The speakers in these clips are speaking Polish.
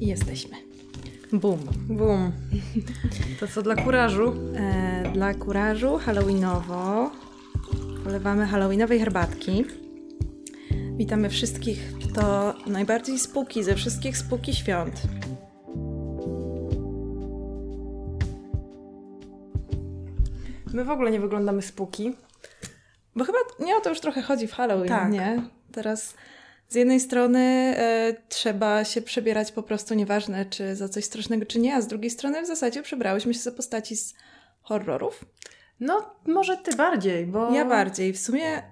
I jesteśmy. Boom. Boom. To co dla kurażu? E, dla kurażu halloweenowo polewamy halloweenowej herbatki. Witamy wszystkich. To najbardziej spółki ze wszystkich spółki świąt. My w ogóle nie wyglądamy spuki. Bo chyba nie o to już trochę chodzi w Halloween, Tak. nie? Teraz z jednej strony e, trzeba się przebierać po prostu nieważne, czy za coś strasznego, czy nie, a z drugiej strony w zasadzie przebrałyśmy się za postaci z horrorów. No, może ty bardziej, bo... Ja bardziej. W sumie,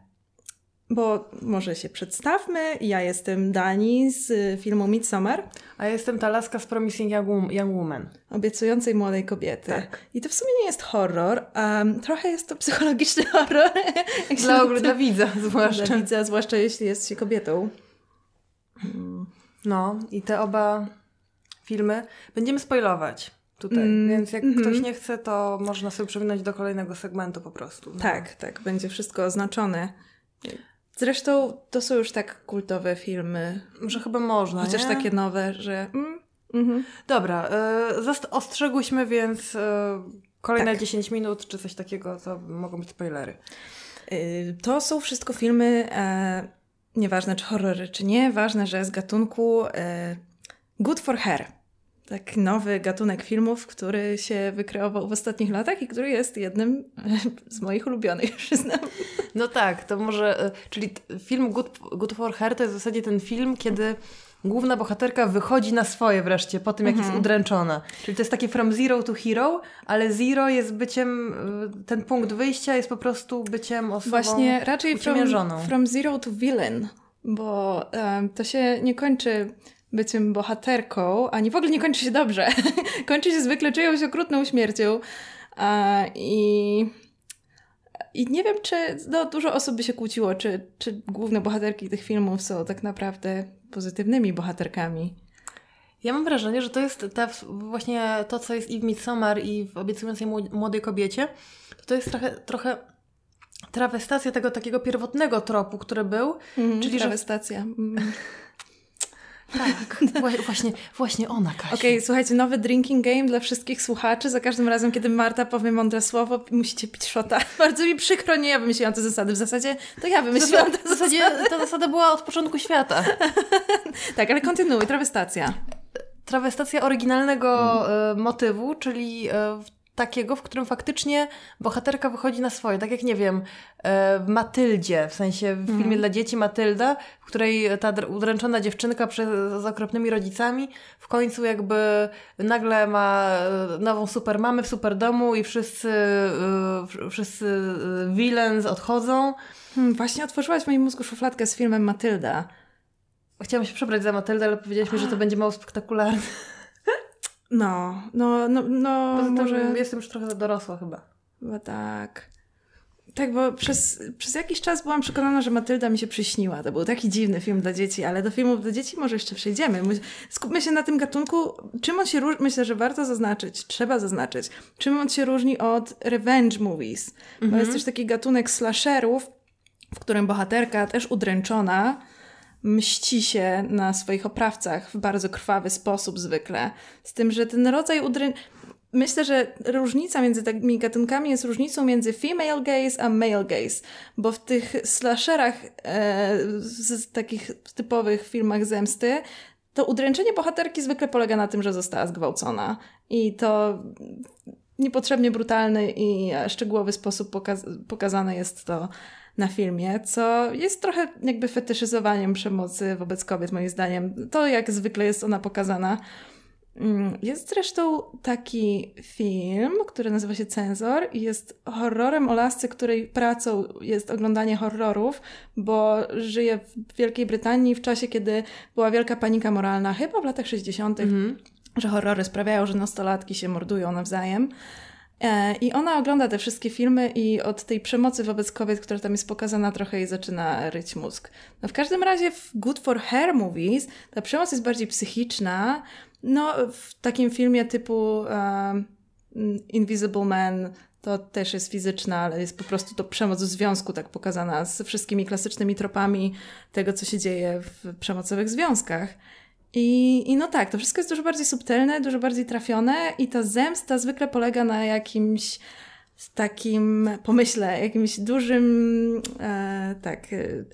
bo może się przedstawmy. Ja jestem Dani z y, filmu Midsommar, A ja jestem ta laska z Promising Young, Wom- Young Woman. obiecującej młodej kobiety. Tak. I to w sumie nie jest horror, a trochę jest to psychologiczny horror. Dla, ogóle, to- dla widza zwłaszcza. Dla widza, zwłaszcza jeśli jest się kobietą. No, i te oba filmy będziemy spoilować tutaj, Mm, więc jak mhm. ktoś nie chce, to można sobie przewinąć do kolejnego segmentu po prostu. No. Tak, tak, będzie wszystko oznaczone. Zresztą to są już tak kultowe filmy, Może chyba można, chociaż nie? takie nowe, że... Mm, mhm. Dobra, y, zast- ostrzegłyśmy, więc y, kolejne Tak. 10 minut czy coś takiego to mogą być spoilery. Y, To są wszystko filmy, e, nieważne czy horrory, czy nie, ważne, że z gatunku e, Good for Hair. Tak nowy gatunek filmów, który się wykreował w ostatnich latach i który jest jednym e, z moich ulubionych, przyznam. No tak, to może, y, czyli film Good, Good for Her to jest w zasadzie ten film, kiedy główna bohaterka wychodzi na swoje wreszcie po tym, jak Mhm. jest udręczona. Czyli to jest takie from zero to hero, ale zero jest byciem, y, ten punkt wyjścia jest po prostu byciem osobą Właśnie raczej from, from zero to villain, bo em, to się nie kończy byciem bohaterką, ani w ogóle nie kończy się dobrze. kończy się zwykle czyjąś okrutną śmiercią. A, I i nie wiem, czy no, dużo osób by się kłóciło, czy, czy główne bohaterki tych filmów są tak naprawdę pozytywnymi bohaterkami. Ja mam wrażenie, że to jest ta, właśnie to, co jest i w Midsommar, i w obiecującej młod- młodej kobiecie. To jest trochę, trochę trawestacja tego takiego pierwotnego tropu, który był. Mhm, Czyli, że- trawestacja. Mm. Tak, Wła- właśnie, właśnie ona, Kasia. Okej, słuchajcie, nowy drinking game dla wszystkich słuchaczy. Za każdym razem, kiedy Marta powie mądre słowo, musicie pić szota. Bardzo mi przykro, nie ja wymyśliłam te zasady. W zasadzie to ja wymyśliłam te W zasadzie ta zasada była od początku świata. Tak, ale kontynuuj, trawestacja. Trawestacja oryginalnego e, motywu, czyli e, takiego, w którym faktycznie bohaterka wychodzi na swoje. Tak jak, nie wiem, e, w Matyldzie, w sensie w filmie dla dzieci Matylda, w której ta dr- udręczona dziewczynka przez, z okropnymi rodzicami w końcu jakby nagle ma e, nową super mamę w super domu i wszyscy, e, wszyscy villains odchodzą. Hmm, właśnie otworzyłaś w moim mózgu szufladkę z filmem Matylda. Chciałam się przebrać za Matyldę, ale powiedzieliśmy, że to będzie mało spektakularne. No, no, no, no może... jestem już trochę dorosła chyba. Chyba tak. Tak, bo przez, przez jakiś czas byłam przekonana, że Matylda mi się przyśniła. To był taki dziwny film dla dzieci, ale do filmów dla dzieci może jeszcze przejdziemy. My- Skupmy się na tym gatunku. Czym on się różni? Myślę, że warto zaznaczyć, trzeba zaznaczyć, czym on się różni od revenge movies. Bo jest też taki gatunek slasherów, w którym bohaterka, też udręczona, mści się na swoich oprawcach w bardzo krwawy sposób zwykle. Z tym, że ten rodzaj udrę... Myślę, że różnica między tymi gatunkami jest różnicą między female gaze a male gaze, bo w tych slasherach, e, z, takich typowych filmach zemsty, to udręczenie bohaterki zwykle polega na tym, że została zgwałcona. I to niepotrzebnie brutalny i e, szczegółowy sposób pokaz- pokazane jest to na filmie, co jest trochę jakby fetyszyzowaniem przemocy wobec kobiet, moim zdaniem. To, jak zwykle jest ona pokazana. Mm, Jest zresztą taki film, który nazywa się Cenzor i jest horrorem o lasce, której pracą jest oglądanie horrorów, bo żyje w Wielkiej Brytanii w czasie, kiedy była wielka panika moralna, chyba w latach 60., że horrory sprawiają, że nastolatki się mordują nawzajem. E, I ona ogląda te wszystkie filmy i od tej przemocy wobec kobiet, która tam jest pokazana, trochę jej zaczyna ryć mózg. No w każdym razie w Good for Her movies ta przemoc jest bardziej psychiczna. No w takim filmie typu um, Invisible Man to też jest fizyczna, ale jest po prostu to przemoc w związku tak pokazana z wszystkimi klasycznymi tropami tego, co się dzieje w przemocowych związkach. I, I no tak, to wszystko jest dużo bardziej subtelne, dużo bardziej trafione i ta zemsta zwykle polega na jakimś takim pomyśle, jakimś dużym, e, tak, e,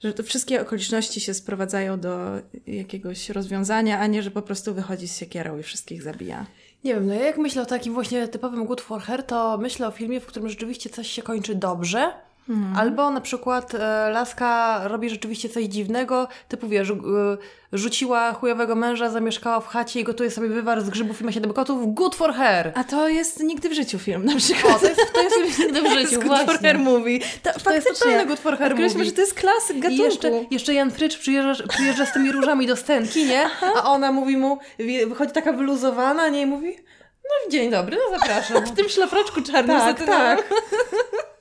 że to wszystkie okoliczności się sprowadzają do jakiegoś rozwiązania, a nie, że po prostu wychodzi z siekierą i wszystkich zabija. Nie wiem, no ja jak myślę o takim właśnie typowym Good for Her, to myślę o filmie, w którym rzeczywiście coś się kończy dobrze, Mhm. Albo na przykład e, laska robi rzeczywiście coś dziwnego, typu wiesz, e, rzuciła chujowego męża, zamieszkała w chacie i gotuje sobie wywar z grzybów i ma siedem kotów. Good for her! A to jest Nigdy w życiu film na przykład. O, to jest, to jest Nigdy w życiu, Good for her movie. To, to jest totalny Good for her movie. że to jest klasyk gatunku. I jeszcze, jeszcze Jan Frycz przyjeżdża, przyjeżdża z tymi różami do scenki, nie? A ona mówi mu, wychodzi taka wyluzowana, nie? I mówi... No dzień dobry, no zapraszam. w tym szlafroczku czarnym. Tak, tak.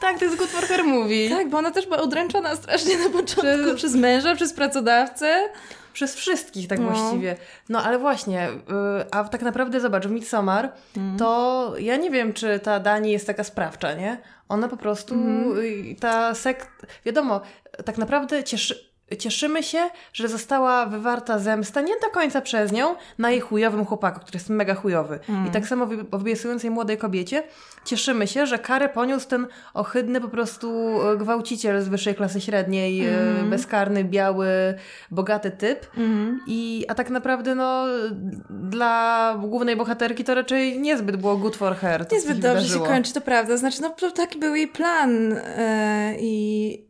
Tak, to jest Good for Her Movie. Tak, bo ona też była udręczona strasznie na początku przez, przez męża, przez pracodawcę. Przez wszystkich tak no. właściwie. No ale właśnie, yy, a tak naprawdę zobacz, w Midsommar mm. to ja nie wiem, czy ta Dani jest taka sprawcza, nie? Ona po prostu, mm. ta sekt... Wiadomo, tak naprawdę cieszy cieszymy się, że została wywarta zemsta nie do końca przez nią na jej chujowym chłopaku, który jest mega chujowy. Mm. I tak samo w obiecującej młodej kobiecie cieszymy się, że karę poniósł ten ohydny po prostu e, gwałciciel z wyższej klasy średniej, mm. bezkarny, biały, bogaty typ. Mm. I, a tak naprawdę no dla głównej bohaterki to raczej niezbyt było good for her. Niezbyt dobrze wydarzyło. się kończy, to prawda. Znaczy no to taki był jej plan yy, i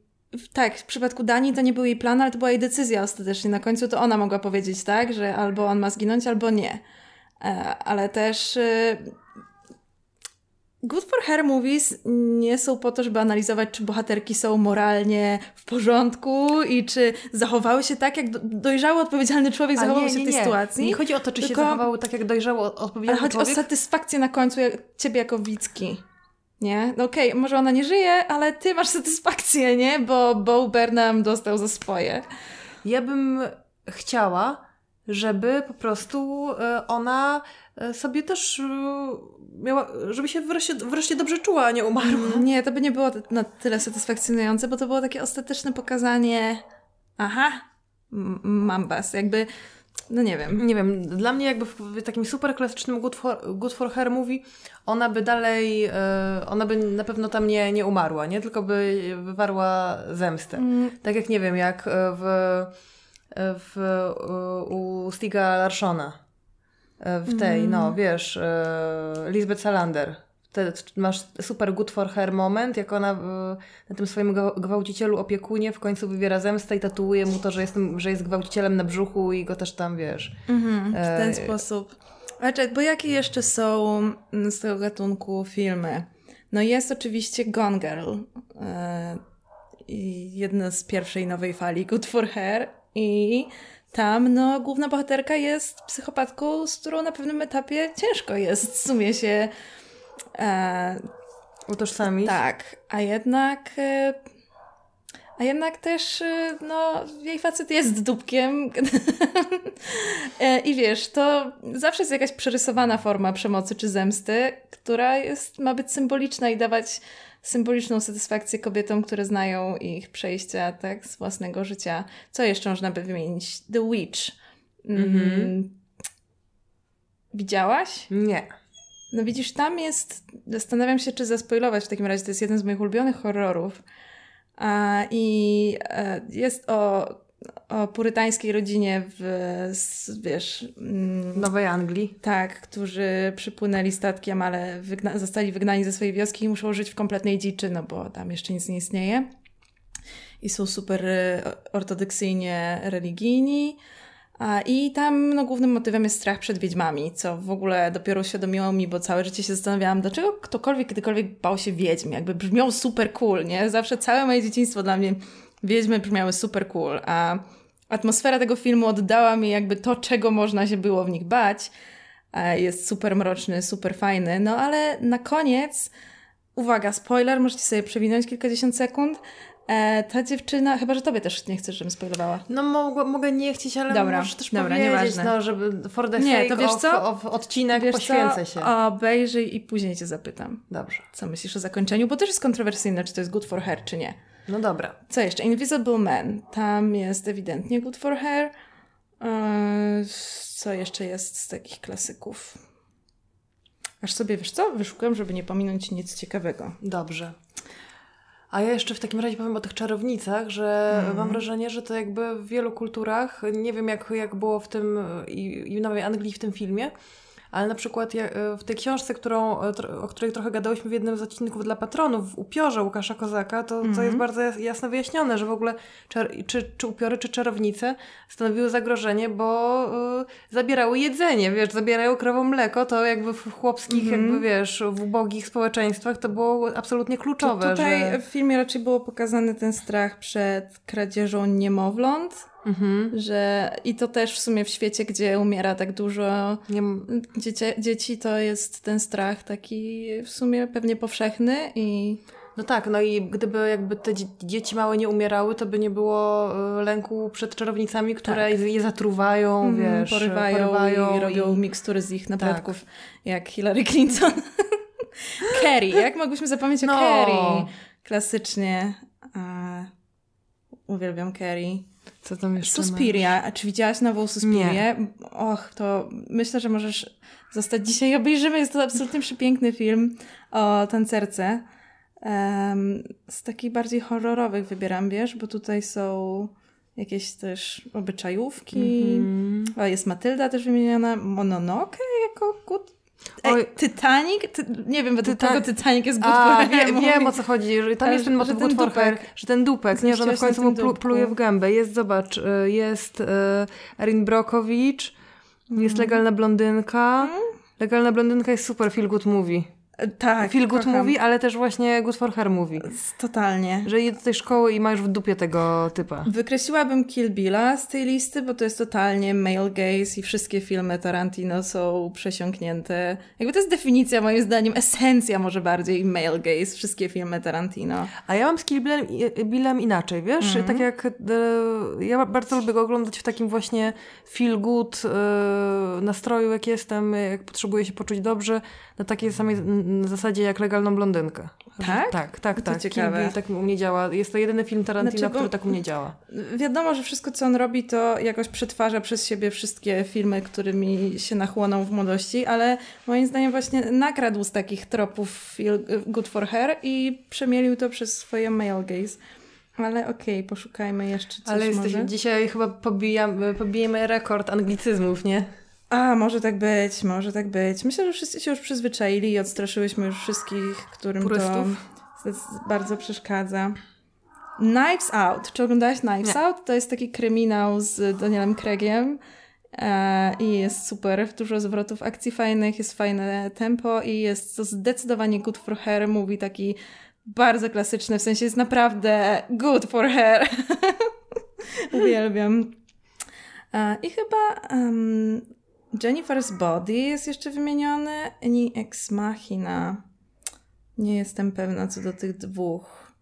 tak, w przypadku Danii to nie był jej plan, ale to była jej decyzja ostatecznie. Na końcu to ona mogła powiedzieć tak, że albo on ma zginąć, albo nie. Ale też Good for Her movies nie są po to, żeby analizować, czy bohaterki są moralnie w porządku i czy zachowały się tak, jak dojrzały, odpowiedzialny człowiek zachował nie, się w tej nie. sytuacji. Nie chodzi o to, czy Tylko... się zachowały tak, jak dojrzały, odpowiedzialny ale człowiek. chodzi o satysfakcję na końcu jak, ciebie jako widzki. Nie? No okej, okay, może ona nie żyje, ale ty masz satysfakcję, nie? Bo Bo Burnham dostał za swoje. Ja bym chciała, żeby po prostu e, ona e, sobie też e, miała, żeby się wreszcie, wreszcie dobrze czuła, a nie umarła. Mm, nie, to by nie było na tyle satysfakcjonujące, bo to było takie ostateczne pokazanie aha, mam was. Jakby no nie wiem. Nie wiem, dla mnie jakby w takim super klasycznym Good for, Good for Her mówi, ona by dalej, e, ona by na pewno tam nie, nie umarła, nie? Tylko by wywarła zemstę. Mm. Tak jak nie wiem, jak w, w u Stiga Larszona. E, w tej, mm. no wiesz, e, Lisbeth Salander te, masz super good for her moment, jak ona na tym swoim gwałcicielu opiekunie w końcu wybiera zemstę i tatuuje mu to, że, jestem, że jest gwałcicielem na brzuchu i go też tam, wiesz. Mhm, w ten e... sposób. A czekaj, bo jakie jeszcze są z tego gatunku filmy? No jest oczywiście Gone Girl. E... Jedna z pierwszej nowej fali Good for Her i tam no, główna bohaterka jest psychopatką, z którą na pewnym etapie ciężko jest w sumie się e, utożsamić. Tak, a jednak e, a jednak też e, no, jej facet jest dupkiem e, i wiesz, to zawsze jest jakaś przerysowana forma przemocy czy zemsty, która jest, ma być symboliczna i dawać symboliczną satysfakcję kobietom, które znają ich przejścia tak, z własnego życia. Co jeszcze można by wymienić? The Witch. Mm -hmm. Widziałaś? Nie. No widzisz, tam jest, zastanawiam się, czy zaspoilować w takim razie, to jest jeden z moich ulubionych horrorów. A, I e, jest o, o purytańskiej rodzinie w, wiesz... Mm, Nowej Anglii. Tak, którzy przypłynęli statkiem, ale wygna zostali wygnani ze swojej wioski i muszą żyć w kompletnej dziczy, no bo tam jeszcze nic nie istnieje. I są super e, ortodoksyjnie religijni. I tam no, głównym motywem jest strach przed wiedźmami, co w ogóle dopiero uświadomiło mi, bo całe życie się zastanawiałam, dlaczego ktokolwiek kiedykolwiek bał się wiedźm. Jakby brzmiał super cool, nie? Zawsze całe moje dzieciństwo dla mnie wiedźmy brzmiały super cool, a atmosfera tego filmu oddała mi jakby to, czego można się było w nich bać. Jest super mroczny, super fajny, no ale na koniec, uwaga, spoiler, możecie sobie przewinąć kilkadziesiąt sekund, E, ta dziewczyna, chyba, że tobie też nie chcesz, żebym spoilowała. No mogę, mogę nie chcieć, ale dobra, możesz też dobra, powiedzieć, nieważne. no, żeby for the nie, to wiesz of, co? Of odcinek wiesz poświęcę co? się. Obejrzyj i później cię zapytam. Dobrze. Co myślisz o zakończeniu? Bo też jest kontrowersyjne, czy to jest good for her, czy nie. No dobra. Co jeszcze? Invisible Man. Tam jest ewidentnie good for her. Eee, co jeszcze jest z takich klasyków? Aż sobie, wiesz co, wyszukam, żeby nie pominąć nic ciekawego. Dobrze. A ja jeszcze w takim razie powiem o tych czarownicach, że Mhm. mam wrażenie, że to jakby w wielu kulturach, nie wiem jak, jak było w tym i, i w Nowej Anglii w tym filmie, ale na przykład ja, w tej książce, którą, e, o której trochę gadałyśmy w jednym z odcinków dla patronów, w upiorze Łukasza Kozaka, to, to jest bardzo jas- jasno wyjaśnione, że w ogóle czy, czy upiory, czy czarownice stanowiły zagrożenie, bo y, zabierały jedzenie, wiesz, zabierają krowom mleko, to jakby w chłopskich, jakby wiesz, w ubogich społeczeństwach to było absolutnie kluczowe. Tutaj że... w filmie raczej było pokazany ten strach przed kradzieżą niemowląt, Mhm. że i to też w sumie w świecie, gdzie umiera tak dużo Nie, dziecie, dzieci, to jest ten strach taki w sumie pewnie powszechny i no tak, no i gdyby jakby te dzie- dzieci małe nie umierały, to by nie było y, lęku przed czarownicami, które je zatruwają, mm, wiesz, porywają, porywają i robią i- mikstury z ich Tak. nabytków, jak Hillary Clinton. Carrie, jak mogliśmy zapomnieć o No. Carrie? Klasycznie. A, uwielbiam Carrie. Co tam jeszcze Suspiria. A czy widziałaś nową Suspirię? Och, to myślę, że możesz zostać dzisiaj. Obejrzymy. Jest to absolutnie przepiękny film o tancerce. Em, z takich bardziej horrorowych wybieram, wiesz, bo tutaj są jakieś też obyczajówki. Mhm. O, jest Matylda też wymieniona. Mononoke jako good... Ej. Titanic? Ty, nie wiem, według Tyta- kogo Titanic jest for wie, wiem o co chodzi, że tam jest ten że motyw ten for hair, dupek. że ten dupek, nie, że on w końcu mu plu, pluje w gębę. Jest, zobacz, y, jest y, Erin Brokowicz, jest Mhm. Legalna Blondynka. Legalna Blondynka jest super feel good movie. Tak, Feel good kocham. movie, ale też właśnie good for her movie. Totalnie. Że idzie do tej szkoły i ma już w dupie tego typa. Wykreśliłabym Kill Billa z tej listy, bo to jest totalnie male gaze i wszystkie filmy Tarantino są przesiąknięte. Jakby to jest definicja, moim zdaniem, esencja może bardziej male gaze, wszystkie filmy Tarantino. A ja mam z Kill Billem, Billem inaczej, wiesz? Mhm. Tak jak e, ja bardzo lubię go oglądać w takim właśnie feel good e, nastroju, jak jestem, jak potrzebuję się poczuć dobrze, na takiej samej n- zasadzie jak Legalną Blondynkę. Tak? Tak, tak, tak. Ciekawe. Tak u mnie działa. Jest to jedyny film Tarantino, Znaczy, bo- który tak u mnie działa. Wiadomo, że wszystko, co on robi, to jakoś przetwarza przez siebie wszystkie filmy, którymi się nachłonął w młodości, ale moim zdaniem właśnie nakradł z takich tropów Good for Her i przemielił to przez swoje male gaze. Ale okej, poszukajmy jeszcze coś Ale jesteś, może. dzisiaj chyba pobijam, pobijemy rekord anglicyzmów, nie? A, może tak być, może tak być. Myślę, że wszyscy się już przyzwyczaili i odstraszyłyśmy już wszystkich, którym Purystów. to bardzo przeszkadza. Knives Out. Czy oglądałaś Knives Nie. Out? To jest taki kryminał z Danielem Craigiem e, i jest super. Dużo zwrotów akcji fajnych, jest fajne tempo i jest to zdecydowanie good for her. Mówi taki bardzo klasyczny, w sensie jest naprawdę good for her. Uwielbiam. E, I chyba em, Jennifer's Body jest jeszcze wymieniony, i Ex Machina. Nie jestem pewna co do tych dwóch.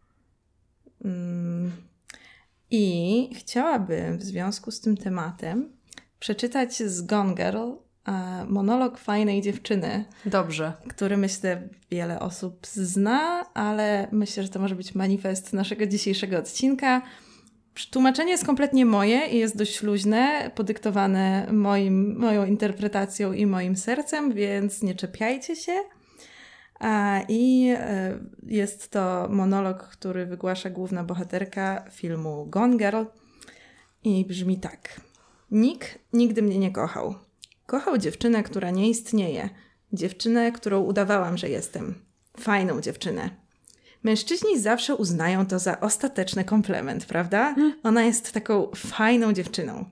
Mm. I chciałabym w związku z tym tematem przeczytać z Gone Girl monolog fajnej dziewczyny, Dobrze. który myślę wiele osób zna, ale myślę, że to może być manifest naszego dzisiejszego odcinka. Tłumaczenie jest kompletnie moje i jest dość luźne, podyktowane moim, moją interpretacją i moim sercem, więc nie czepiajcie się. I e, jest to monolog, który wygłasza główna bohaterka filmu Gone Girl i brzmi tak. Nick nigdy mnie nie kochał. Kochał dziewczynę, która nie istnieje. Dziewczynę, którą udawałam, że jestem. Fajną dziewczynę. Mężczyźni zawsze uznają to za ostateczny komplement, prawda? Ona jest taką fajną dziewczyną.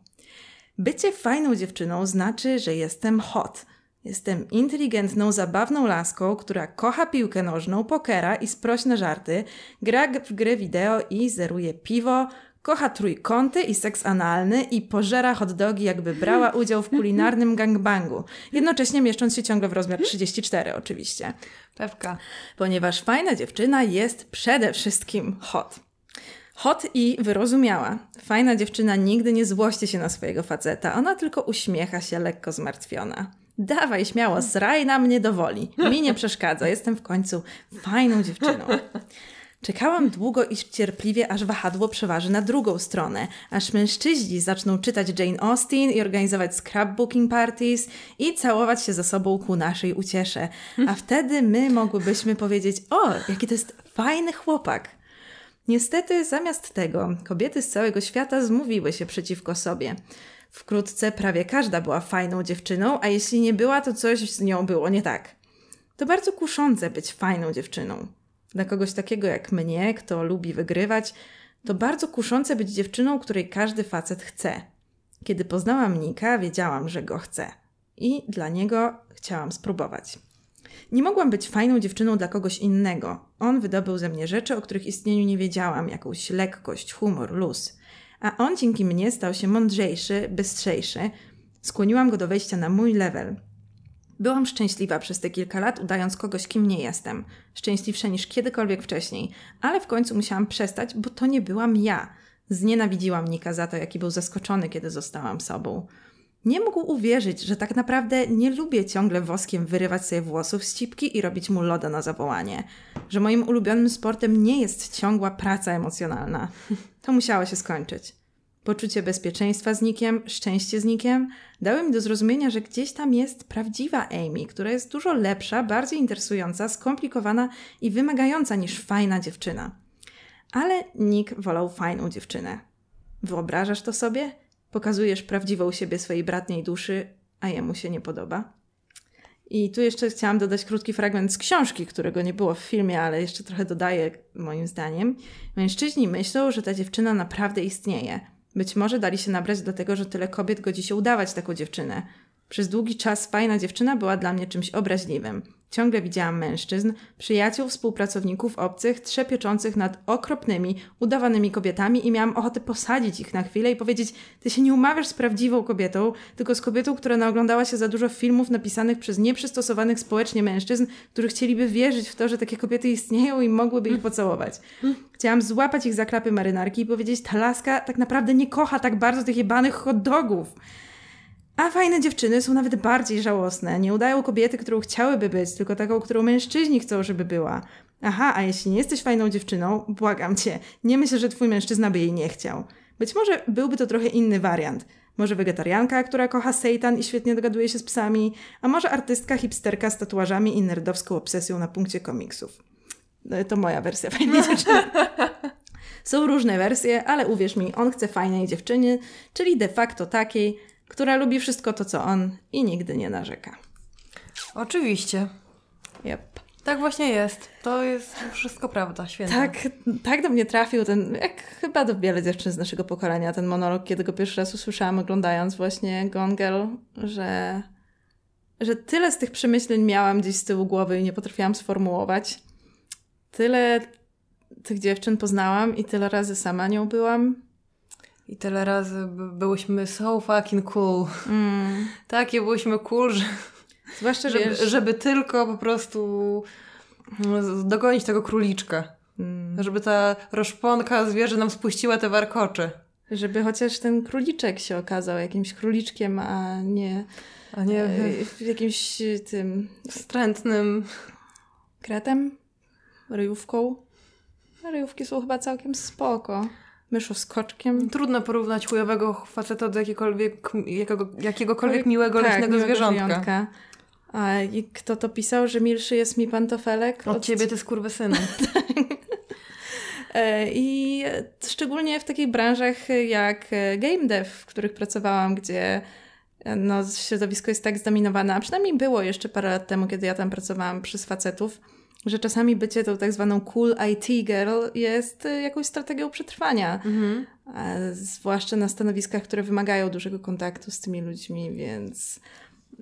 Bycie fajną dziewczyną znaczy, że jestem hot. Jestem inteligentną, zabawną laską, która kocha piłkę nożną, pokera i sprośne żarty, gra w gry wideo i zeruje piwo, kocha trójkąty i seks analny i pożera hot dogi, jakby brała udział w kulinarnym gangbangu, jednocześnie mieszcząc się ciągle w rozmiar 34 oczywiście Pewka. ponieważ fajna dziewczyna jest przede wszystkim hot. Hot i wyrozumiała. Fajna dziewczyna nigdy nie złości się na swojego faceta, ona tylko uśmiecha się lekko zmartwiona. Dawaj śmiało, sraj na mnie do woli. Mi nie przeszkadza, jestem w końcu fajną dziewczyną. Czekałam długo i cierpliwie, aż wahadło przeważy na drugą stronę, aż mężczyźni zaczną czytać Jane Austen i organizować scrapbooking parties i całować się ze sobą ku naszej uciesze. A wtedy my mogłybyśmy powiedzieć, o, jaki to jest fajny chłopak. Niestety, zamiast tego, kobiety z całego świata zmówiły się przeciwko sobie. Wkrótce prawie każda była fajną dziewczyną, a jeśli nie była, to coś z nią było nie tak. To bardzo kuszące być fajną dziewczyną. Dla kogoś takiego jak mnie, kto lubi wygrywać, to bardzo kuszące być dziewczyną, której każdy facet chce. Kiedy poznałam Nika, wiedziałam, że go chcę. I dla niego chciałam spróbować. Nie mogłam być fajną dziewczyną dla kogoś innego. On wydobył ze mnie rzeczy, o których istnieniu nie wiedziałam, jakąś lekkość, humor, luz. A on dzięki mnie stał się mądrzejszy, bystrzejszy. Skłoniłam go do wejścia na mój level. Byłam szczęśliwa przez te kilka lat, udając kogoś, kim nie jestem. Szczęśliwsza niż kiedykolwiek wcześniej. Ale w końcu musiałam przestać, bo to nie byłam ja. Znienawidziłam Nika za to, jaki był zaskoczony, kiedy zostałam sobą. Nie mógł uwierzyć, że tak naprawdę nie lubię ciągle woskiem wyrywać sobie włosów z cipki i robić mu loda na zawołanie. Że moim ulubionym sportem nie jest ciągła praca emocjonalna. To musiało się skończyć. Poczucie bezpieczeństwa z Nikiem, szczęście z Nikiem dały mi do zrozumienia, że gdzieś tam jest prawdziwa Amy, która jest dużo lepsza, bardziej interesująca, skomplikowana i wymagająca niż fajna dziewczyna. Ale Nick wolał fajną dziewczynę. Wyobrażasz to sobie? Pokazujesz prawdziwą siebie swojej bratniej duszy, a jemu się nie podoba. I tu jeszcze chciałam dodać krótki fragment z książki, którego nie było w filmie, ale jeszcze trochę dodaję, moim zdaniem. Mężczyźni myślą, że ta dziewczyna naprawdę istnieje. Być może dali się nabrać do tego, że tyle kobiet godzi się udawać taką dziewczynę. Przez długi czas fajna dziewczyna była dla mnie czymś obraźliwym. Ciągle widziałam mężczyzn, przyjaciół, współpracowników obcych, trzepieczących nad okropnymi, udawanymi kobietami i miałam ochotę posadzić ich na chwilę i powiedzieć, ty się nie umawiasz z prawdziwą kobietą, tylko z kobietą, która naoglądała się za dużo filmów napisanych przez nieprzystosowanych społecznie mężczyzn, którzy chcieliby wierzyć w to, że takie kobiety istnieją i mogłyby ich pocałować. Chciałam złapać ich za klapy marynarki i powiedzieć, ta laska tak naprawdę nie kocha tak bardzo tych jebanych hot dogów. A fajne dziewczyny są nawet bardziej żałosne. Nie udają kobiety, którą chciałyby być, tylko taką, którą mężczyźni chcą, żeby była. Aha, a jeśli nie jesteś fajną dziewczyną, błagam cię, nie myślę, że twój mężczyzna by jej nie chciał. Być może byłby to trochę inny wariant. Może wegetarianka, która kocha sejtan i świetnie dogaduje się z psami, a może artystka hipsterka z tatuażami i nerdowską obsesją na punkcie komiksów. No, to moja wersja fajnej dziewczyny. Są różne wersje, ale uwierz mi, on chce fajnej dziewczyny, czyli de facto takiej, która lubi wszystko to, co on i nigdy nie narzeka. Oczywiście. Yep. Tak właśnie jest. To jest wszystko prawda, święta. Tak, tak do mnie trafił ten, jak chyba do wiele dziewczyn z naszego pokolenia, ten monolog, kiedy go pierwszy raz usłyszałam oglądając właśnie Gone Girl, że, że tyle z tych przemyśleń miałam gdzieś z tyłu głowy i nie potrafiłam sformułować. Tyle tych dziewczyn poznałam i tyle razy sama nią byłam. I tyle razy byłyśmy so fucking cool. Mm. Takie byłyśmy cool, że... Zwłaszcza, żeby, żeby tylko po prostu dogonić tego króliczka. Mm. Żeby ta roszponka zwierzę nam spuściła te warkocze. Żeby chociaż ten króliczek się okazał jakimś króliczkiem, a nie, a nie e, jakimś tym wstrętnym kretem, ryjówką. Ryjówki są chyba całkiem spoko myszoskoczkiem. Trudno porównać chujowego faceta do jakiegokolwiek, jakiego, jakiegokolwiek miłego, tak, leśnego miłego zwierzątka. Zwierzątka. A i kto to pisał, że milszy jest mi pantofelek? Od, od ciebie ty skurwysyny. E, I szczególnie w takich branżach jak e, game dev, w których pracowałam, gdzie e, no, środowisko jest tak zdominowane, a przynajmniej było jeszcze parę lat temu, kiedy ja tam pracowałam przez facetów, że czasami bycie tą tak zwaną cool IT girl jest y, jakąś strategią przetrwania. Mhm. Zwłaszcza na stanowiskach, które wymagają dużego kontaktu z tymi ludźmi, więc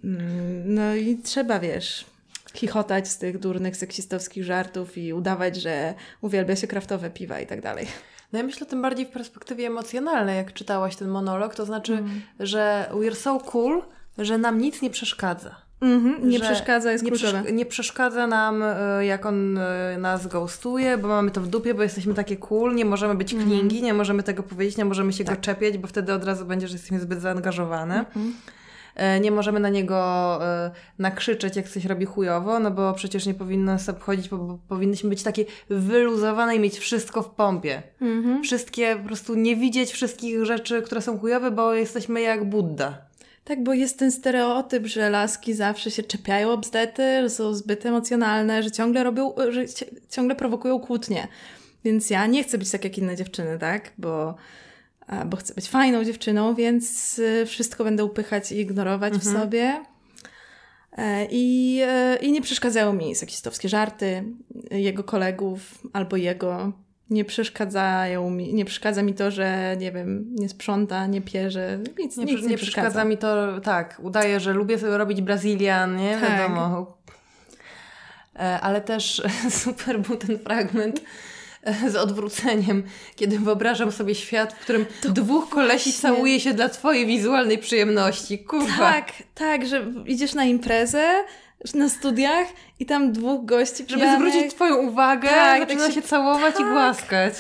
mm, no i trzeba, wiesz, chichotać z tych durnych, seksistowskich żartów i udawać, że uwielbia się kraftowe piwa i tak dalej. No ja myślę tym bardziej w perspektywie emocjonalnej, jak czytałaś ten monolog, to znaczy, mm. że we're so cool, że nam nic nie przeszkadza. Mhm, nie przeszkadza, jest nie, kluczowe. nie przeszkadza nam, e, jak on e, nas ghostuje, bo mamy to w dupie, bo jesteśmy takie cool, nie możemy być mhm. klingi, nie możemy tego powiedzieć, nie możemy się tak. go czepiać, bo wtedy od razu będzie, że jesteśmy zbyt zaangażowane. Mhm. e, nie możemy na niego nakrzyczeć, jak coś robi chujowo, no bo przecież nie powinno nas obchodzić, bo, powinnyśmy być takie wyluzowane i mieć wszystko w pompie. Mhm. Wszystkie, po prostu nie widzieć wszystkich rzeczy, które są chujowe, bo jesteśmy jak Buddha. Tak, bo jest ten stereotyp, że laski zawsze się czepiają bzdety, że są zbyt emocjonalne, że ciągle robią, że ci- ciągle prowokują kłótnie. Więc ja nie chcę być tak jak inne dziewczyny, tak? Bo, bo chcę być fajną dziewczyną, więc y, wszystko będę upychać i ignorować w sobie. E, I, e, I nie przeszkadzają mi seksistowskie żarty jego kolegów albo jego. Nie przeszkadzają mi, nie przeszkadza mi to, że nie wiem, nie sprząta, nie pierze, nic Nie, nic nie, nie przeszkadza mi to, tak, udaję, że lubię sobie robić Brazylian, nie? Tak. Wiadomo. E, Ale też super był ten fragment e, z odwróceniem, kiedy wyobrażam sobie świat, w którym dwóch kolesi właśnie. całuje się dla twojej wizualnej przyjemności. Kurwa. Tak, tak, że idziesz na imprezę na studiach i tam dwóch gości Żeby pijanych, zwrócić twoją uwagę, Tak, zaczyna tak się, się- całować i tak. głaskać.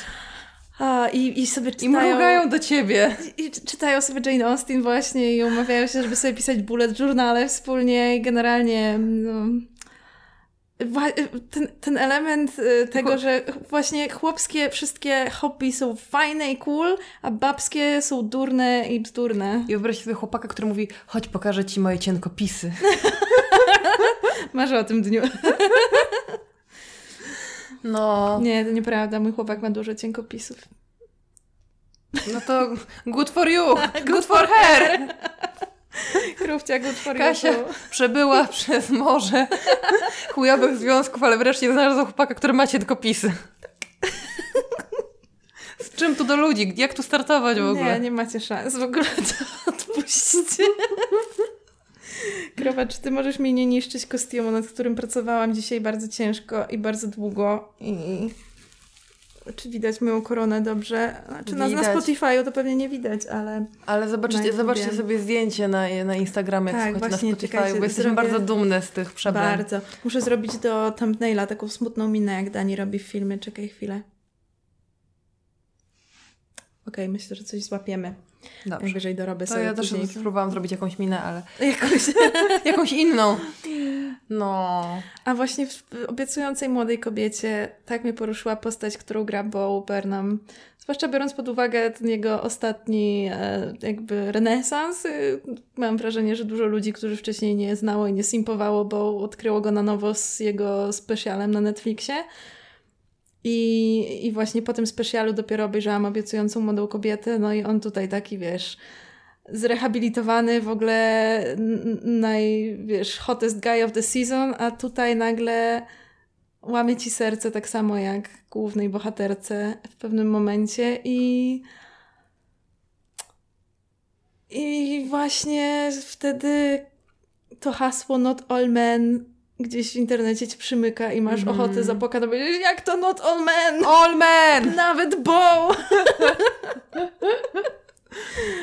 a, i, i sobie I czytają... mrugają do ciebie. I czy- czytają sobie Jane Austen właśnie i umawiają się, żeby sobie pisać bullet journale wspólnie i generalnie no, ten, ten element y, tego, że właśnie chłopskie wszystkie hobby są fajne i cool, a babskie są durne i bzdurne. I wyobraź sobie chłopaka, który mówi, chodź pokażę ci moje cienkopisy. Marzę o tym dniu. No, Nie, to nieprawda. Mój chłopak ma dużo cienkopisów. no to good for you, good for her. Krówcia good for Kasia przebyła przez morze chujowych związków, ale wreszcie znalazła chłopaka, który ma cienkopisy. Z czym tu do ludzi? Jak tu startować w ogóle? Nie, nie macie szans. W ogóle to odpuśćcie. Krowa, czy ty możesz mi nie niszczyć kostiumu, nad którym pracowałam dzisiaj bardzo ciężko i bardzo długo i... Czy widać moją koronę dobrze? Znaczy na, na. Spotify'u to pewnie nie widać, ale Ale zobaczcie, Na zobaczcie sobie zdjęcie na, na Instagramie, jak Tak, na właśnie, Spotify, czekajcie, bo jesteśmy bardzo dumne z tych przebrań. bardzo. Muszę zrobić do thumbnaila taką smutną minę, jak Dani robi w filmie. Czekaj chwilę. Okej, myślę, że coś złapiemy. Dobrze. Najwyżej dorobię To sobie ja też później. spróbowałam zrobić jakąś minę, ale Jakąś jakąś inną. No. A właśnie w w obiecującej młodej kobiecie tak mnie poruszyła postać, którą gra Bo Burnham. Zwłaszcza biorąc pod uwagę ten jego ostatni e, jakby renesans. Y, Mam wrażenie, że dużo ludzi, którzy wcześniej nie znało i nie simpowało, bo odkryło go na nowo z jego specjalem na Netflixie. I, I właśnie po tym specjalu dopiero obejrzałam obiecującą młodą kobietę, no i on tutaj taki, wiesz, zrehabilitowany, w ogóle naj, wiesz, hottest guy of the season, a tutaj nagle łamie ci serce tak samo jak głównej bohaterce w pewnym momencie i i właśnie wtedy to hasło not all men gdzieś w internecie ci przymyka i masz Mhm. ochotę zapłakać, powiedzieć, jak to not all men? All men! Nawet Bo!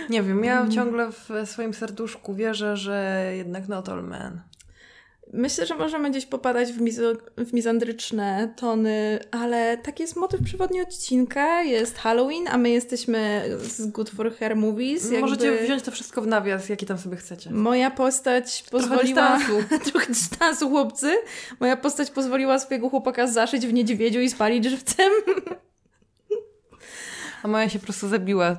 Nie wiem, ja Mm. ciągle w swoim serduszku wierzę, że jednak not all men. Myślę, że możemy gdzieś popadać w, mizo- w mizandryczne tony, ale taki jest motyw przewodni odcinka. Jest Halloween, a my jesteśmy z Good for Her Movies. Jakby Możecie wziąć to wszystko w nawias, jaki tam sobie chcecie. Moja postać Trochę pozwoliła... dystansu. Trochę dystansu, chłopcy. Moja postać pozwoliła swojego chłopaka zaszyć w niedźwiedziu i spalić żywcem. A moja się po prostu zabiła.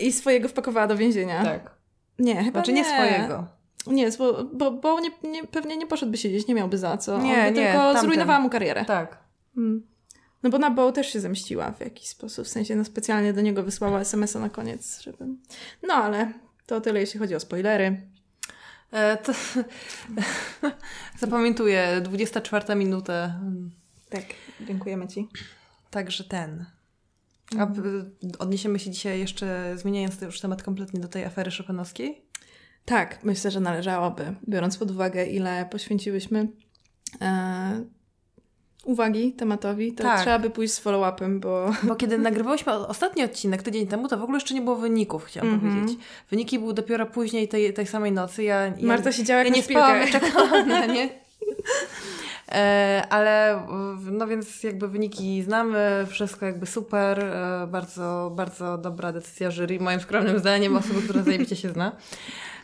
I swojego wpakowała do więzienia. Tak. Nie, chyba Znaczy nie swojego. Nie, bo, bo, bo nie, nie, pewnie nie poszedłby siedzieć, nie miałby za co. Nie, On by nie, tylko tamten. zrujnowała mu karierę. Tak. Mm. No bo na Bow też się zemściła w jakiś sposób, w sensie no specjalnie do niego wysłała SMS-a na koniec, żeby... No ale to tyle, jeśli chodzi o spoilery. E, to... Zapamiętuję, 24 minuta. Tak, dziękujemy Ci. Także ten. A Mhm. odniesiemy się dzisiaj jeszcze, zmieniając już temat kompletnie do tej afery szopenowskiej? Tak, myślę, że należałoby, biorąc pod uwagę, ile poświęciłyśmy e, uwagi tematowi, to Tak. trzeba by pójść z follow-upem, bo... Bo kiedy nagrywałyśmy ostatni odcinek tydzień temu, to w ogóle jeszcze nie było wyników, chciałam Mhm. powiedzieć. Wyniki były dopiero później tej, tej samej nocy. Ja, ja, Marta siedziała ja jak nie na szpilkę. spałam, czekałam na nie. E, ale no więc jakby wyniki znamy, wszystko jakby super, e, bardzo, bardzo dobra decyzja jury, moim skromnym zdaniem, osoby, która zajebiście się zna.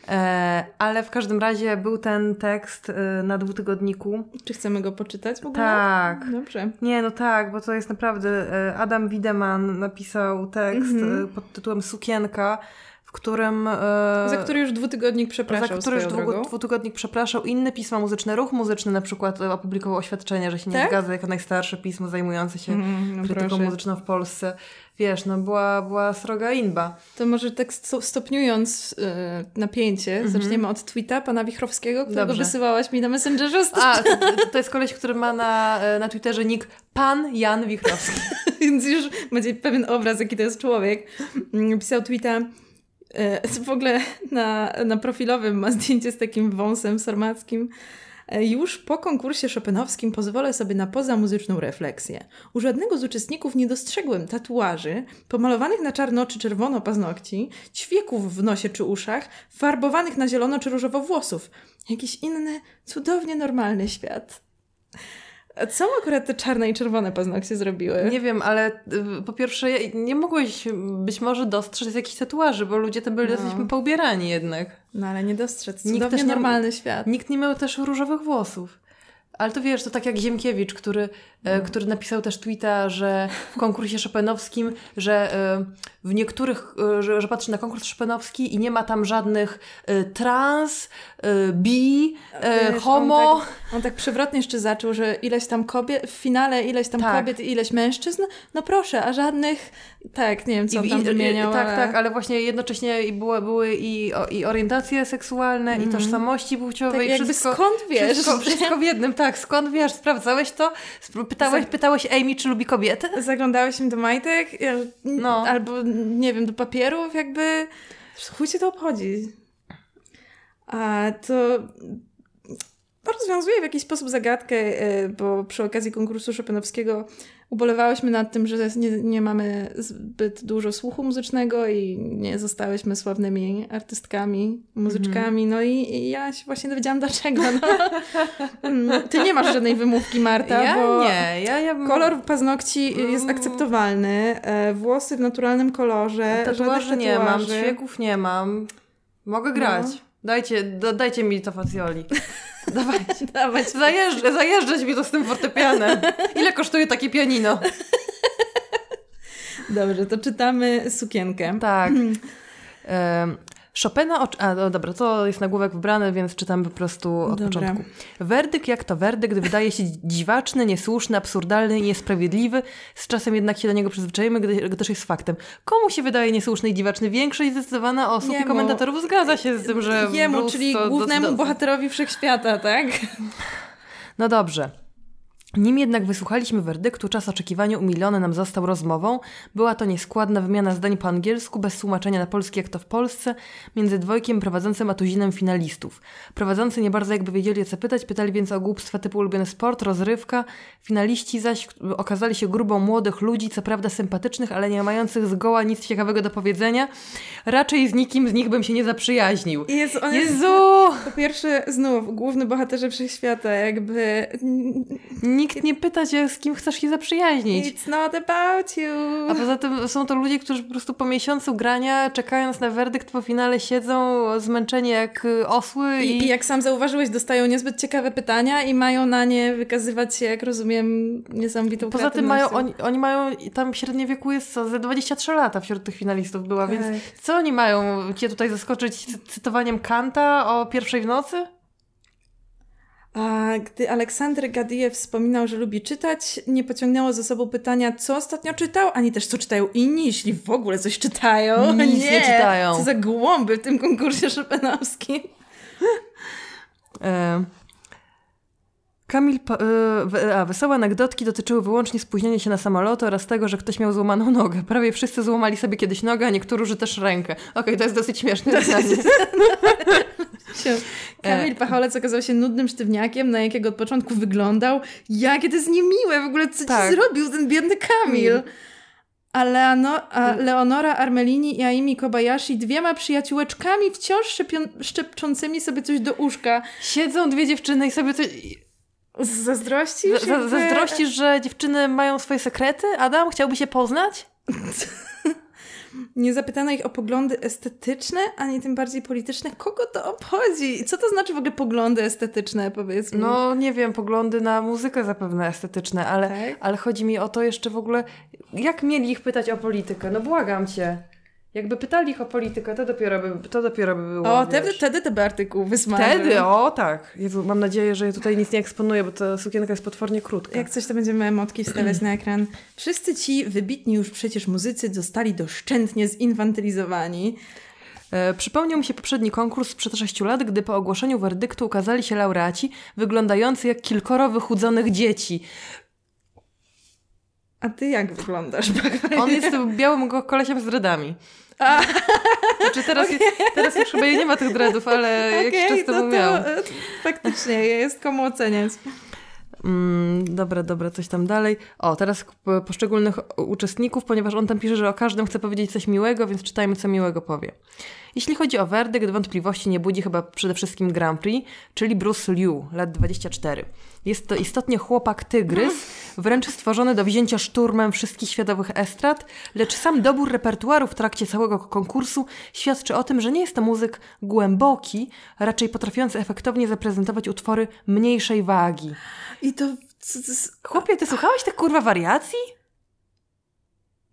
E, ale w każdym razie był ten tekst e, na dwutygodniku. Czy chcemy go poczytać w ogóle? Tak. Dobrze. Nie, no tak, bo to jest naprawdę. e, Adam Wideman napisał tekst Mhm. e, pod tytułem Sukienka, którym. e, Za który już dwutygodnik za przepraszał który już drogą. dwutygodnik przepraszał. Inne pisma muzyczne, ruch muzyczny na przykład opublikował oświadczenie, że się nie Tak? zgadza jako najstarsze pismo zajmujące się Mm, no krytyką proszę. muzyczną w Polsce. Wiesz, no była, była sroga inba. To może tak sto- stopniując e, napięcie, zaczniemy od tweeta pana Wichrowskiego, którego. Dobrze. wysyłałaś mi na Messengerze. A, to, to jest koleś, który ma na, e, na Twitterze nick Pan Jan Wichrowski. Więc już macie pewien obraz, jaki to jest człowiek. Mm, Pisał tweeta. E, W ogóle na, na profilowym ma zdjęcie z takim wąsem sarmackim. E, Już po konkursie chopinowskim pozwolę sobie na pozamuzyczną refleksję. U żadnego z uczestników nie dostrzegłem tatuaży, pomalowanych na czarno czy czerwono paznokci, ćwieków w nosie czy uszach, farbowanych na zielono czy różowo włosów. Jakiś inny, cudownie normalny świat. A co akurat te czarne i czerwone paznokcie zrobiły? Nie wiem, ale y, po pierwsze nie mogłeś być może dostrzec jakichś tatuaży, bo ludzie tam byli No. dosyć poubierani jednak. No ale nie dostrzec. Nikt też nie- normalny świat. Nikt nie miał też różowych włosów. Ale to wiesz, to tak jak Ziemkiewicz, który, e, który napisał też tweeta, że w konkursie chopinowskim, że e, w niektórych, e, że, że patrzy na konkurs chopinowski i nie ma tam żadnych trans, bi, Wiesz, homo. On tak, on tak przewrotnie jeszcze zaczął, że ileś tam kobiet, w finale ileś tam Tak. kobiet i ileś mężczyzn. No proszę, a żadnych, tak, nie wiem co I- tam i- wymieniał, Tak, ale... tak, ale właśnie jednocześnie były, były i, i orientacje seksualne, i tożsamości płciowe, Mhm. tak i jakby wszystko. skąd wiesz? Wszystko, wszystko w jednym, tak. Skąd wiesz? Sprawdzałeś to? Pytałeś, Za- pytałeś Amy, czy lubi kobiety? Zaglądałeś im do majtek, No. albo nie wiem, do papierów, jakby chuj cię to obchodzi. A to rozwiązuje w jakiś sposób zagadkę, e, bo przy okazji konkursu Chopinowskiego ubolewałyśmy nad tym, że nie, nie mamy zbyt dużo słuchu muzycznego i nie zostałyśmy sławnymi artystkami, muzyczkami. No i, i ja się właśnie dowiedziałam dlaczego. No. Mm, Ty nie masz żadnej wymówki, Marta, ja bo... nie, ja, ja Kolor paznokci jest Mm. akceptowalny, e, włosy w naturalnym kolorze, tatuaży żadnych nie mam, tatuaży. ćwieków nie mam. Mogę grać. No. Dajcie, do, dajcie mi to facjoli. Dawajcie. Dawać. Zajeżdżę, zajeżdżać mi to z tym fortepianem. Ile kosztuje takie pianino? Dobrze, to czytamy sukienkę. Tak. Chopina, o... a no dobra, to jest nagłówek wybrany, więc czytam po prostu od Dobra. początku. Werdykt jak to werdykt wydaje się dziwaczny, niesłuszny, absurdalny i niesprawiedliwy. Z czasem jednak się do niego przyzwyczajemy, gdy- gdyż jest faktem. Komu się wydaje niesłuszny i dziwaczny? Większość zdecydowana osób i Jemu. komentatorów zgadza się z tym, że Jemu, czyli to głównemu do- do- bohaterowi wszechświata, tak? No dobrze. Nim jednak wysłuchaliśmy werdyktu, czas oczekiwania umilony nam został rozmową. Była to nieskładna wymiana zdań po angielsku, bez tłumaczenia na polski jak to w Polsce, między dwojkiem prowadzącym a tuzinem finalistów. Prowadzący nie bardzo jakby wiedzieli o co pytać, pytali więc o głupstwa typu ulubiony sport, rozrywka. Finaliści zaś okazali się grubą młodych ludzi, co prawda sympatycznych, ale nie mających zgoła nic ciekawego do powiedzenia. Raczej z nikim z nich bym się nie zaprzyjaźnił. Jezu, on jest Jezu! po pierwsze znów główny bohaterze wszechświata, jakby Nikt nie pyta cię, z kim chcesz się zaprzyjaźnić. it's not about you. A poza tym są to ludzie, którzy po prostu po miesiącu grania, czekając na werdykt po finale, siedzą zmęczeni jak osły I, i, I jak sam zauważyłeś, dostają niezbyt ciekawe pytania i mają na nie wykazywać się, jak rozumiem, niesamowitą poza tym mają, oni, oni mają, tam średnie wieku jest co, ze 23 lata wśród tych finalistów była, więc Tak. co oni mają cię tutaj zaskoczyć cy- cytowaniem Kanta o pierwszej w nocy? A gdy Aleksander Gadijew wspominał, że lubi czytać, nie pociągnęło ze sobą pytania, co ostatnio czytał, ani też co czytają inni, jeśli w ogóle coś czytają. Nic nie czytają. Co za głąby w tym konkursie szopenowskim. E, Kamil, e, we- a, wesołe anegdotki dotyczyły wyłącznie spóźnienia się na samoloty oraz tego, że ktoś miał złamaną nogę. Prawie wszyscy złamali sobie kiedyś nogę, a niektórzy też rękę. Okej, to jest dosyć śmieszne zdanie. Kamil Pacholec okazał się nudnym sztywniakiem, na jakiego od początku wyglądał. Jakie to jest niemiłe w ogóle, co Tak. ci zrobił ten biedny Kamil. A, a Leonora Armelini i Aimi Kobayashi, dwiema przyjaciółeczkami wciąż szczepią- szepczącymi sobie coś do uszka. Siedzą dwie dziewczyny i sobie coś... Z zazdrości? Z- za- Zazdrościsz, że dziewczyny mają swoje sekrety? Adam, chciałby się poznać? Nie zapytano ich o poglądy estetyczne, ani tym bardziej polityczne. Kogo to obchodzi? Co to znaczy w ogóle poglądy estetyczne, powiedz mi? No, nie wiem, poglądy na muzykę zapewne estetyczne, ale, Tak? ale chodzi mi o to jeszcze w ogóle, jak mieli ich pytać o politykę? No błagam cię. Jakby pytali ich o politykę, to dopiero by, to dopiero by było. O, wtedy, wtedy to by artykuł wysmażył. Wtedy, o tak. Jezu, mam nadzieję, że tutaj nic nie eksponuję, bo ta sukienka jest potwornie krótka. Jak coś, to będziemy emotki wstawiać na ekran. Wszyscy ci wybitni już przecież muzycy zostali doszczętnie zinfantylizowani. E, przypomniał mi się poprzedni konkurs sprzed 6 lat, gdy po ogłoszeniu werdyktu ukazali się laureaci wyglądający jak kilkoro wychudzonych dzieci. A ty jak wyglądasz? On jest tym białym kolesiem z dreadami. A, Znaczy teraz, teraz już chyba nie ma tych dreadów, ale jakiś okej, czas temu to, miał. to e, faktycznie jest komu oceniać. Mm, dobra, dobra, coś tam dalej. O, teraz poszczególnych uczestników, ponieważ on tam pisze, że o każdym chce powiedzieć coś miłego, więc czytajmy, co miłego powie. Jeśli chodzi o werdykt, wątpliwości nie budzi chyba przede wszystkim Grand Prix, czyli Bruce Liu, lat 24. Jest to istotnie chłopak tygrys, wręcz stworzony do wzięcia szturmem wszystkich światowych estrad, lecz sam dobór repertuaru w trakcie całego konkursu świadczy o tym, że nie jest to muzyk głęboki, raczej potrafiący efektownie zaprezentować utwory mniejszej wagi. I to... Chłopie, ty słuchałeś tych kurwa wariacji?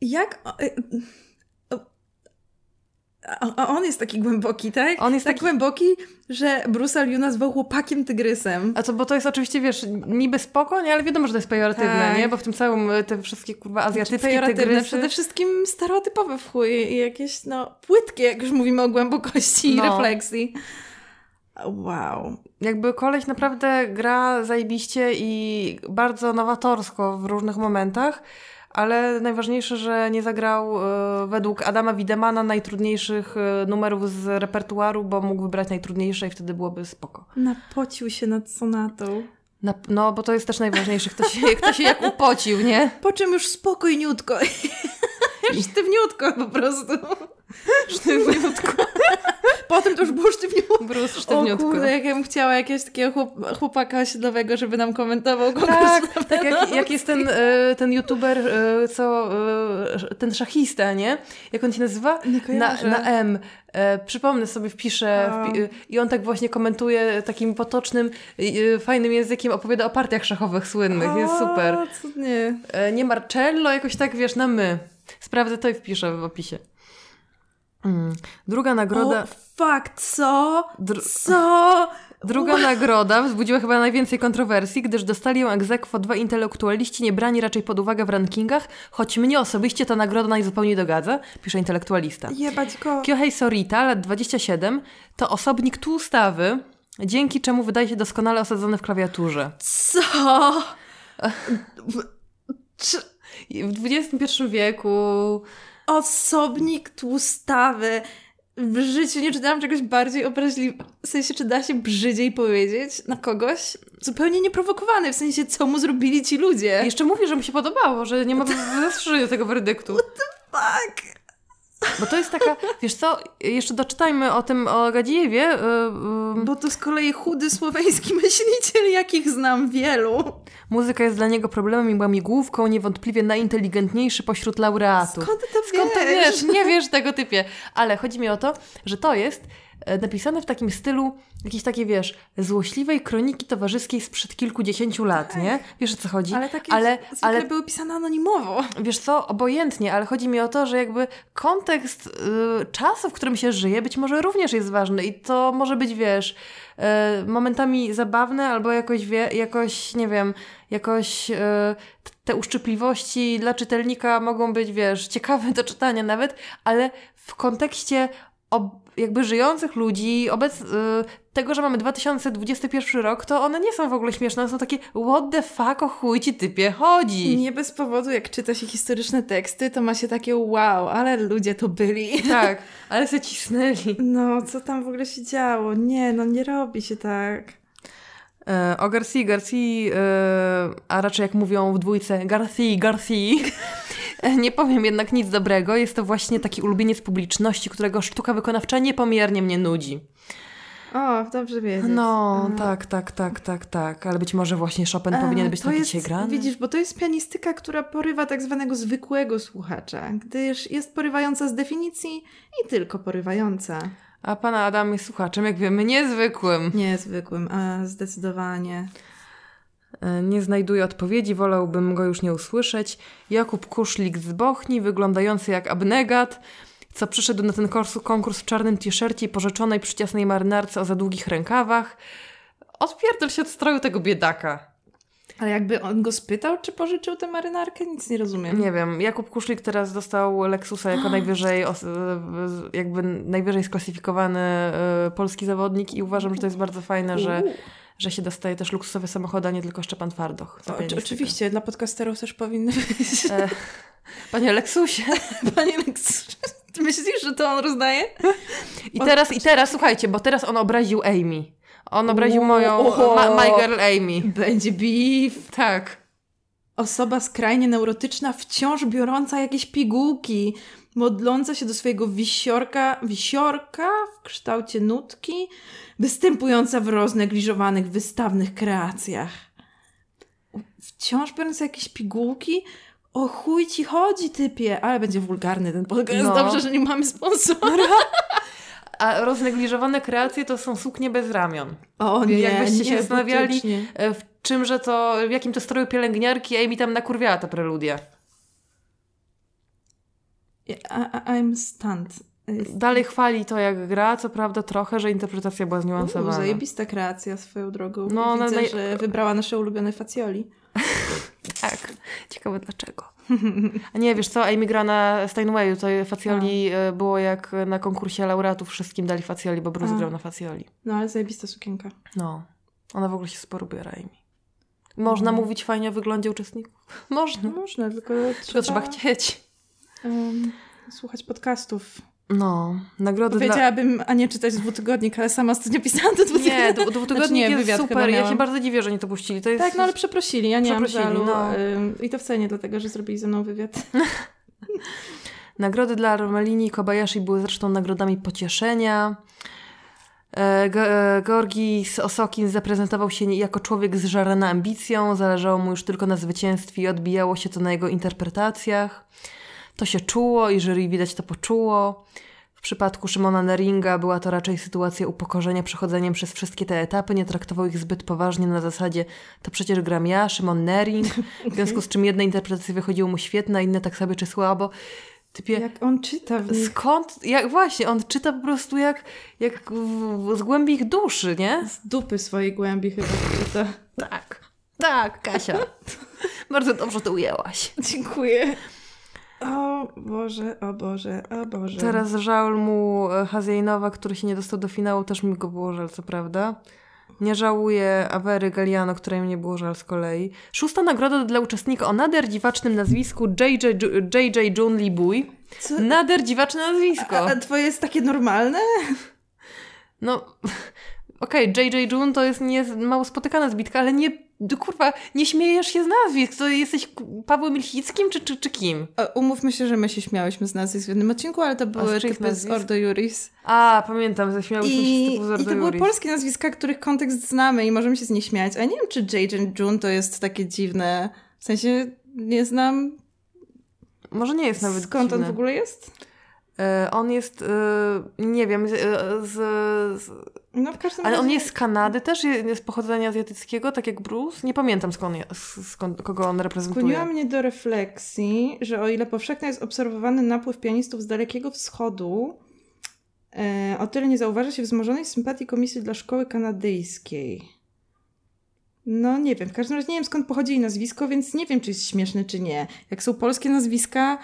Jak... e, A, on jest taki głęboki, tak? On jest tak taki- głęboki, że Bruce Liu nazwał chłopakiem tygrysem. A co, bo to jest oczywiście, wiesz, niby spoko, nie? Ale wiadomo, że to jest pejoratywne, Tak. nie? Bo w tym całym, y, te wszystkie kurwa azjatyckie Pejoratywne, tygrysy... przede wszystkim stereotypowe w chuj i jakieś, no, płytkie, jak już mówimy o głębokości i No. refleksji. Wow. Jakby koleś naprawdę gra zajebiście i bardzo nowatorsko w różnych momentach, ale najważniejsze, że nie zagrał y, według Adama Widemana najtrudniejszych y, numerów z repertuaru, bo mógł wybrać najtrudniejsze i wtedy byłoby spoko. Napocił się nad sonatą. Na, no, bo to jest też najważniejsze, kto się, kto się jak upocił, nie? Po czym już spokojniutko. sztywniutko po prostu. Sztywniutko. Potem to już było sztywniutko. Bruce O sztywniutko. kurde, jak ja bym chciała jakiegoś takiego chłop, chłopaka osiedlowego, żeby nam komentował konkurs. Tak, tak jak, jak jest ten, e, ten youtuber, e, co e, ten szachista, nie? Jak on się nazywa? Nie Na, na M. E, przypomnę sobie, wpiszę A. wpi- i on tak właśnie komentuje takim potocznym, e, fajnym językiem, opowiada o partiach szachowych słynnych. Jest super. O, cudnie. E, nie Marcello, jakoś tak, wiesz, na my. Sprawdzę to i wpiszę w opisie. Mm. Druga nagroda... O, fuck, co? Dr- Co? Druga nagroda wzbudziła chyba najwięcej kontrowersji, gdyż dostali ją egzekwo dwa intelektualiści niebrani raczej pod uwagę w rankingach, choć mnie osobiście ta nagroda najzupełniej dogadza, pisze intelektualista. Jebać go. Kyohei Sorita, lat 27, to osobnik tłustawy, dzięki czemu wydaje się doskonale osadzony w klawiaturze. Co? Czy W XXI wieku... osobnik tłustawy. W życiu nie czytałam czegoś bardziej obraźliwego. W sensie, czy da się brzydziej powiedzieć na kogoś? Zupełnie nieprowokowany, w sensie, co mu zrobili ci ludzie. Jeszcze mówi, że mu się podobało, że nie ma zastrzeżenia tego werdyktu. Fuck. Bo to jest taka, wiesz co, jeszcze doczytajmy o tym, o Gadzijewie. Yy, yy, Bo to z kolei chudy słoweński myśliciel, jakich znam wielu. Muzyka jest dla niego problemem i łamigłówką, niewątpliwie najinteligentniejszy pośród laureatów. Skąd to Skąd to wiesz? wiesz? Nie wiesz tego typie. Ale chodzi mi o to, że to jest napisane w takim stylu jakiejś takiej, wiesz, złośliwej kroniki towarzyskiej sprzed kilkudziesięciu lat, nie? Wiesz o co chodzi? Ale takie ale, ale były pisane anonimowo. wiesz co, obojętnie, ale chodzi mi o to, że jakby kontekst y, czasu, w którym się żyje, być może również jest ważny i to może być, wiesz, y, momentami zabawne albo jakoś, wie, jakoś nie wiem, jakoś y, te uszczypliwości dla czytelnika mogą być, wiesz, ciekawe do czytania nawet, ale w kontekście ob- jakby żyjących ludzi, obec y, tego, że mamy 2021 rok, to one nie są w ogóle śmieszne, są takie what the fuck, o chuj ci typie chodzi. Nie bez powodu, jak czyta się historyczne teksty, to ma się takie wow, ale ludzie to byli. Tak, ale se cisnęli. No, co tam w ogóle się działo? Nie, no nie robi się tak. E, o Garcia, Garcia, e, a raczej jak mówią w dwójce, Garcia, Garcia. E, Nie powiem jednak nic dobrego. Jest to właśnie taki ulubieniec publiczności, którego sztuka wykonawcza niepomiernie mnie nudzi. O, dobrze wiedzieć. No, A. tak, tak, tak, tak, tak. Ale być może właśnie Chopin powinien A, być to taki jest, grany. Widzisz, bo to jest pianistyka, która porywa tak zwanego zwykłego słuchacza, gdyż jest porywająca z definicji i tylko porywająca. A pan Adam jest słuchaczem, jak wiemy, niezwykłym. Nie zwykłym, a zdecydowanie. E, Nie znajduje odpowiedzi, wolałbym go już nie usłyszeć. Jakub Kuszlik z Bochni, wyglądający jak abnegat, co przyszedł na ten kurs, konkurs w czarnym t-shircie pożyczonej przyciasnej marynarce o za długich rękawach. Odpierdol się od stroju tego biedaka. Ale jakby on go spytał, czy pożyczył tę marynarkę? Nic nie rozumiem. Nie wiem, Jakub Kuszlik teraz dostał Lexusa jako najwyżej, e, jakby najwyżej sklasyfikowany e, polski zawodnik i uważam, że to jest bardzo fajne, że. Że się dostaje też luksusowe samochody, a nie tylko Szczepan Twardoch. O, oczywiście, dla podcasterów też powinny być. E, Panie Leksusie. Panie ty myślisz, że to on rozdaje? I teraz, I teraz, słuchajcie, bo teraz on obraził Amy. On obraził moją, ma, my girl Amy. Będzie beef. Tak. Osoba skrajnie neurotyczna, wciąż biorąca jakieś pigułki, modląca się do swojego wisiorka, wisiorka w kształcie nutki, występująca w roznegliżowanych, wystawnych kreacjach. Wciąż biorąca jakieś pigułki? O chuj ci chodzi, typie! Ale będzie wulgarny ten podcast. No. Dobrze, że nie mamy sponsora. A roznegliżowane kreacje to są suknie bez ramion. O nie, Jakbyście się nie, zastanawiali, butycznie. e, w czymże to, w jakim to stroju pielęgniarki Amy tam nakurwiała ta preludia. I, I'm stunned. Dalej chwali to, jak gra, co prawda trochę, że interpretacja była zniuansowana. zajebista kreacja swoją drogą. No, No, ona Widzę, naj- że wybrała nasze ulubione facjoli. Tak. Ciekawe dlaczego. A nie, wiesz co, Amy gra na Steinwayu, to facjoli e, było jak na konkursie laureatów, wszystkim dali facjoli, bo Bruce A. grał na facjoli. No, ale zajebista sukienka. No, ona w ogóle się sporo ubiera, Amy. Można Mhm. mówić fajnie o wyglądzie uczestników? Można. No można, tylko Tylko trzeba, trzeba chcieć. Em, słuchać podcastów. No, nagrody dla... Powiedziałabym, a nie czytać dwutygodnik, ale sama ostatnio pisałam do dwutygodnika. Nie, dwu- dwutygodnik Znaczy nie, jest super. Ja się bardzo dziwię, że nie to puścili. To jest... Tak, no ale przeprosili, ja nie mam Przeprosili, żalu. no. I to wcale nie dlatego, że zrobili ze mną wywiad. Nagrody dla Romelini i Kobayashi były zresztą nagrodami pocieszenia. E, Ge- Georgis Osokin zaprezentował się jako człowiek zżarany ambicją, zależało mu już tylko na zwycięstwie i odbijało się to na jego interpretacjach. To się czuło i jury widać to poczuło. W przypadku Szymona Neringa była to raczej sytuacja upokorzenia przechodzeniem przez wszystkie te etapy, nie traktował ich zbyt poważnie na zasadzie to przecież gram ja, Szymon Nering, w związku z czym jedne interpretacje wychodziły mu świetne, inne tak sobie czy słabo. Typie, Jak on czyta w nich Skąd? Jak, właśnie, on czyta po prostu jak, jak w, z głębi ich duszy, nie? z dupy swojej głębi chyba czyta. Tak. Tak, Kasia. Bardzo dobrze to ujęłaś. Dziękuję. O Boże, o Boże, o Boże. Teraz żal mu e, Haziejnowa, który się nie dostał do finału, też mi go było żal, co prawda. Nie żałuję Awery Galliano, której mnie było żal z kolei. Szósta nagroda dla uczestnika o nader dziwacznym nazwisku JJ, JJ Jun Lee Bui. Co? Nader dziwaczne nazwisko. A, a twoje jest takie normalne? No, okej, JJ June to jest nie, mało spotykana zbitka, ale nie, kurwa, nie śmiejesz się z nazwisk. To jesteś Pawłem Ilchickim czy, czy, czy kim? A, Umówmy się, że my się śmiałyśmy z nazwisk w jednym odcinku, ale to były typy z nazwisk? Ordo Juris. A, pamiętam, zaśmiałyśmy się z I, typu z I Ordo to były Juris. polskie nazwiska, których kontekst znamy i możemy się z nich śmiać. A nie wiem, czy JJ June to jest takie dziwne. W sensie nie znam Może nie jest nawet skąd dziwne. on w ogóle jest. E, on jest, e, nie wiem, z, e, z, z, No w każdym ale on razie- jest z Kanady też, je- jest z pochodzenia azjatyckiego, tak jak Bruce. Nie pamiętam skąd, skąd kogo on reprezentuje. Skłoniła mnie do refleksji, że o ile powszechny jest obserwowany napływ pianistów z Dalekiego Wschodu, e, o tyle nie zauważa się wzmożonej sympatii komisji dla szkoły kanadyjskiej. No nie wiem, w każdym razie nie wiem skąd pochodzi jej nazwisko, więc nie wiem, czy jest śmieszne, czy nie. Jak są polskie nazwiska,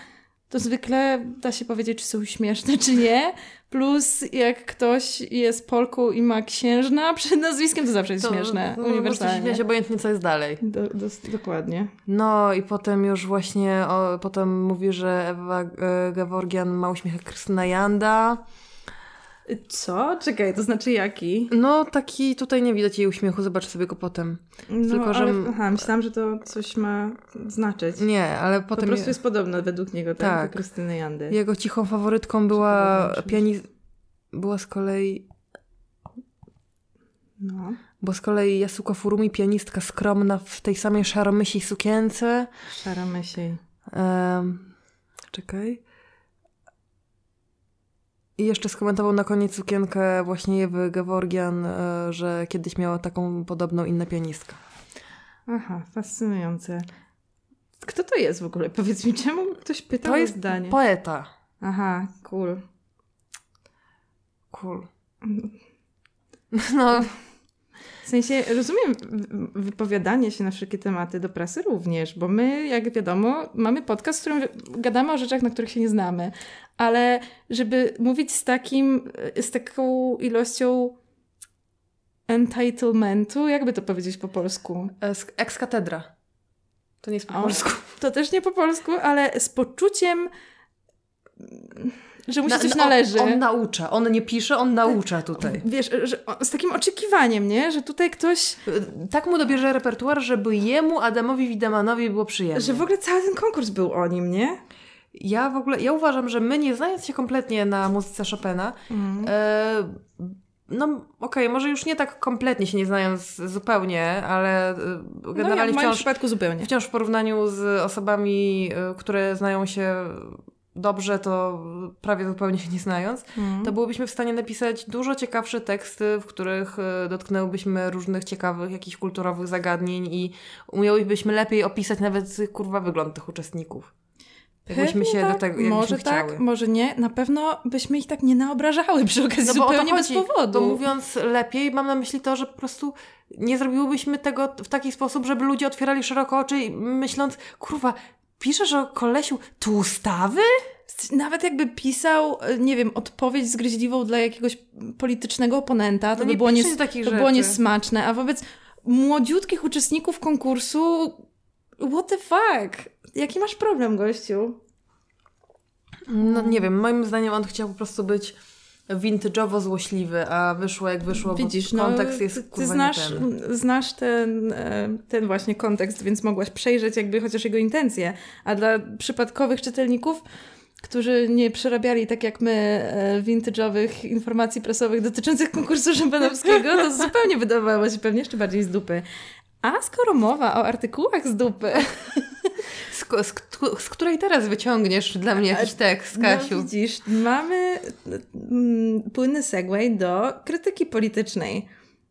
to zwykle da się powiedzieć, czy są śmieszne, czy nie. Plus jak ktoś jest Polką i ma księżna przed nazwiskiem, to zawsze jest śmieszne, no, się uniwersalnie. śmiać obojętnie, co jest dalej. Do, do, dokładnie. No i potem już właśnie, o, potem mówi, że Ewa e, Gaworgian ma uśmiech jak Krystyna Janda. Co? Czekaj, to znaczy jaki? No taki, tutaj nie widać jej uśmiechu, zobacz sobie go potem. No, Tylko, że- ale, aha, myślałam, że to coś ma znaczyć. Nie, ale po potem prostu je, jest podobne według niego, tak? Tak. Do Krystyny Jandy. jego cichą faworytką była Przepraszam. piani... była z kolei No. Bo z kolei Yasuko Furumi, pianistka skromna w tej samej szaromysiej sukience. Szara myśli. Em, czekaj. I jeszcze skomentował na koniec sukienkę właśnie Ewy Geworgian, e, że kiedyś miała taką podobną inna pianistka. Aha, fascynujące. Kto to jest w ogóle? Powiedz mi, czemu ktoś pytał To jest zdanie? poeta. Aha, cool. Cool. No, W sensie rozumiem wypowiadanie się na wszelkie tematy do prasy również, bo my, jak wiadomo, mamy podcast, w którym gadamy o rzeczach, na których się nie znamy, ale żeby mówić z takim, z taką ilością entitlementu, jakby to powiedzieć po polsku? ex katedra. To nie jest po O. polsku. To też nie po polsku, ale z poczuciem, że mu się Na- coś no, należy. On, on naucza. On nie pisze, on naucza tutaj. Wiesz, że, z takim oczekiwaniem, nie? Że tutaj ktoś, Tak mu dobierze repertuar, żeby jemu, Adamowi Widemanowi było przyjemnie. że w ogóle cały ten konkurs był o nim, nie? Ja w ogóle, ja uważam, że my nie znając się kompletnie na muzyce Chopina, e, no okej, może już nie tak kompletnie się nie znając zupełnie, ale e, no ja generalnie w moim wciąż, przypadku zupełnie. wciąż w porównaniu z osobami, e, które znają się dobrze, to prawie zupełnie się nie znając, Mhm. to byłybyśmy w stanie napisać dużo ciekawsze teksty, w których e, dotknęłybyśmy różnych ciekawych, jakichś kulturowych zagadnień i umiałybyśmy lepiej opisać nawet kurwa wygląd tych uczestników. Jakbyśmy się tak, do tego jakbyśmy Może chciały. tak, może nie. Na pewno byśmy ich tak nie naobrażały przy okazji No bo o to zupełnie bez powodu. To mówiąc lepiej, mam na myśli to, że po prostu nie zrobiłybyśmy tego w taki sposób, żeby ludzie otwierali szeroko oczy i myśląc, kurwa, piszesz o kolesiu tłustawy? Nawet jakby pisał, e, nie wiem, odpowiedź zgryźliwą dla jakiegoś politycznego oponenta, to No by nie było, nies- to było niesmaczne, a wobec młodziutkich uczestników konkursu what the fuck? Jaki masz problem, gościu? No nie wiem, moim zdaniem on chciał po prostu być vintage'owo złośliwy, a wyszło jak wyszło, Widzisz, bo no, kontekst jest ty, ty znasz, ten. znasz ten, e, ten właśnie kontekst, więc mogłaś przejrzeć jakby chociaż jego intencje. A dla przypadkowych czytelników, którzy nie przerabiali tak jak my e, vintage'owych informacji prasowych dotyczących konkursu Szymanowskiego, to zupełnie wydawało się pewnie jeszcze bardziej z dupy. A skoro mowa o artykułach z dupy, Z, z, z której teraz wyciągniesz dla mnie jakiś tekst, Kasiu? no widzisz, mamy mm, płynny segway do krytyki politycznej,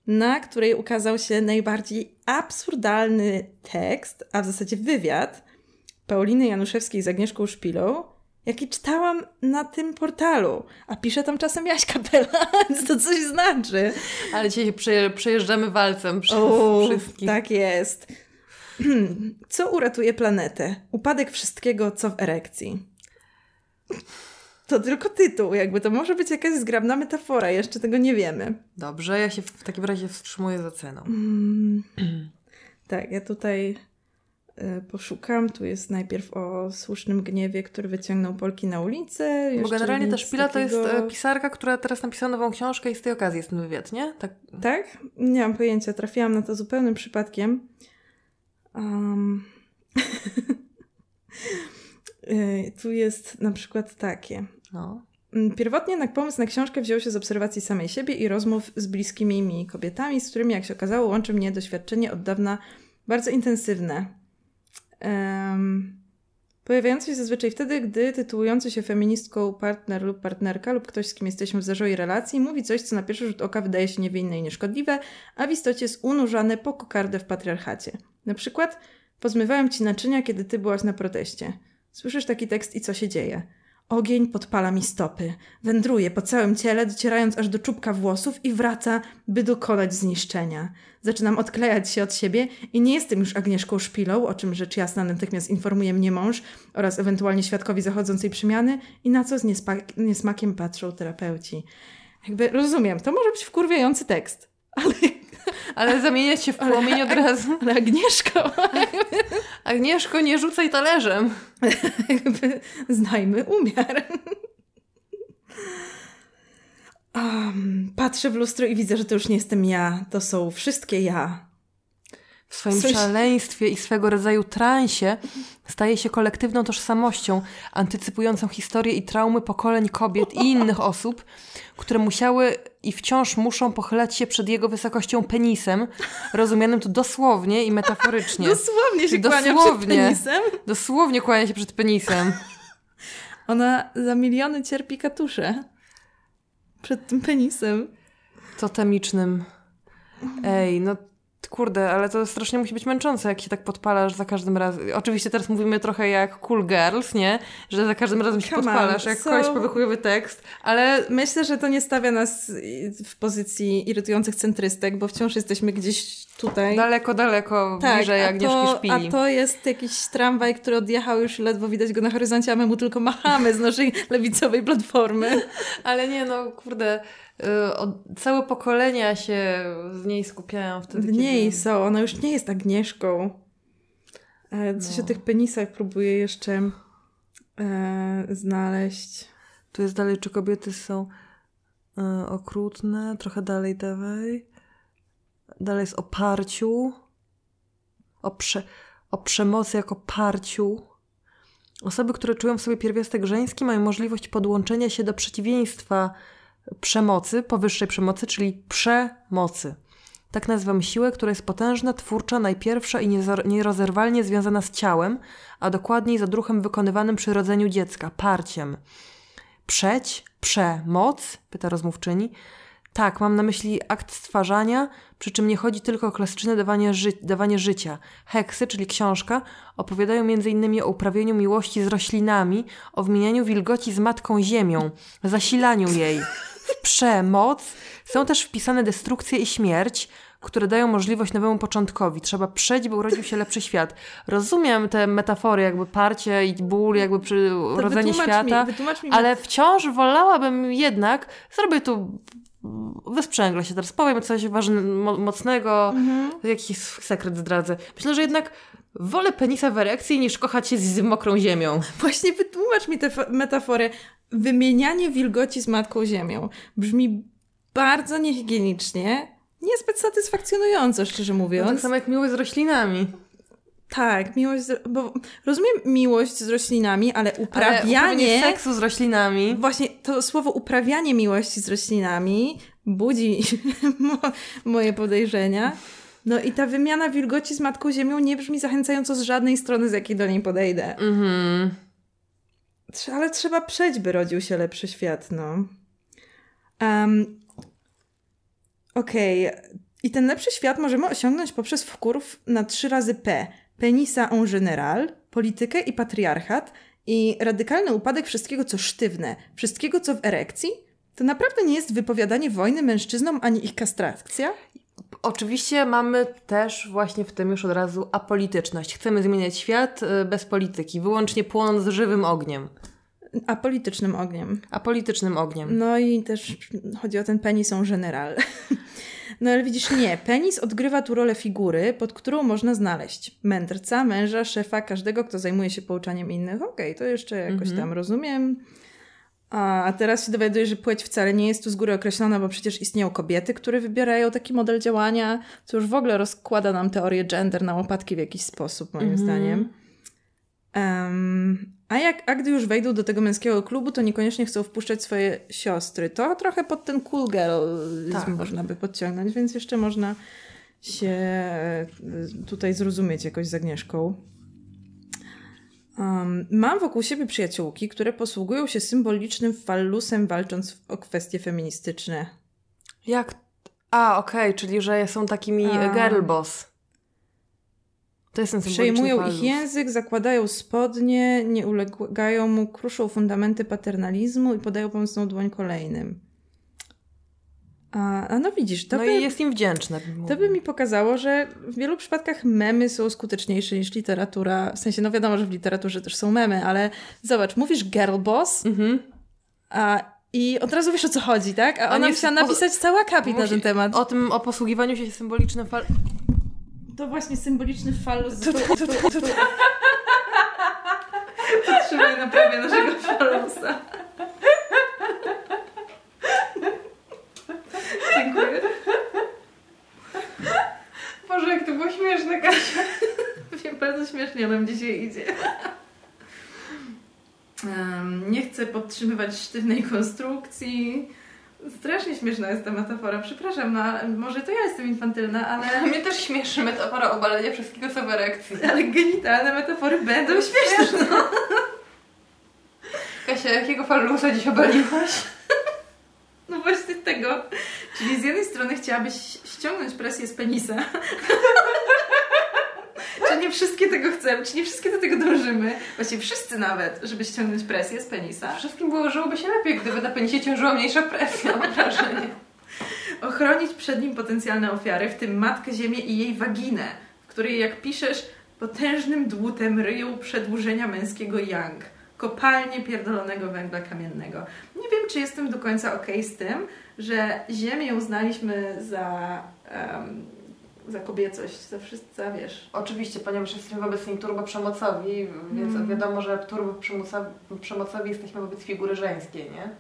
na której ukazał się najbardziej absurdalny tekst, a w zasadzie wywiad Pauliny Januszewskiej z Agnieszką Szpilą, jaki czytałam na tym portalu. A pisze tam czasem Jaś Kapela, więc to coś znaczy. Ale dzisiaj przeje, przejeżdżamy walcem przez O, wszystkich. tak jest. Co uratuje planetę? Upadek wszystkiego, co w erekcji. To tylko tytuł, jakby to może być jakaś zgrabna metafora, jeszcze tego nie wiemy. Dobrze, ja się w takim razie wstrzymuję za ceną. Mm, tak, ja tutaj poszukam. Tu jest najpierw o słusznym gniewie, który wyciągnął Polki na ulicę. Bo generalnie ta Szpila to jest takiego- e, pisarka, która teraz napisała nową książkę i z tej okazji jest ten wywiad, nie? Tak. Tak? Nie mam pojęcia. Trafiłam na to zupełnym przypadkiem. Um. Tu jest na przykład takie. No. Mm, Pierwotnie jednak pomysł na książkę wziął się z obserwacji samej siebie i rozmów z bliskimi mi kobietami, z którymi, jak się okazało, łączy mnie doświadczenie od dawna bardzo intensywne. Em, pojawiające się zazwyczaj wtedy, gdy tytułujący się feministką partner lub partnerka lub ktoś, z kim jesteśmy w zażołej relacji, mówi coś, co na pierwszy rzut oka wydaje się niewinne i nieszkodliwe, a w istocie jest unurzane po kokardę w patriarchacie. Na przykład, pozmywałem ci naczynia, kiedy ty byłaś na proteście. Słyszysz taki tekst i co się dzieje? Ogień podpala mi stopy, wędruje po całym ciele, docierając aż do czubka włosów i wraca, by dokonać zniszczenia. Zaczynam odklejać się od siebie i nie jestem już Agnieszką Szpilą, o czym rzecz jasna natychmiast informuje mnie mąż oraz ewentualnie świadkowi zachodzącej przemiany i na co z niesmakiem patrzą terapeuci. Jakby rozumiem, to może być wkurwiający tekst, ale, Ale zamieniać się w Ale- płomień od razu. ale Agnieszko, Agnieszko, nie rzucaj talerzem. jakby znajmy umiar. Um, patrzę w lustro i widzę, że to już nie jestem ja. To są wszystkie ja. w swoim Coś- szaleństwie i swego rodzaju transie staje się kolektywną tożsamością, antycypującą historię i traumy pokoleń kobiet i innych osób, które musiały i wciąż muszą pochylać się przed jego wysokością penisem, rozumianym tu dosłownie i metaforycznie. Dosłownie się Czyli kłania dosłownie. przed penisem. Dosłownie kłania się przed penisem. Ona za miliony cierpi katusze. Przed tym penisem. Totemicznym. Ej, no kurde, ale to strasznie musi być męczące, jak się tak podpalasz za każdym razem. Oczywiście teraz mówimy trochę jak cool girls, nie? Że za każdym razem się Come on, podpalasz, jak so- powychujowy tekst, ale Myślę, że to nie stawia nas w pozycji irytujących centrystek, bo wciąż jesteśmy gdzieś tutaj. daleko, daleko bliżej a Agnieszki to, Szpili. a to jest jakiś tramwaj, który odjechał już ledwo widać go na horyzoncie, a my mu tylko machamy z naszej lewicowej platformy. Ale nie, no kurde, całe pokolenia się w niej skupiają wtedy, W niej kiedy... są, ona już nie jest Agnieszką. E, Coś No. o tych penisach próbuję jeszcze e, znaleźć. Tu jest dalej, czy kobiety są y, okrutne. Trochę dalej dawaj. Dalej jest o parciu. O, prze, o przemocy jako parciu. Osoby, które czują w sobie pierwiastek żeński, mają możliwość podłączenia się do przeciwieństwa przemocy, powyższej przemocy, czyli przemocy. Tak nazywam siłę, która jest potężna, twórcza, najpierwsza i nierozerwalnie związana z ciałem, a dokładniej z odruchem wykonywanym przy rodzeniu dziecka, parciem. Przeć, przemoc? pyta rozmówczyni. Tak, mam na myśli akt stwarzania, przy czym nie chodzi tylko o klasyczne dawanie, ży dawanie życia. Heksy, czyli książka, opowiadają m.in. o uprawieniu miłości z roślinami, o wymienianiu wilgoci z matką ziemią, zasilaniu jej. Przemoc są też wpisane destrukcje i śmierć, które dają możliwość nowemu początkowi. Trzeba przejść, by urodził się lepszy świat. Rozumiem te metafory, jakby parcie i ból, jakby przy To urodzeniu świata. Mi, mi Ale wciąż wolałabym jednak, zrobię tu, wysprzęglę się teraz, powiem coś ważnego, mo- mocnego, Mhm. jakiś sekret zdradzę. Myślę, że jednak wolę penisa w erekcji niż kochać się z mokrą ziemią. Właśnie wytłumacz mi tę metaforę. Wymienianie wilgoci z Matką Ziemią brzmi bardzo niehigienicznie, niezbyt satysfakcjonująco, szczerze No, mówiąc. tak samo jak miłość z roślinami. Tak, miłość, z, bo rozumiem miłość z roślinami, ale Ale uprawianie... uprawianie seksu z roślinami. Właśnie to słowo uprawianie miłości z roślinami budzi mo- moje podejrzenia. No i ta wymiana wilgoci z Matką Ziemią nie brzmi zachęcająco z żadnej strony, z jakiej do niej podejdę. Mhm. Ale trzeba przejść, by rodził się lepszy świat, no. Um, Okej. I ten lepszy świat możemy osiągnąć poprzez wkurw na trzy razy P. Penisa en general, politykę i patriarchat i radykalny upadek wszystkiego, co sztywne, wszystkiego, co w erekcji. To naprawdę nie jest wypowiadanie wojny mężczyznom ani ich kastracja? Oczywiście mamy też właśnie w tym już od razu apolityczność. Chcemy zmieniać świat y, bez polityki, wyłącznie płonąc żywym ogniem. Apolitycznym ogniem. Apolitycznym ogniem. No i też chodzi o ten penis en general. No ale widzisz, nie. Penis odgrywa tu rolę figury, pod którą można znaleźć mędrca, męża, szefa, każdego, kto zajmuje się pouczaniem innych. Okej, to jeszcze jakoś tam rozumiem. A teraz się dowiaduję, że płeć wcale nie jest tu z góry określona, bo przecież istnieją kobiety, które wybierają taki model działania, co już w ogóle rozkłada nam teorię gender na łopatki w jakiś sposób, moim zdaniem. Em, a, jak, a gdy już wejdą do tego męskiego klubu, to niekoniecznie chcą wpuszczać swoje siostry. To trochę pod ten cool girl Tak. można by podciągnąć, więc jeszcze można się e, tutaj zrozumieć jakoś z Agnieszką. Um, mam wokół siebie przyjaciółki, które posługują się symbolicznym fallusem, walcząc o kwestie feministyczne. Jak? A, okej, czyli że są takimi A. girl boss. To jest Przejmują fallus. ich język, zakładają spodnie, nie ulegają mu, kruszą fundamenty paternalizmu i podają pomocną dłoń kolejnym. A, a no widzisz, to, No by, i jest im wdzięczna. to by mi pokazało, że w wielu przypadkach memy są skuteczniejsze niż literatura. W sensie, no wiadomo, że w literaturze też są memy, ale zobacz, mówisz girl boss Mhm. a, i od razu wiesz o co chodzi, tak? A On ona jest musiała po- napisać cały akapit na Musi- ten temat. O tym, o posługiwaniu się symbolicznym fal... To właśnie symboliczny fallus. Tu, tu, tu, tu, tu. Trzymaj na prawie naszego fallusa. Dziękuję. Boże, jak to było śmieszne, Kasia. Wiem, nam dzisiaj idzie. Nie chcę podtrzymywać sztywnej konstrukcji. Strasznie śmieszna jest ta metafora. Przepraszam, no, może to ja jestem infantylna, ale... Mnie też śmieszy metafora obalenia wszystkiego co w erekcji. Ale genitalne metafory będą śmieszne. No. Kasia, jakiego falusa dziś obaliłaś? No właśnie tego. Czyli z jednej strony chciałabyś ściągnąć presję z penisa. nie wszystkie tego chcemy, czy nie wszystkie do tego dążymy. Właściwie wszyscy nawet, żeby ściągnąć presję z penisa. Wszystkim byłoby się lepiej, gdyby na penisie ciążyła mniejsza presja, mam wrażenie. Ochronić przed nim potencjalne ofiary, w tym Matkę Ziemię i jej waginę, w której, jak piszesz, potężnym dłutem ryją przedłużenia męskiego yang kopalnie pierdolonego węgla kamiennego. Nie wiem, czy jestem do końca ok z tym, że Ziemię uznaliśmy za, um, za kobiecość, za wszystko, wiesz. Oczywiście, ponieważ jesteśmy wobec niej turbo przemocowi, więc mm. wiadomo, że turbo przemocowi jesteśmy wobec figury żeńskiej, nie?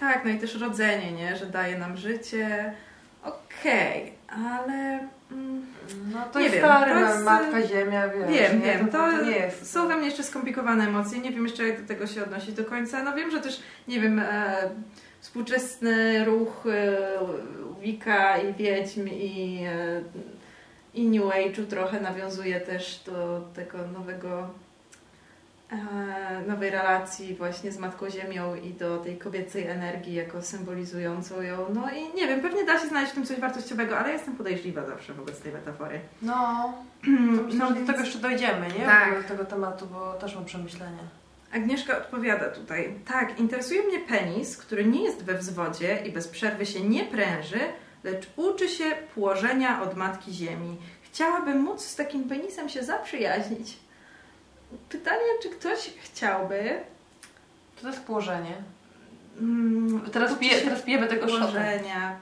Tak, no i też rodzenie, nie? Że daje nam życie. Okej, okay, ale... Mm, no to nie jest wiem, stary, to jest... matka ziemia, wiesz. Wiem, nie? wiem, to, to, to, nie jest. Są we mnie jeszcze skomplikowane emocje, nie wiem jeszcze jak do tego się odnosić do końca. No wiem, że też, nie wiem, e, współczesny ruch e, Wika i Wiedźm i, e, i New Age'u trochę nawiązuje też do tego nowego E, nowej relacji właśnie z Matką Ziemią i do tej kobiecej energii jako symbolizującą ją. No i nie wiem, pewnie da się znaleźć w tym coś wartościowego, ale jestem podejrzliwa zawsze wobec tej metafory. No, myślę, no, do tego jeszcze dojdziemy, nie? Tak. Do tego tematu, bo też mam przemyślenia. Agnieszka odpowiada tutaj. Tak, interesuje mnie penis, który nie jest we wzwodzie i bez przerwy się nie pręży, lecz uczy się płożenia od Matki Ziemi. Chciałabym móc z takim penisem się zaprzyjaźnić. Pytanie, czy ktoś chciałby. Co to jest położenie? Mm, teraz, pije, teraz pijemy tego położenia.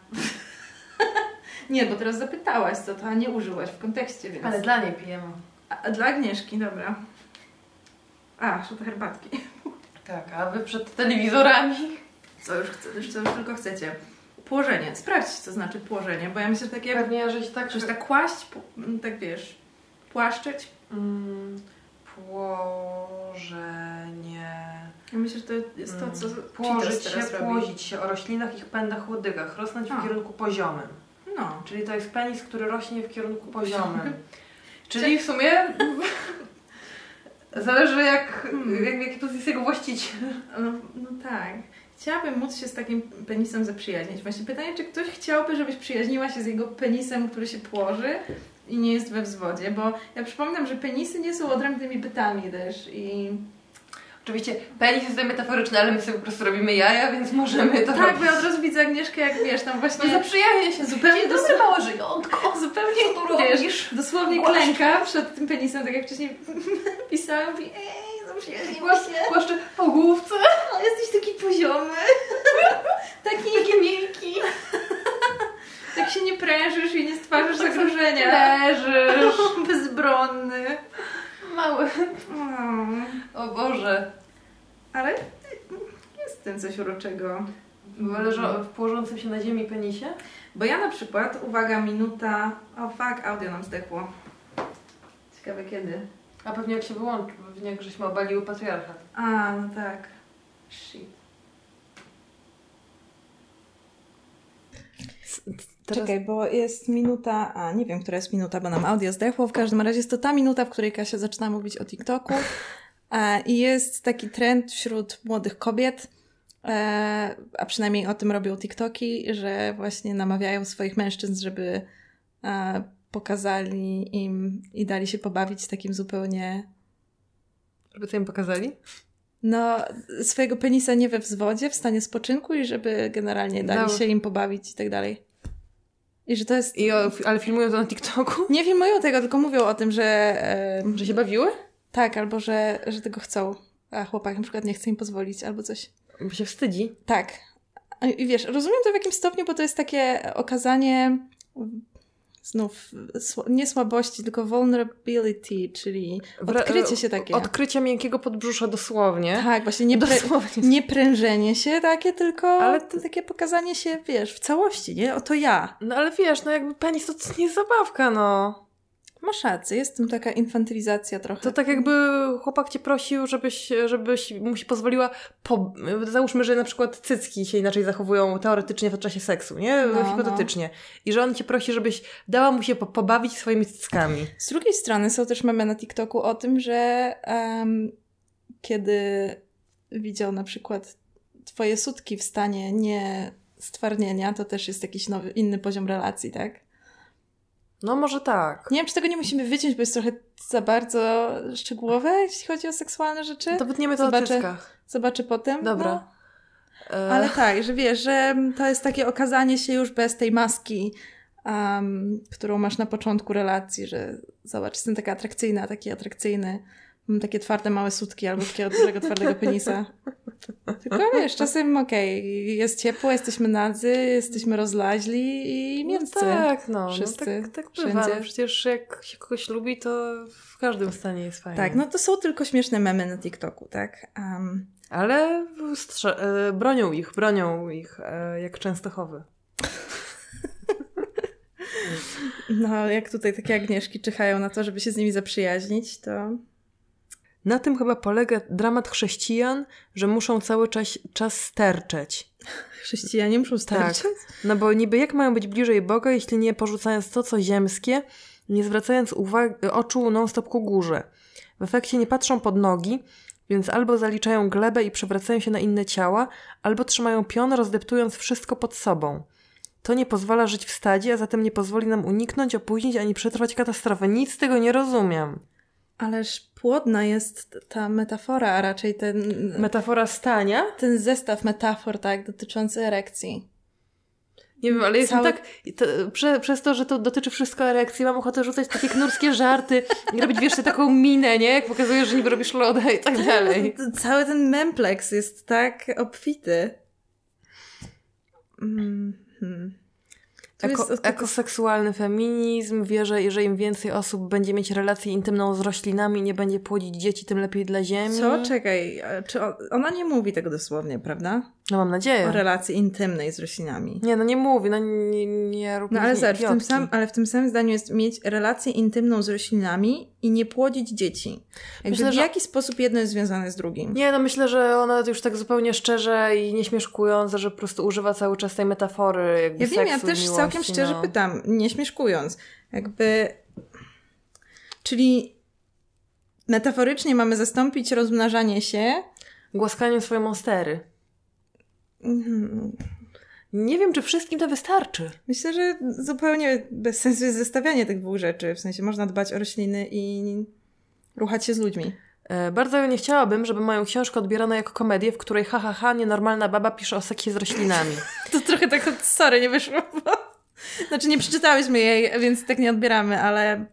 nie, bo teraz zapytałaś co to, a nie użyłaś w kontekście, więc... Ale dla niej pijemy. A, dla Agnieszki, dobra. A, szota herbatki. Tak, a wy przed telewizorami? Co już, chce, co już tylko chcecie. Położenie. Sprawdź, co znaczy położenie, bo ja myślę, że takie... Pewnie, żeś tak... Żeś tak kłaść, tak wiesz, płaszczyć. Mm płożenie. Ja myślę, że to jest to, co mm. Płożyć się, płozić się o roślinach, ich pędach, łodygach, rosnąć w kierunku poziomym. No. Czyli to jest penis, który rośnie w kierunku poziomym. Czyli w sumie zależy jak, hmm. jak, jaki to jest jego właściciel. No, no tak. Chciałabym móc się z takim penisem zaprzyjaźnić. Właśnie pytanie, czy ktoś chciałby, żebyś przyjaźniła się z jego penisem, który się płoży, i nie jest we wzwodzie, bo ja przypominam, że penisy nie są odrębnymi bytami też i... Oczywiście penis jest metaforyczny, ale my sobie po prostu robimy jaja, więc możemy to Tak, bo ja od razu widzę Agnieszkę, jak wiesz, tam właśnie... No zaprzyjaźnię się zupełnie do małe żyjątko. Zupełnie, wiesz, dosłownie Głaszcz. klęka przed tym penisem, tak jak wcześniej pisałam, mówi, ej, zaprzyjaźniła się. Głaszczę po główce. O, jesteś taki poziomy. taki, taki miękki. Tak się nie prężysz i nie stwarzasz tak zagrożenia. Leżysz. Bezbronny. Mały. Mm. O Boże. Ale jest w tym coś uroczego. W położącym się na ziemi penisie? Bo ja na przykład, uwaga, minuta... O fuck, audio nam zdechło. Ciekawe kiedy. A pewnie jak się wyłączy, pewnie jak żeśmy obaliły patriarchat. A, no tak. Shit. Teraz... Czekaj, bo jest minuta, a nie wiem, która jest minuta, bo nam audio zdechło. W każdym razie jest to ta minuta, w której Kasia zaczyna mówić o TikToku. E, I jest taki trend wśród młodych kobiet, e, a przynajmniej o tym robią TikToki, że właśnie namawiają swoich mężczyzn, żeby e, pokazali im i dali się pobawić takim zupełnie. Żeby co im pokazali? No, swojego penisa nie we wzwodzie, w stanie spoczynku i żeby generalnie dali no. się im pobawić i tak dalej. I że to jest... I o, ale filmują to na TikToku? Nie filmują tego, tylko mówią o tym, że... że się bawiły? Tak, albo że, że tego chcą, a chłopak na przykład nie chce im pozwolić, albo coś. Bo się wstydzi? Tak. I wiesz, rozumiem to w jakimś stopniu, bo to jest takie okazanie znów nie słabości, tylko vulnerability, czyli odkrycie się takie. Odkrycie miękkiego podbrzusza dosłownie. Tak, właśnie nie, dosłownie. nie prężenie się takie, tylko ale to takie pokazanie się, wiesz, w całości, nie? Oto ja. No ale wiesz, no jakby penis to nie jest zabawka, no. Masz rację, jest tym taka infantylizacja trochę. To tak jakby chłopak cię prosił, żebyś, żebyś mu się pozwoliła, po, załóżmy, że na przykład cycki się inaczej zachowują teoretycznie w czasie seksu, nie? No, Hipotetycznie. I że on cię prosi, żebyś dała mu się po, pobawić swoimi cyckami. Z drugiej strony są też memy na TikToku o tym, że um, kiedy widział na przykład twoje sutki w stanie nie stwardnienia, to też jest jakiś nowy, inny poziom relacji, tak? No może tak. Nie wiem, czy tego nie musimy wyciąć, bo jest trochę za bardzo szczegółowe, jeśli chodzi o seksualne rzeczy. To wytniemy to zobaczę. Zobaczę potem. Dobra. No. Ale tak, że wiesz, że to jest takie okazanie się już bez tej maski, um, którą masz na początku relacji, że zobacz, jestem taka atrakcyjna, taki atrakcyjny. Mam takie twarde małe sutki albo takiego dużego, twardego penisa. Tylko wiesz, czasem okej, okay, jest ciepło, jesteśmy nadzy, jesteśmy rozlaźli i mięscy. No tak, no. Wszyscy, no tak, tak bywa. No przecież jak się kogoś lubi, to w każdym stanie jest fajnie. Tak, no to są tylko śmieszne memy na TikToku, tak? Um, Ale strze- bronią ich, bronią ich e, jak Częstochowy. No, jak tutaj takie Agnieszki czyhają na to, żeby się z nimi zaprzyjaźnić, to... Na tym chyba polega dramat chrześcijan, że muszą cały czas, czas sterczeć. Chrześcijanie muszą sterczeć? Tak. No bo niby jak mają być bliżej Boga, jeśli nie porzucając to, co ziemskie, nie zwracając uwagi, oczu non-stop ku górze. W efekcie nie patrzą pod nogi, więc albo zaliczają glebę i przewracają się na inne ciała, albo trzymają pion, rozdeptując wszystko pod sobą. To nie pozwala żyć w stadzie, a zatem nie pozwoli nam uniknąć, opóźnić ani przetrwać katastrofy. Nic z tego nie rozumiem. Ależ płodna jest ta metafora, a raczej ten. Metafora stania? Ten zestaw metafor, tak, dotyczący erekcji. Nie wiem, ale jestem Cały... tak. To, prze, przez to, że to dotyczy wszystko erekcji, mam ochotę rzucać takie knurskie żarty i robić, wiesz, taką minę, nie? Jak pokazujesz, że niby robisz loda i tak dalej. Cały ten mempleks jest tak obfity. Mm -hmm. Eko, ekoseksualny feminizm wie, że jeżeli im więcej osób będzie mieć relację intymną z roślinami, nie będzie płodzić dzieci, tym lepiej dla Ziemi. Co? Czekaj, czy ona nie mówi tego dosłownie, prawda? No mam nadzieję. O relacji intymnej z roślinami. Nie, no nie mówi, no nie, nie rób No ale zobacz, w tym sam, ale w tym samym zdaniu jest mieć relację intymną z roślinami i nie płodzić dzieci. Jakby myślę, w jaki że... sposób jedno jest związane z drugim? Nie, no myślę, że ona już tak zupełnie szczerze i nieśmieszkując, że po prostu używa cały czas tej metafory jakby Ja wiem, ja też miłości, całkiem szczerze no. pytam, nie śmieszkując. Jakby... Czyli metaforycznie mamy zastąpić rozmnażanie się... Głaskaniem swojej monstery. Mhm. Nie wiem, czy wszystkim to wystarczy. Myślę, że zupełnie bez sensu jest zestawianie tych dwóch rzeczy. W sensie można dbać o rośliny i ruchać się z ludźmi. E, bardzo nie chciałabym, żeby moją książkę odbierano jako komedię, w której ha, ha, ha, nienormalna baba pisze o seksie z roślinami. to trochę tak, sorry, nie wyszło. Bo... Znaczy nie przeczytałyśmy jej, więc tak nie odbieramy, ale...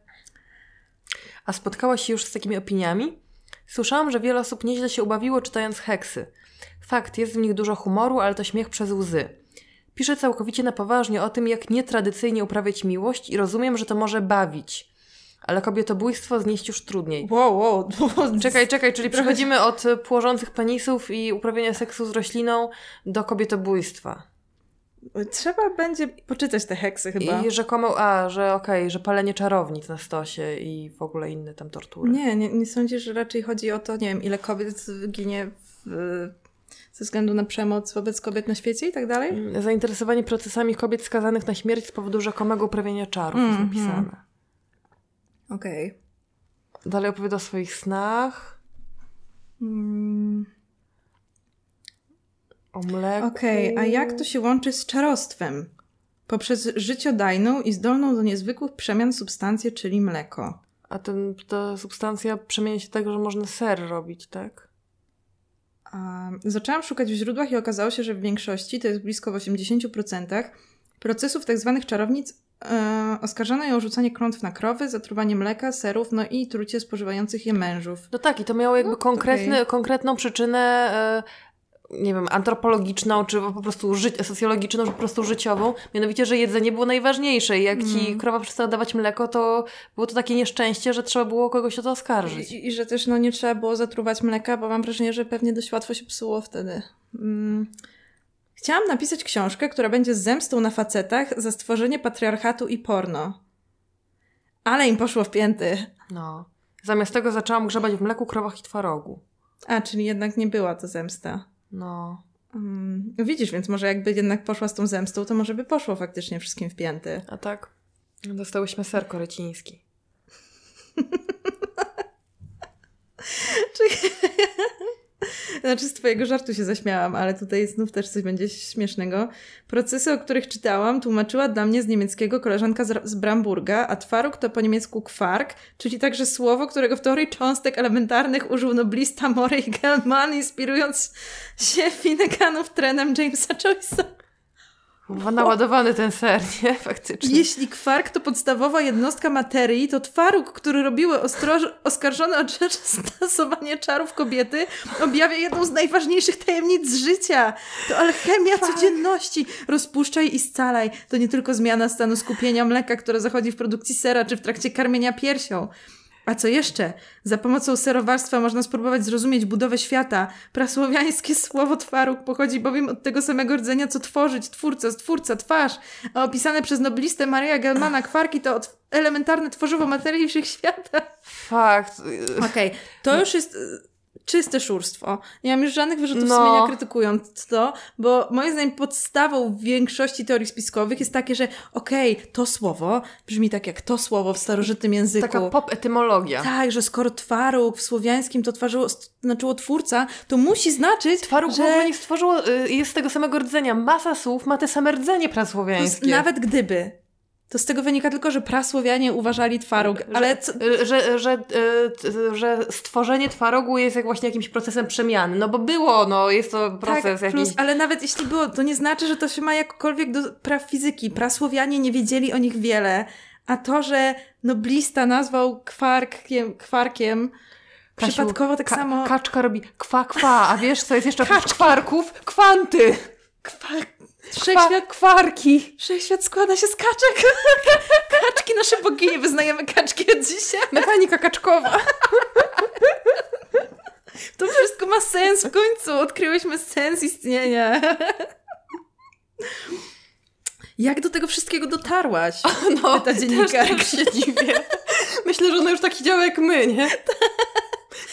A spotkałaś się już z takimi opiniami? Słyszałam, że wiele osób nieźle się ubawiło czytając heksy. Fakt, jest w nich dużo humoru, ale to śmiech przez łzy. Piszę całkowicie na poważnie o tym, jak nietradycyjnie uprawiać miłość i rozumiem, że to może bawić. Ale kobietobójstwo znieść już trudniej. Wow, wow. Czekaj, czekaj, czyli przechodzimy od płożących penisów i uprawiania seksu z rośliną do kobietobójstwa. Trzeba będzie poczytać te heksy chyba. I rzekomo, a, że okej, okay, że palenie czarownic na stosie i w ogóle inne tam tortury. Nie, nie, nie sądzisz, że raczej chodzi o to, nie wiem, ile kobiet ginie w ze względu na przemoc wobec kobiet na świecie i tak dalej? Zainteresowanie procesami kobiet skazanych na śmierć z powodu rzekomego uprawiania czarów mm, jest napisane. Okej. Okay. Dalej opowiada o swoich snach. Mm. O mleku. Okej, okay, a jak to się łączy z czarostwem? Poprzez życiodajną i zdolną do niezwykłych przemian substancję, czyli mleko. A ten, ta substancja przemienia się tak, że można ser robić, tak? Zaczęłam szukać w źródłach i okazało się, że w większości, to jest blisko w 80%, procesów tzw. Tak czarownic e, oskarżano ją o rzucanie klątw na krowy, zatruwanie mleka, serów, no i trucie spożywających je mężów. No tak, i to miało jakby no, konkretny, okay. konkretną przyczynę e, nie wiem, antropologiczną, czy po prostu ży- socjologiczną, czy po prostu życiową. Mianowicie, że jedzenie było najważniejsze i jak mm. ci krowa przestała dawać mleko, to było to takie nieszczęście, że trzeba było kogoś o to oskarżyć. I, i że też no, nie trzeba było zatruwać mleka, bo mam wrażenie, że pewnie dość łatwo się psuło wtedy. Mm. Chciałam napisać książkę, która będzie zemstą na facetach za stworzenie patriarchatu i porno. Ale im poszło w pięty. No. Zamiast tego zaczęłam grzebać w mleku, krowach i twarogu. A, czyli jednak nie była to zemsta. No. Mm, widzisz, więc może jakby jednak poszła z tą zemstą, to może by poszło faktycznie wszystkim w pięty. A tak? Dostałyśmy ser koreciński. Znaczy z twojego żartu się zaśmiałam, ale tutaj znów też coś będzie śmiesznego. Procesy, o których czytałam, tłumaczyła dla mnie z niemieckiego koleżanka z, Bramburga, a twaróg to po niemiecku kwark, czyli także słowo, którego w teorii cząstek elementarnych użył noblista Morey Gelman, inspirując się Finneganów trenem Jamesa Joyce'a. Chyba naładowany ten ser, nie? Faktycznie. Jeśli kwark to podstawowa jednostka materii, to twaróg, który robiły oskarżone o stosowanie czarów kobiety, objawia jedną z najważniejszych tajemnic życia. To alchemia codzienności. Rozpuszczaj i scalaj. To nie tylko zmiana stanu skupienia mleka, które zachodzi w produkcji sera, czy w trakcie karmienia piersią. A co jeszcze? Za pomocą serowarstwa można spróbować zrozumieć budowę świata. Prasłowiańskie słowo twaróg pochodzi bowiem od tego samego rdzenia, co tworzyć, twórca, stwórca, twarz. A opisane przez noblistę Maria Gelmana kwarki to od elementarne tworzywo materii wszechświata. Fakt. Okej, to już jest y, czyste szurstwo. Nie mam już żadnych wyrzutów No. sumienia krytykując to, bo moim zdaniem podstawą w większości teorii spiskowych jest takie, że okej, to słowo brzmi tak jak to słowo w starożytnym języku. Taka pop etymologia. Tak, że skoro twaróg w słowiańskim to twarzyło, znaczyło twórca, to musi znaczyć, Twaróg że w ogóle nie stworzyło, y, jest z tego samego rdzenia. Masa słów ma te same rdzenie prasłowiańskie. nawet gdyby. To z tego wynika tylko, że prasłowianie uważali twaróg, ale co, Że, że, y, t- że stworzenie twarogu jest jak właśnie jakimś procesem przemiany. No bo było, no jest to proces tak, plus, jakiś. ale nawet jeśli było, to nie znaczy, że to się ma jakkolwiek do praw fizyki. Prasłowianie nie wiedzieli o nich wiele, a to, że noblista nazwał kwarkiem, kwarkiem Kasiu, przypadkowo tak ka- samo... Kaczka robi kwa, kwa, a wiesz co jest jeszcze oprócz kwarków? Kwanty! Kwa, Wszechświat, kwarki! wszechświat składa się z kaczek. Kaczki, nasze boginie, wyznajemy kaczki od dzisiaj. Mechanika kaczkowa. To wszystko ma sens w końcu. Odkryłyśmy sens istnienia. Jak do tego wszystkiego dotarłaś? No, Pyta też, dziennikarka. też się dziwię. Myślę, że ona już tak działa jak my, nie?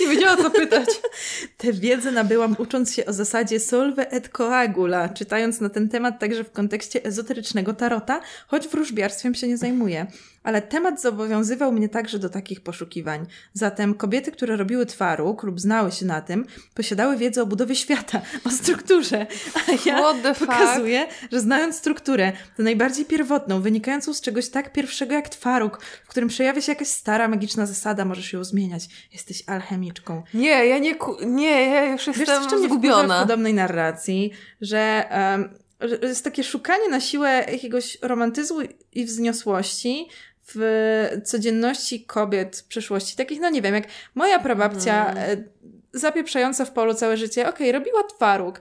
Nie wiedziała co pytać. Tę wiedzę nabyłam ucząc się o zasadzie solve et coagula, czytając na ten temat także w kontekście ezoterycznego tarota, choć wróżbiarstwem się nie zajmuję. Ale temat zobowiązywał mnie także do takich poszukiwań. Zatem kobiety, które robiły twaróg lub znały się na tym, posiadały wiedzę o budowie świata, o strukturze. A ja pokazuję, że znając strukturę, tę najbardziej pierwotną, wynikającą z czegoś tak pierwszego jak twaróg, w którym przejawia się jakaś stara, magiczna zasada, możesz ją zmieniać. Jesteś alchemiczką. Nie, ja nie, nie, ja już Wiesz, jestem co jeszcze mnie wkurza w zgubiona. podobnej narracji, że um, że jest takie szukanie na siłę jakiegoś romantyzmu i wzniosłości w codzienności kobiet w przyszłości. Takich, no nie wiem, jak moja prababcia Mhm. e, zapieprzająca w polu całe życie, okej, robiła twaróg.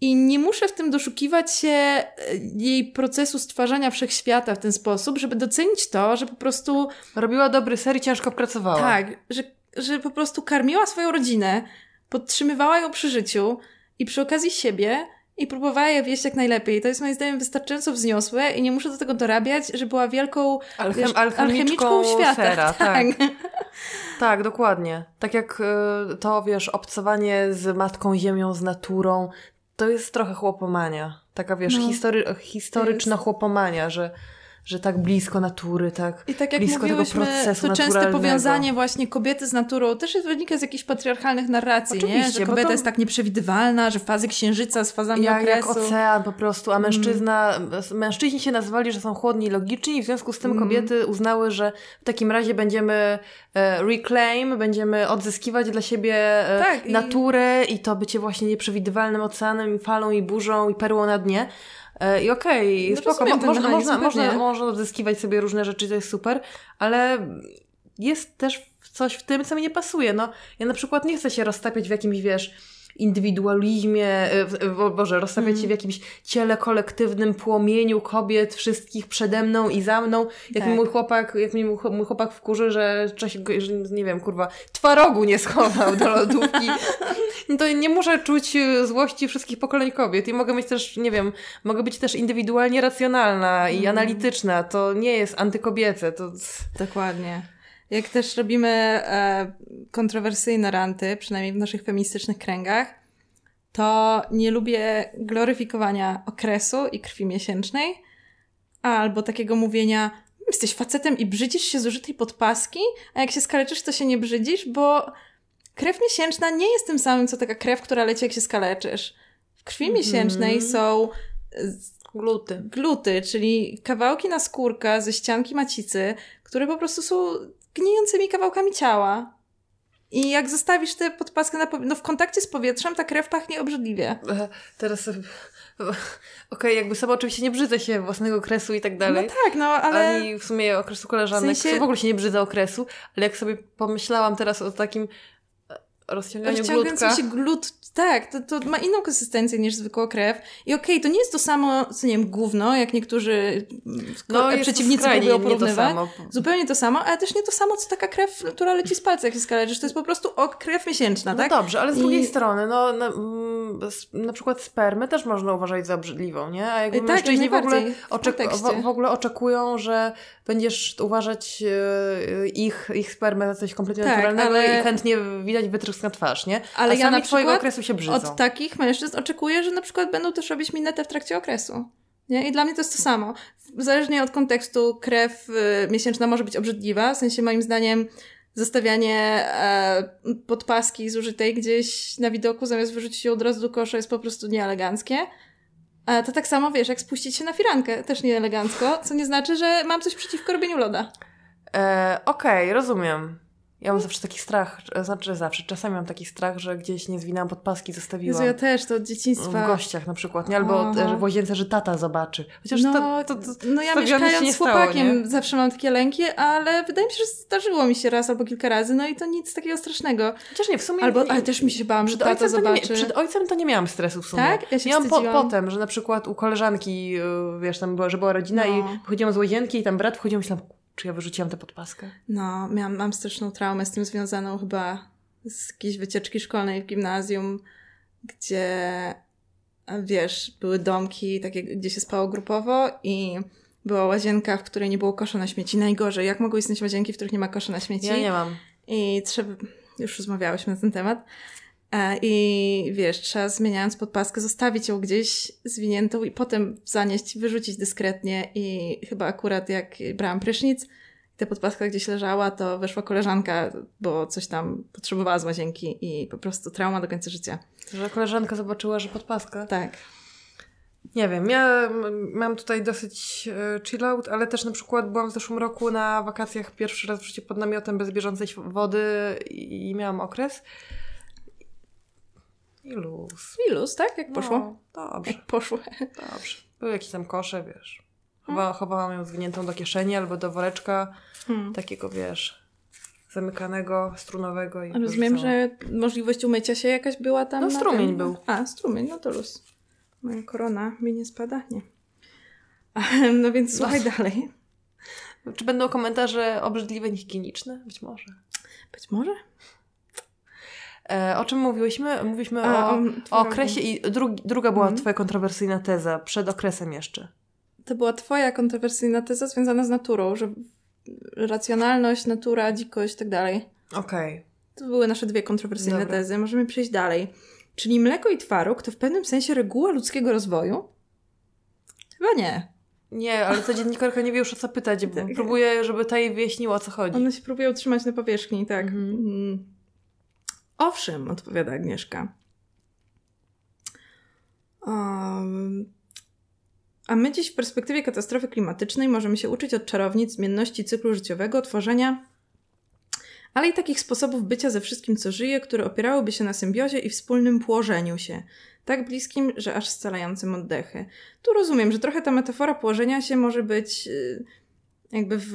I nie muszę w tym doszukiwać się e, jej procesu stwarzania wszechświata w ten sposób, żeby docenić to, że po prostu Robiła dobry ser i ciężko pracowała. tak, że, że po prostu karmiła swoją rodzinę, podtrzymywała ją przy życiu i przy okazji siebie i próbowała je wieść jak najlepiej. To jest moim zdaniem wystarczająco wzniosłe i nie muszę do tego dorabiać, że była wielką Alchem, wiesz, alchemiczką świata. tak. tak. Tak, dokładnie. Tak jak y, to, wiesz, obcowanie z Matką Ziemią, z naturą, to jest trochę chłopomania. Taka, wiesz, No. history, historyczna chłopomania, że, że tak blisko natury, tak I tak jak blisko tego procesu to częste powiązanie właśnie kobiety z naturą też jest wynika z jakichś patriarchalnych narracji, nie? Że kobieta to- jest tak nieprzewidywalna, że fazy księżyca z fazami Jak, jak okresu. Mm. ocean po prostu, a mężczyzna, mężczyźni się nazwali, że są chłodni i logiczni i w związku z tym Mm. kobiety uznały, że w takim razie będziemy e, reclaim, będziemy odzyskiwać dla siebie e, Tak, i- naturę i... to bycie właśnie nieprzewidywalnym oceanem i falą i burzą i perłą na dnie. E, I okej, No spoko, mo- można, można, można, można odzyskiwać sobie różne rzeczy, to jest super, ale jest też coś w tym, co mi nie pasuje. No, ja na przykład nie chcę się roztapiać w jakimś, wiesz, indywidualizmie, e, w- w- Boże, rozstawiać Mm. się w jakimś ciele kolektywnym płomieniu kobiet, wszystkich przede mną i za mną. Jak Tak. mi mój chłopak, jak mi mój chłop- mój chłopak wkurzy, że, czasie, że nie wiem, kurwa, twarogu nie schował do lodówki. To nie muszę czuć e, złości wszystkich pokoleń kobiet i mogę być też, nie wiem, mogę być też indywidualnie racjonalna i Mm. analityczna. To nie jest antykobiece, to... Dokładnie. Jak też robimy e, kontrowersyjne ranty, przynajmniej w naszych feministycznych kręgach, to nie lubię gloryfikowania okresu i krwi miesięcznej, albo takiego mówienia, jesteś facetem i brzydzisz się z użytej podpaski, a jak się skaleczysz, to się nie brzydzisz, bo krew miesięczna nie jest tym samym, co taka krew, która leci, jak się skaleczysz. W krwi Mhm. miesięcznej są e, Gluty. gluty, czyli kawałki naskórka ze ścianki macicy, które po prostu są gnijącymi kawałkami ciała. I jak zostawisz tę podpaskę na no w kontakcie z powietrzem, ta krew pachnie obrzydliwie. E, Teraz... e, Okej, jakby sama oczywiście nie brzydzę się własnego okresu i tak dalej. No tak, no ale Ani w sumie okresu koleżanek. W sensie- W ogóle się nie brzydzę okresu, ale jak sobie pomyślałam teraz o takim e, rozciąganiu glutka. się glut, tak, to, to ma inną konsystencję niż zwykła krew. I okej, to nie jest to samo, co nie wiem, gówno, jak niektórzy No, to przeciwnicy próbują nie to porównywać. samo. Zupełnie to samo, ale też nie to samo, co taka krew, która leci z palca, jak się skaleczysz. To jest po prostu o, krew miesięczna, No tak? dobrze, ale z I- drugiej strony, no na, mm, na przykład spermę też można uważać za obrzydliwą, nie? A jakby Tak, mężczyźni w ogóle, oczek- w, w ogóle oczekują, że będziesz uważać e, ich, ich spermę za coś kompletnie Tak, naturalnego ale- i chętnie widać wytrysk na twarz, nie? Ale A ja na twojego okresu się brzydzą. Od takich mężczyzn oczekuję, że na przykład będą też robić minetę w trakcie okresu. Nie? I dla mnie to jest to samo. Zależnie od kontekstu, krew y, miesięczna może być obrzydliwa. W sensie, moim zdaniem, zostawianie e, podpaski zużytej gdzieś na widoku, zamiast wyrzucić ją od razu do kosza, jest po prostu nieeleganckie. A to tak samo, wiesz, jak spuścić się na firankę, też nieelegancko, co nie znaczy, że mam coś przeciwko robieniu loda. E, Okej, rozumiem. Ja mam zawsze taki strach, znaczy zawsze, czasami mam taki strach, że gdzieś nie zwinęłam podpaski, zostawiłam. Jezu, ja też, to od dzieciństwa. W gościach na przykład, nie? Albo Aha. w łazience, że tata zobaczy. Chociaż no, to, to, to, no ja mieszkając z stało, chłopakiem nie? zawsze mam takie lęki, ale wydaje mi się, że zdarzyło mi się raz albo kilka razy, no i to nic takiego strasznego. Chociaż nie, w sumie... Albo, ale też mi się bałam, że Przed tata ojcem, to nie, zobaczy. przed ojcem to nie miałam stresu w sumie. Tak? Ja się Miałam po, potem, że na przykład u koleżanki, yy, wiesz, tam była, że była rodzina No. i wychodziłam z łazienki i tam brat wchodził i myślałam, czy ja wyrzuciłam tę podpaskę? No, miałam, mam straszną traumę z tym związaną chyba z jakiejś wycieczki szkolnej w gimnazjum, gdzie wiesz, były domki, takie, gdzie się spało grupowo i była łazienka, w której nie było kosza na śmieci. Najgorzej, jak mogą istnieć łazienki, w których nie ma kosza na śmieci? Ja nie mam. I trzeba, już rozmawiałyśmy na ten temat. E, I wiesz, trzeba zmieniając podpaskę, zostawić ją gdzieś zwiniętą i potem zanieść, wyrzucić dyskretnie. I chyba akurat jak brałam prysznic, ta podpaska gdzieś leżała, to weszła koleżanka, bo coś tam potrzebowała z łazienki i po prostu trauma do końca życia. Że koleżanka zobaczyła, że podpaska. Tak. Nie wiem, ja mam tutaj dosyć e, chill out, ale też na przykład byłam w zeszłym roku na wakacjach pierwszy raz w życiu pod namiotem bez bieżącej wody i miałam okres. I luz. I luz, tak? Jak poszło? No, dobrze, Jak poszło. dobrze. Były jakieś tam kosze, wiesz. Chowa, chowałam ją zwiniętą do kieszeni albo do woreczka Hmm. takiego, wiesz, zamykanego, strunowego. I Rozumiem, wyrzucałam. że możliwość umycia się jakaś była tam. No, strumień tym? był. A, strumień, no to luz. Moja korona mi nie spada? Nie. No więc słuchaj dalej. Czy będą komentarze obrzydliwe, niehigieniczne? Być może. Być może? E, o czym mówiłyśmy? Mówiliśmy A, o, o okresie i drugi, druga była Mhm. twoja kontrowersyjna teza, przed okresem jeszcze. To była twoja kontrowersyjna teza związana z naturą, że racjonalność, natura, dzikość i tak dalej. Okej. To były nasze dwie kontrowersyjne Dobra. tezy. Możemy przejść dalej. Czyli mleko i twaróg to w pewnym sensie reguła ludzkiego rozwoju? Chyba nie. Nie, ale ta dziennikarka nie wie już o co pytać, bo Tak. próbuje, żeby ta jej wyjaśniła o co chodzi. One się próbują utrzymać na powierzchni, tak. Mhm. Mm. Owszem, odpowiada Agnieszka. Um, a my dziś w perspektywie katastrofy klimatycznej możemy się uczyć od czarownic zmienności cyklu życiowego, tworzenia, ale i takich sposobów bycia ze wszystkim, co żyje, które opierałyby się na symbiozie i wspólnym płożeniu się. Tak bliskim, że aż scalającym oddechy. Tu rozumiem, że trochę ta metafora płożenia się może być... y, jakby w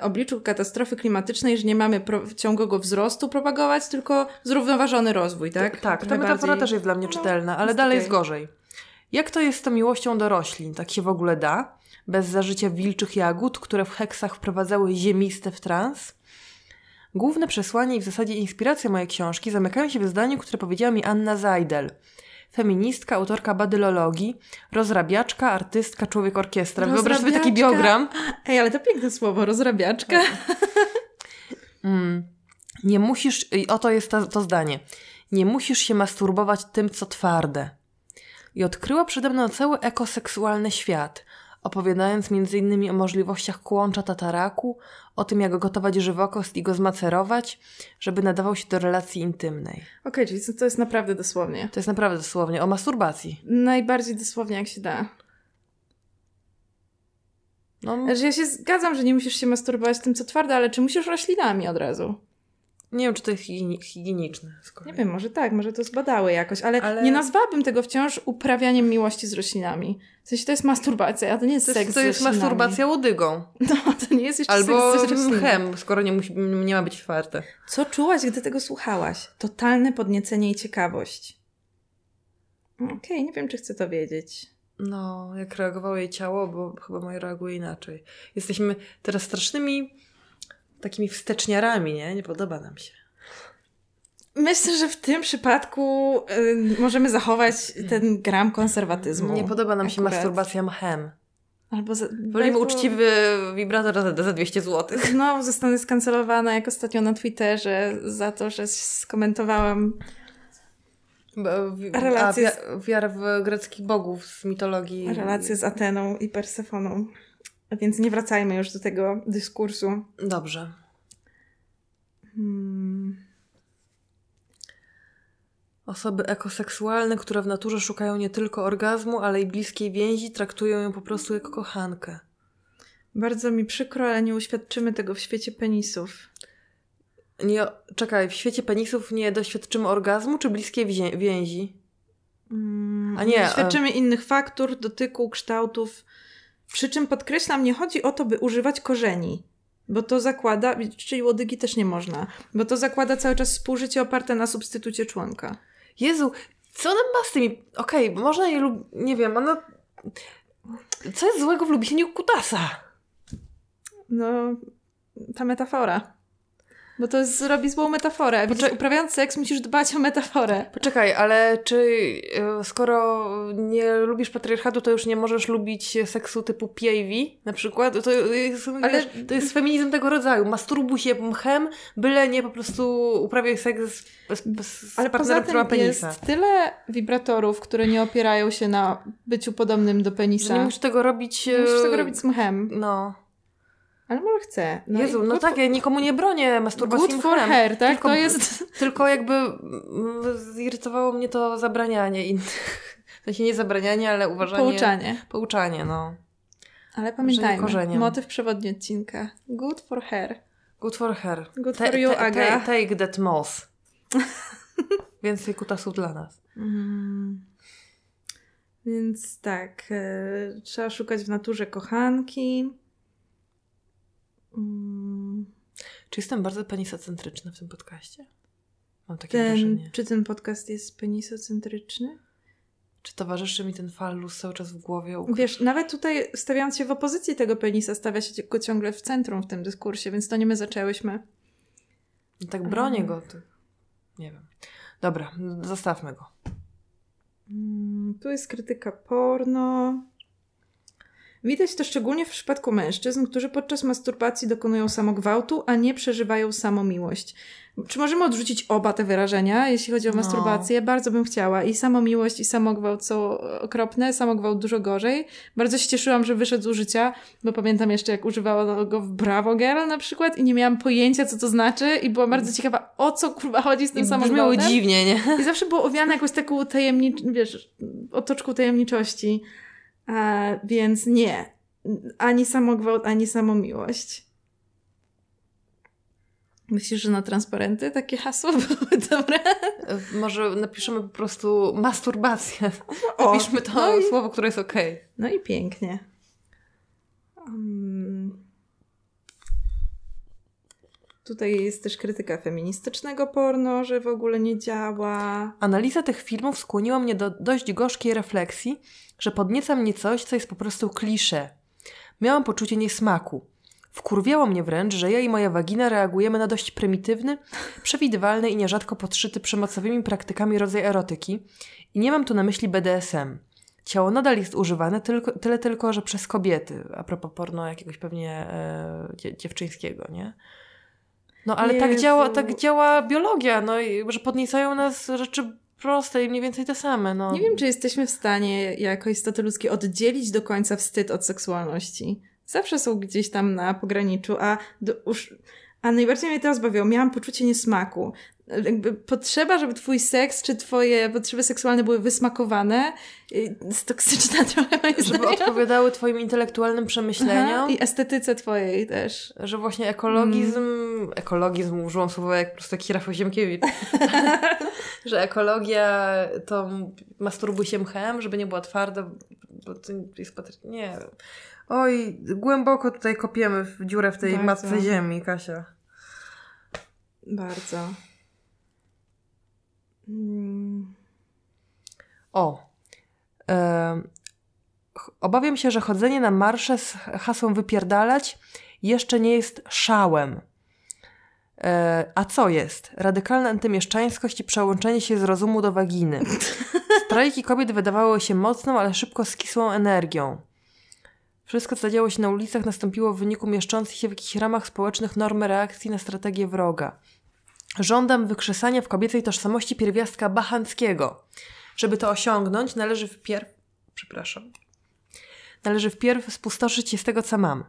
obliczu katastrofy klimatycznej, że nie mamy pro- ciągłego wzrostu propagować, tylko zrównoważony rozwój, tak? Tak, ta metafora bardziej- też jest dla mnie No, czytelna, ale jest dalej okej. jest gorzej. Jak to jest z tą miłością do roślin? Tak się w ogóle da? Bez zażycia wilczych jagód, które w heksach wprowadzały ziemiste w trans? Główne przesłanie i w zasadzie inspiracja mojej książki zamykają się w zdaniu, które powiedziała mi Anna Zajdel. Feministka, autorka badylologii, rozrabiaczka, artystka, człowiek orkiestra. Wyobraź sobie taki biogram. Ej, ale to piękne słowo, rozrabiaczka. Mm. Nie musisz, i oto jest to, to zdanie. Nie musisz się masturbować tym, co twarde. I odkryła przede mną cały ekoseksualny świat, opowiadając m.in. o możliwościach kłącza tataraku, o tym, jak gotować żywokost i go zmacerować, żeby nadawał się do relacji intymnej. Okej, czyli to jest naprawdę dosłownie. To jest naprawdę dosłownie o masturbacji. Najbardziej dosłownie, jak się da. No, Że ja się zgadzam, że nie musisz się masturbować tym, co twarde, ale czy musisz roślinami od razu? Nie wiem, czy to jest higieni- higieniczne. Nie wiem, może tak, może to zbadały jakoś, ale, Ale- nie nazwałabym tego wciąż uprawianiem miłości z roślinami. W sensie to jest masturbacja, a to nie jest To seks jest, to jest masturbacja łodygą. No, to nie jest jeszcze Albo seks z roślinami. mchem, skoro nie, musi, nie ma być twarde. Co czułaś, gdy tego słuchałaś? Totalne podniecenie i ciekawość. Okej, nie wiem, czy chcę to wiedzieć. No, jak reagowało jej ciało, bo chyba moje reaguje inaczej. Jesteśmy teraz strasznymi takimi wsteczniarami, nie? Nie podoba nam się. Myślę, że w tym przypadku y, możemy zachować ten gram konserwatyzmu. Nie podoba nam się Akurat. masturbacja mchem. Albo za, Wolimy uczciwy wibrator za, za 200 zł. Znowu zostanę skancelowana, jak ostatnio na Twitterze, za to, że skomentowałam. Relacje wiarę w greckich bogów z mitologii. relację z Ateną i Persefoną. Więc nie wracajmy już do tego dyskursu. Dobrze. Hmm. Osoby ekoseksualne, które w naturze szukają nie tylko orgazmu, ale i bliskiej więzi, traktują ją po prostu jak kochankę. Bardzo mi przykro, ale nie uświadczymy tego w świecie penisów. Nie, czekaj, w świecie penisów nie doświadczymy orgazmu czy bliskiej więzi? Mm, A nie, e- Doświadczymy innych faktur, dotyku, kształtów. Przy czym podkreślam, nie chodzi o to, by używać korzeni. Bo to zakłada, czyli łodygi też nie można, bo to zakłada cały czas współżycie oparte na substytucie członka. Jezu, co ona ma z tymi... Okej, bo można je lub... Nie wiem, ona... Co jest złego w lubieniu kutasa? No, ta metafora. Bo to jest, robi złą metaforę. Widzisz, Poczek- uprawiając seks musisz dbać o metaforę. Poczekaj, ale czy e, skoro nie lubisz patriarchatu, to już nie możesz lubić seksu typu PIV na przykład? To jest, Ale- wiesz, to jest feminizm tego rodzaju. Masturbuj się mchem, byle nie po prostu uprawiaj seks z, z, z Ale partnerem, który ma penisa. jest tyle wibratorów, które nie opierają się na byciu podobnym do Że penisa. nie musisz tego robić... Nie musisz e, tego robić z mchem. No. Ale może chcę. No Jezu, no tak, ja nikomu nie bronię masturbacji Good for her, tak? Tylko- To jest... Tylko jakby mm, zirytowało mnie to zabranianie innych. W sensie nie zabranianie, ale uważanie... Pouczanie. Pouczanie, no. Ale pamiętajmy, motyw przewodni odcinka. Good for her. Good for her. Good for you, Aga. ta- Take that moss. Więcej kutasów dla nas. Mm. Więc tak, e, trzeba szukać w naturze kochanki. Mm. Czy jestem bardzo penisocentryczna w tym podcaście? Mam takie Ten, wrażenie. czy ten podcast jest penisocentryczny? Czy towarzyszy mi ten fallus cały czas w głowie? Wiesz, nawet tutaj stawiając się w opozycji tego penisa, stawia się go ciągle w centrum w tym dyskursie, więc to nie my zaczęłyśmy. Tak bronię go. To... Nie wiem. Dobra, zostawmy go. Mm, Tu jest krytyka porno. Widać to szczególnie w przypadku mężczyzn, którzy podczas masturbacji dokonują samogwałtu, a nie przeżywają samomiłość. Czy możemy odrzucić oba te wyrażenia, jeśli chodzi o No. masturbację? Bardzo bym chciała. I samomiłość, i samogwałt są okropne, samogwałt dużo gorzej. Bardzo się cieszyłam, że wyszedł z użycia, bo pamiętam jeszcze, jak używała go w Bravo Girl na przykład i nie miałam pojęcia, co to znaczy i byłam bardzo ciekawa, o co kurwa chodzi z tym I brzmiało samogwałtem. dziwnie, nie? I zawsze było owiane jakąś taką tajemnicz... wiesz, otoczką tajemniczości. A, więc nie. Ani samogwałt, ani samomiłość. Myślisz, że na transparenty takie hasło były dobre? Może napiszemy po prostu masturbację. O, Napiszmy to no i- słowo, które jest okej. No i pięknie. Um, Tutaj jest też krytyka feministycznego porno, że w ogóle nie działa. Analiza tych filmów skłoniła mnie do dość gorzkiej refleksji, że podnieca mnie coś, co jest po prostu klisze. Miałam poczucie niesmaku. Wkurwiało mnie wręcz, że ja i moja wagina reagujemy na dość prymitywny, przewidywalny i nierzadko podszyty przemocowymi praktykami rodzaj erotyki i nie mam tu na myśli BDSM. Ciało nadal jest używane, tylko, tyle tylko, że przez kobiety, a propos porno jakiegoś pewnie e, dziewczyńskiego, nie? No ale tak działa, tak działa biologia, no że podniecają nas rzeczy proste i mniej więcej te same. No. Nie wiem, czy jesteśmy w stanie jako istoty ludzkie oddzielić do końca wstyd od seksualności. Zawsze są gdzieś tam na pograniczu, a, do, już, a najbardziej mnie to rozbawiło. Miałam poczucie niesmaku jakby potrzeba, żeby twój seks czy twoje potrzeby seksualne były wysmakowane, jest toksyczna trochę Żeby zdaniem. odpowiadały twoim intelektualnym przemyśleniom. Aha, I estetyce twojej też. Że właśnie ekologizm, mm. ekologizm użyłam słowa jak po prostu taki Rafał Ziemkiewicz, że ekologia to masturbuj się mchem, żeby nie była twarda, bo to jest patry... nie Oj, głęboko tutaj kopiemy w dziurę w tej Bardzo. matce ziemi, Kasia. Bardzo. O. E, obawiam się, że chodzenie na marsze z hasłem wypierdalać jeszcze nie jest szałem. E, a co jest? Radykalna antymieszczańskość i przełączenie się z rozumu do waginy. Strajki kobiet wydawały się mocną, ale szybko skisłą energią. Wszystko, co zadziało się na ulicach, nastąpiło w wyniku mieszczących się w jakichś ramach społecznych normy reakcji na strategię wroga. Żądam wykrzesania w kobiecej tożsamości pierwiastka bachanckiego. Żeby to osiągnąć, należy wpierw... Przepraszam. Należy wpierw spustoszyć się z tego, co mam.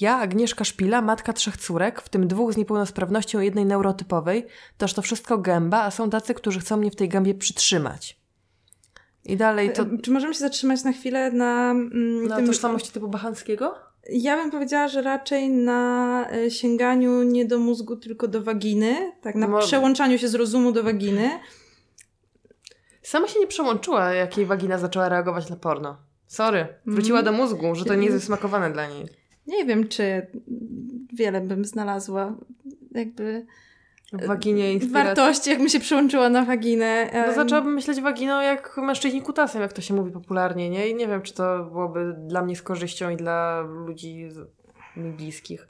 Ja, Agnieszka Szpila, matka trzech córek, w tym dwóch z niepełnosprawnością jednej neurotypowej, toż to wszystko gęba, a są tacy, którzy chcą mnie w tej gębie przytrzymać. I dalej to... Czy możemy się zatrzymać na chwilę na... Mm, na tym... tożsamości typu bachanckiego? Ja bym powiedziała, że raczej na e, sięganiu nie do mózgu, tylko do waginy, tak, na Mo... przełączaniu się z rozumu do waginy. Sama się nie przełączyła, jak jej wagina zaczęła reagować na porno. Sorry, wróciła mm. do mózgu, że to nie jest wysmakowane dla niej. Nie wiem, czy wiele bym znalazła jakby waginie inspiracji. Wartości, jakbym się przyłączyła na waginę. No zaczęłabym myśleć waginą jak mężczyźni kutasem, jak to się mówi popularnie, nie? I nie wiem, czy to byłoby dla mnie z korzyścią i dla ludzi mi bliskich.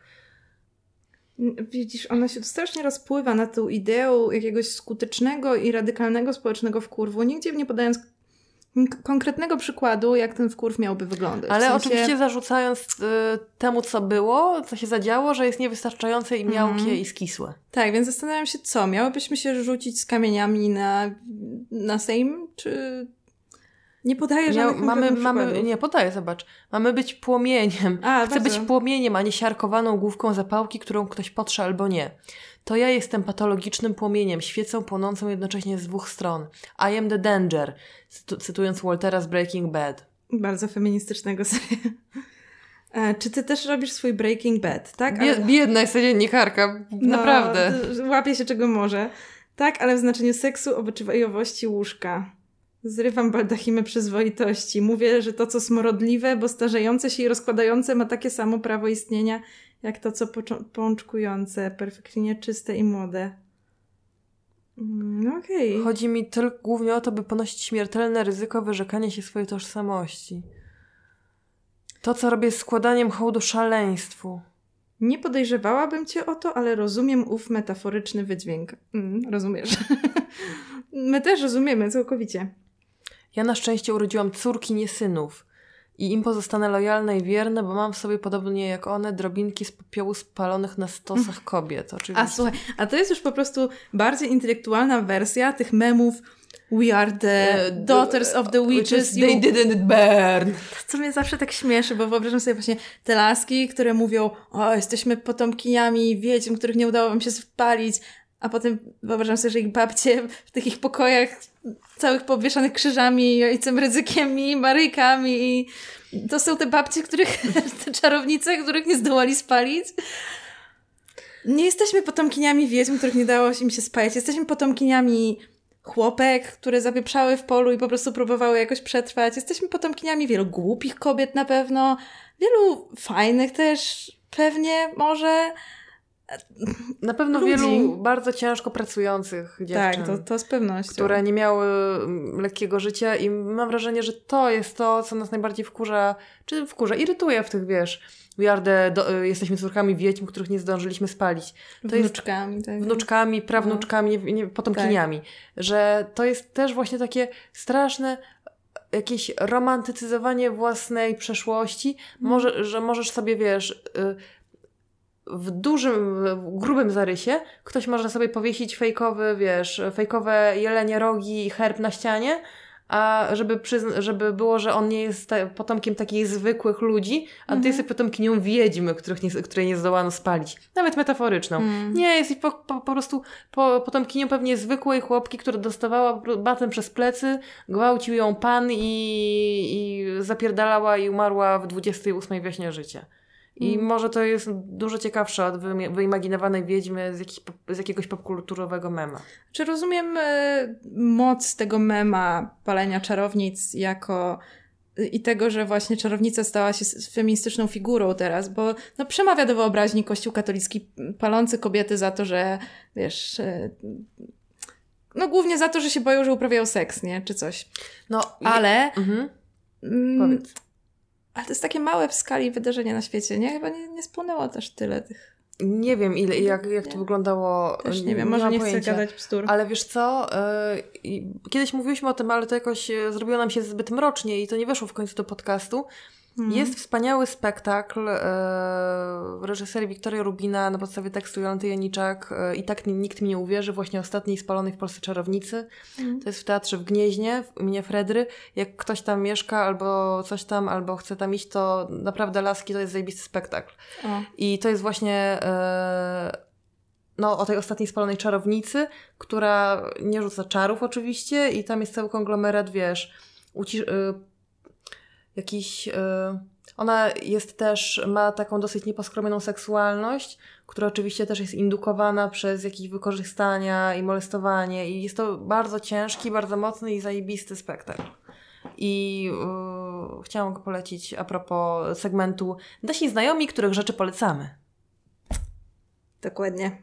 Widzisz, ona się strasznie rozpływa na tą ideą jakiegoś skutecznego i radykalnego społecznego wkurwu, nigdzie nie podając konkretnego przykładu, jak ten wkurw miałby wyglądać. Ale w sensie... oczywiście zarzucając y, temu, co było, co się zadziało, że jest niewystarczające i miałkie mm. i skisłe. Tak, więc zastanawiam się, co? Miałybyśmy się rzucić z kamieniami na, na Sejm, czy... Nie podaję żadnych Miał, mamy, mamy Nie, podaję, zobacz. Mamy być płomieniem. A, Chcę bardzo. być płomieniem, a nie siarkowaną główką zapałki, którą ktoś potrze albo nie. To ja jestem patologicznym płomieniem, świecą płonącą jednocześnie z dwóch stron. I am the danger, cytując Waltera z Breaking Bad. Bardzo feministycznego serialu. E, czy ty też robisz swój Breaking Bad, tak? Ale... Biedna jest dziennikarka, no, naprawdę. Łapie się czego może. Tak, ale w znaczeniu seksu, obyczajowości łóżka. Zrywam baldachimy przyzwoitości. Mówię, że to, co smrodliwe, bo starzejące się i rozkładające ma takie samo prawo istnienia, jak to, co pączkujące, perfekcyjnie czyste i młode. No okej. Okay. Chodzi mi tylko głównie o to, by ponosić śmiertelne ryzyko wyrzekania się swojej tożsamości. To, co robię z składaniem hołdu szaleństwu. Nie podejrzewałabym cię o to, ale rozumiem ów metaforyczny wydźwięk. Mm, rozumiesz. My też rozumiemy całkowicie. Ja na szczęście urodziłam córki, nie synów. I im pozostanę lojalne i wierne, bo mam w sobie podobnie jak one drobinki z popiołu spalonych na stosach kobiet. Oczywiście. A słuchaj, a to jest już po prostu bardziej intelektualna wersja tych memów We are the daughters of the witches. They didn't burn. Co mnie zawsze tak śmieszy, bo wyobrażam sobie właśnie te laski, które mówią, o, jesteśmy potomkiniami wiedźm, których nie udało wam się spalić, a potem wyobrażam sobie, że ich babcie w tych ich pokojach całych powieszanych krzyżami, ojcem ryzykiem i marykami i to są te babcie, których, te czarownice, których nie zdołali spalić. Nie jesteśmy potomkiniami wiedźm, których nie dało im się spalić. Jesteśmy potomkiniami chłopek, które zapieprzały w polu i po prostu próbowały jakoś przetrwać. Jesteśmy potomkiniami wielu głupich kobiet na pewno, wielu fajnych też pewnie może, Na pewno Ludzi. wielu bardzo ciężko pracujących dziewczyn. Tak, to, to z pewnością. które nie miały mm, lekkiego życia i mam wrażenie, że to jest to, co nas najbardziej wkurza, czy wkurza, irytuje w tych, wiesz, do, y, jesteśmy córkami wiedźm, których nie zdążyliśmy spalić. To jest Wnuczkami, tak. wnuczkami, prawnuczkami, nie, nie, potomkiniami. Że to jest też właśnie takie straszne jakieś romantycyzowanie własnej przeszłości. Może, że możesz sobie, wiesz... w dużym, w grubym zarysie ktoś może sobie powiesić fejkowy, wiesz, fejkowe jelenie rogi i herb na ścianie, a żeby, przyzn- żeby było, że on nie jest ta- potomkiem takich zwykłych ludzi, a ty jesteś potomkinią wiedźmy, których nie, której nie zdołano spalić. Nawet metaforyczną. Nie, jesteś po, po, po prostu po, potomkinią pewnie zwykłej chłopki, która dostawała batem przez plecy, gwałcił ją pan i, i zapierdalała i umarła w 28 wiośnie życia. I może to jest dużo ciekawsze od wyimaginowanej wiedźmy z, jakiś, pop- z jakiegoś popkulturowego mema. Czy rozumiem e, moc tego mema palenia czarownic jako i tego, że właśnie czarownica stała się feministyczną figurą teraz, bo no, przemawia do wyobraźni Kościół katolicki palący kobiety za to, że wiesz, e, no głównie za to, że się boją, że uprawiają seks, nie? Czy coś. No, Ale, Mhm. mm, Powiedz. Ale to jest takie małe w skali wydarzenie na świecie, nie? Chyba nie, nie spłynęło też tyle tych. Nie wiem, ile, jak, jak to wyglądało. Też nie wiem, może nie chcę pojęcia. gadać bzdur. Ale wiesz co? i Kiedyś mówiłyśmy o tym, ale to jakoś e, zrobiło nam się zbyt mrocznie i to nie weszło w końcu do podcastu. Mhm. Jest wspaniały spektakl e, reżyserii Wiktoria Rubina na podstawie tekstu Jolanty Janiczak e, i tak nikt mi nie uwierzy, właśnie ostatniej spalonej w Polsce czarownicy. Mhm. To jest w teatrze w Gnieźnie, w imieniu Fredry. Jak ktoś tam mieszka albo coś tam, albo chce tam iść, to naprawdę laski to jest zajebisty spektakl. O. I to jest właśnie e, no, o tej ostatniej spalonej czarownicy, która nie rzuca czarów oczywiście i tam jest cały konglomerat, wiesz, ucisz, e, jakiś... E, ona jest też, ma taką dosyć nieposkromioną seksualność, która oczywiście też jest indukowana przez jakieś wykorzystania i molestowanie i jest to bardzo ciężki, bardzo mocny i zajebisty spektakl. I yy, chciałam go polecić a propos segmentu Nasi znajomi, których rzeczy polecamy. Dokładnie.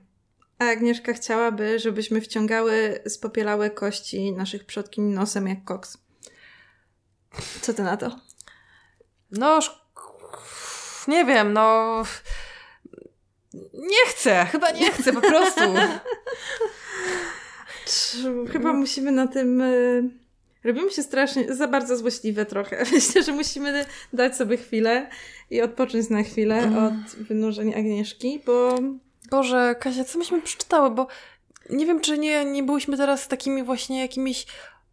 A Agnieszka chciałaby, żebyśmy wciągały spopielałe kości naszych przodkiń nosem jak koks. Co ty na to? No, nie wiem, no. Nie chcę, chyba nie chcę po prostu. Chyba musimy na tym. y, Robimy się strasznie, za bardzo złośliwe trochę. Myślę, że musimy dać sobie chwilę i odpocząć na chwilę od wynurzeń Agnieszki, bo Boże, Kasia, co myśmy przeczytały, bo nie wiem, czy nie, nie byłyśmy teraz takimi właśnie jakimiś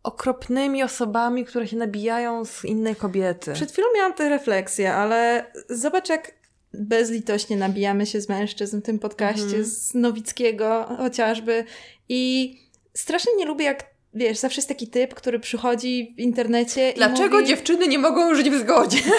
okropnymi osobami, które się nabijają z innej kobiety. przed chwilą miałam tę refleksję, ale zobacz, jak bezlitośnie nabijamy się z mężczyzn w tym podcaście, Mhm. z Nowickiego chociażby. I strasznie nie lubię, jak wiesz, zawsze jest taki typ, który przychodzi w internecie Dlaczego i mówi... dziewczyny nie mogą żyć w zgodzie?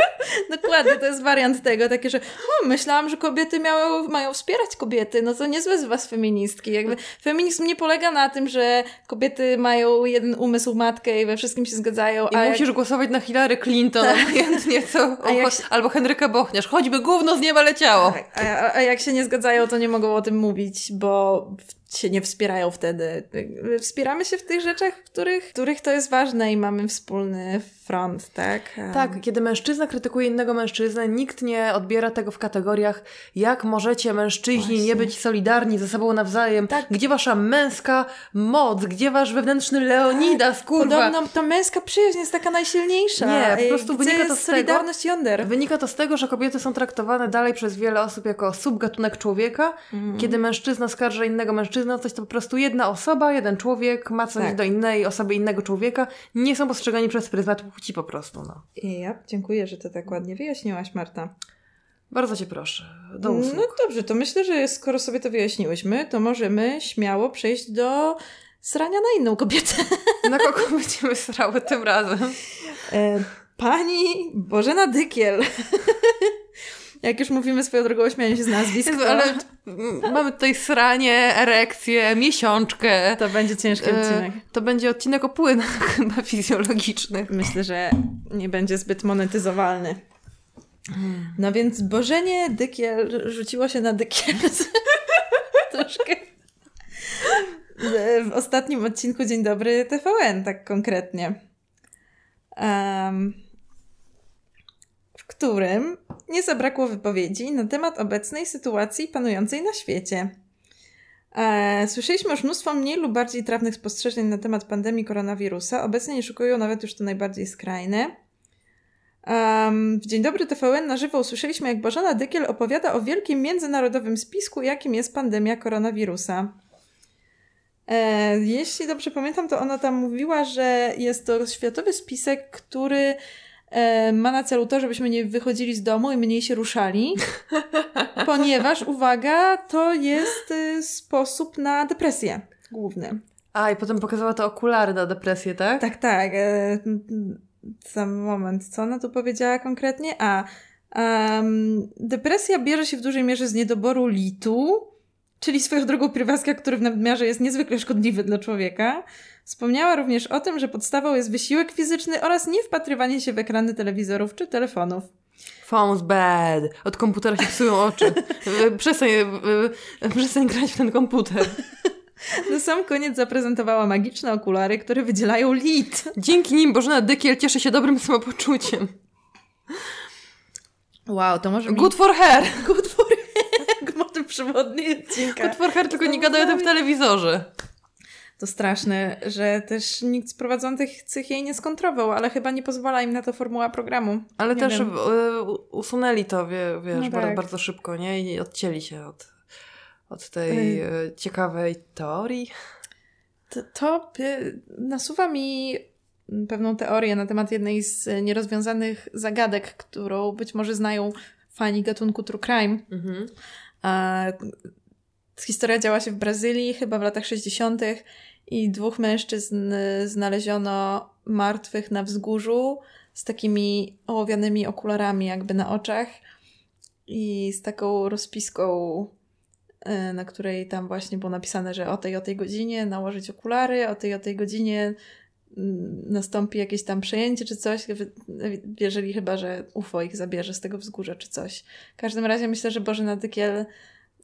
Dokładnie, to jest wariant tego, takie, że o, myślałam, że kobiety miały, mają wspierać kobiety, no to niezłe z was feministki. Jakby feminizm nie polega na tym, że kobiety mają jeden umysł, matkę i we wszystkim się zgadzają, I a musisz głosować na Hillary Clinton, obojętnie co, A jak albo Henrykę Bochniarz, choćby gówno z nieba leciało. jak, a, a, a jak się nie zgadzają, to nie mogą o tym mówić, bo się nie wspierają wtedy. Wspieramy się w tych rzeczach, w których, w których to jest ważne i mamy wspólny front, tak? Tak, kiedy mężczyzna krytykuje innego mężczyznę, nikt nie odbiera tego w kategoriach, jak możecie mężczyźni nie Właśnie. być solidarni ze sobą nawzajem, Tak. gdzie wasza męska moc, gdzie wasz wewnętrzny Leonidas, kurwa. Podobno ta męska przyjaźń jest taka najsilniejsza. Nie, po prostu wynika to z tego- solidarność yonder. Wynika to z tego, że kobiety są traktowane dalej przez wiele osób jako subgatunek człowieka. Mhm. Kiedy mężczyzna skarża innego mężczyznę coś, to po prostu jedna osoba, jeden człowiek ma coś Tak. do innej osoby, innego człowieka. Nie są postrzegani przez pryzmat płci po prostu. No. Ja dziękuję, że to tak ładnie wyjaśniłaś, Marta. Bardzo cię proszę. Do usług. No dobrze, to myślę, że skoro sobie to wyjaśniłyśmy, to możemy śmiało przejść do srania na inną kobietę. Na kogo będziemy srały tym razem? E, pani Bożena Dykiel. Jak już mówimy swoją drogą ośmianie się z nazwisk, Jezu, to, ale mamy tutaj sranie, erekcję, miesiączkę. to będzie ciężki E, odcinek. To będzie odcinek o płynach chyba fizjologicznych. Myślę, że nie będzie zbyt monetyzowalny. No więc Bożenie Dykiel rzuciło się na Dykiel. Troszkę. W ostatnim odcinku Dzień Dobry TVN, tak konkretnie. Um, w którym nie zabrakło wypowiedzi na temat obecnej sytuacji panującej na świecie. E, słyszeliśmy już mnóstwo mniej lub bardziej trafnych spostrzeżeń na temat pandemii koronawirusa. Obecnie nie szukują nawet już to najbardziej skrajne. Um, w Dzień Dobry TVN na żywo usłyszeliśmy, jak Bożena Dykiel opowiada o wielkim międzynarodowym spisku, jakim jest pandemia koronawirusa. E, jeśli dobrze pamiętam, to ona tam mówiła, że jest to światowy spisek, który ma na celu to, żebyśmy nie wychodzili z domu i mniej się ruszali, ponieważ, uwaga, to jest e, sposób na depresję główny. A, i potem pokazała te okulary na depresję, tak? Tak, tak. E, sam moment, co ona tu powiedziała konkretnie? A, um, depresja bierze się w dużej mierze z niedoboru litu, czyli swoją drogą pierwiastka, który w nadmiarze jest niezwykle szkodliwy dla człowieka. Wspomniała również o tym, że podstawą jest wysiłek fizyczny oraz nie wpatrywanie się w ekrany telewizorów czy telefonów. Phone's bad. Od komputera się psują oczy. przestań, przestań grać w ten komputer. Na sam koniec zaprezentowała magiczne okulary, które wydzielają lit. Dzięki nim Bożena Dykiel cieszy się dobrym samopoczuciem. Wow, to może Good mi... for her! Good for her! Motyw przewodni odcinka. Good for her, tylko nie gadają o tym w telewizorze. To straszne, że też nikt z prowadzących jej nie skontrował, ale chyba nie pozwala im na to formuła programu. Ale nie też wiem. usunęli to, wie, wiesz, no tak. bardzo szybko, nie? I odcięli się od od tej y ciekawej teorii? To, to nasuwa mi pewną teorię na temat jednej z nierozwiązanych zagadek, którą być może znają fani gatunku true crime. Mhm. A, historia działa się w Brazylii, chyba w latach 60. i dwóch mężczyzn znaleziono martwych na wzgórzu z takimi ołowianymi okularami jakby na oczach i z taką rozpiską E, na której tam właśnie było napisane, że o tej o tej godzinie nałożyć okulary, o tej o tej godzinie mm, nastąpi jakieś tam przejęcie czy coś, wierzyli chyba, że UFO ich zabierze z tego wzgórza czy coś. W każdym razie myślę, że Bożena Dykiel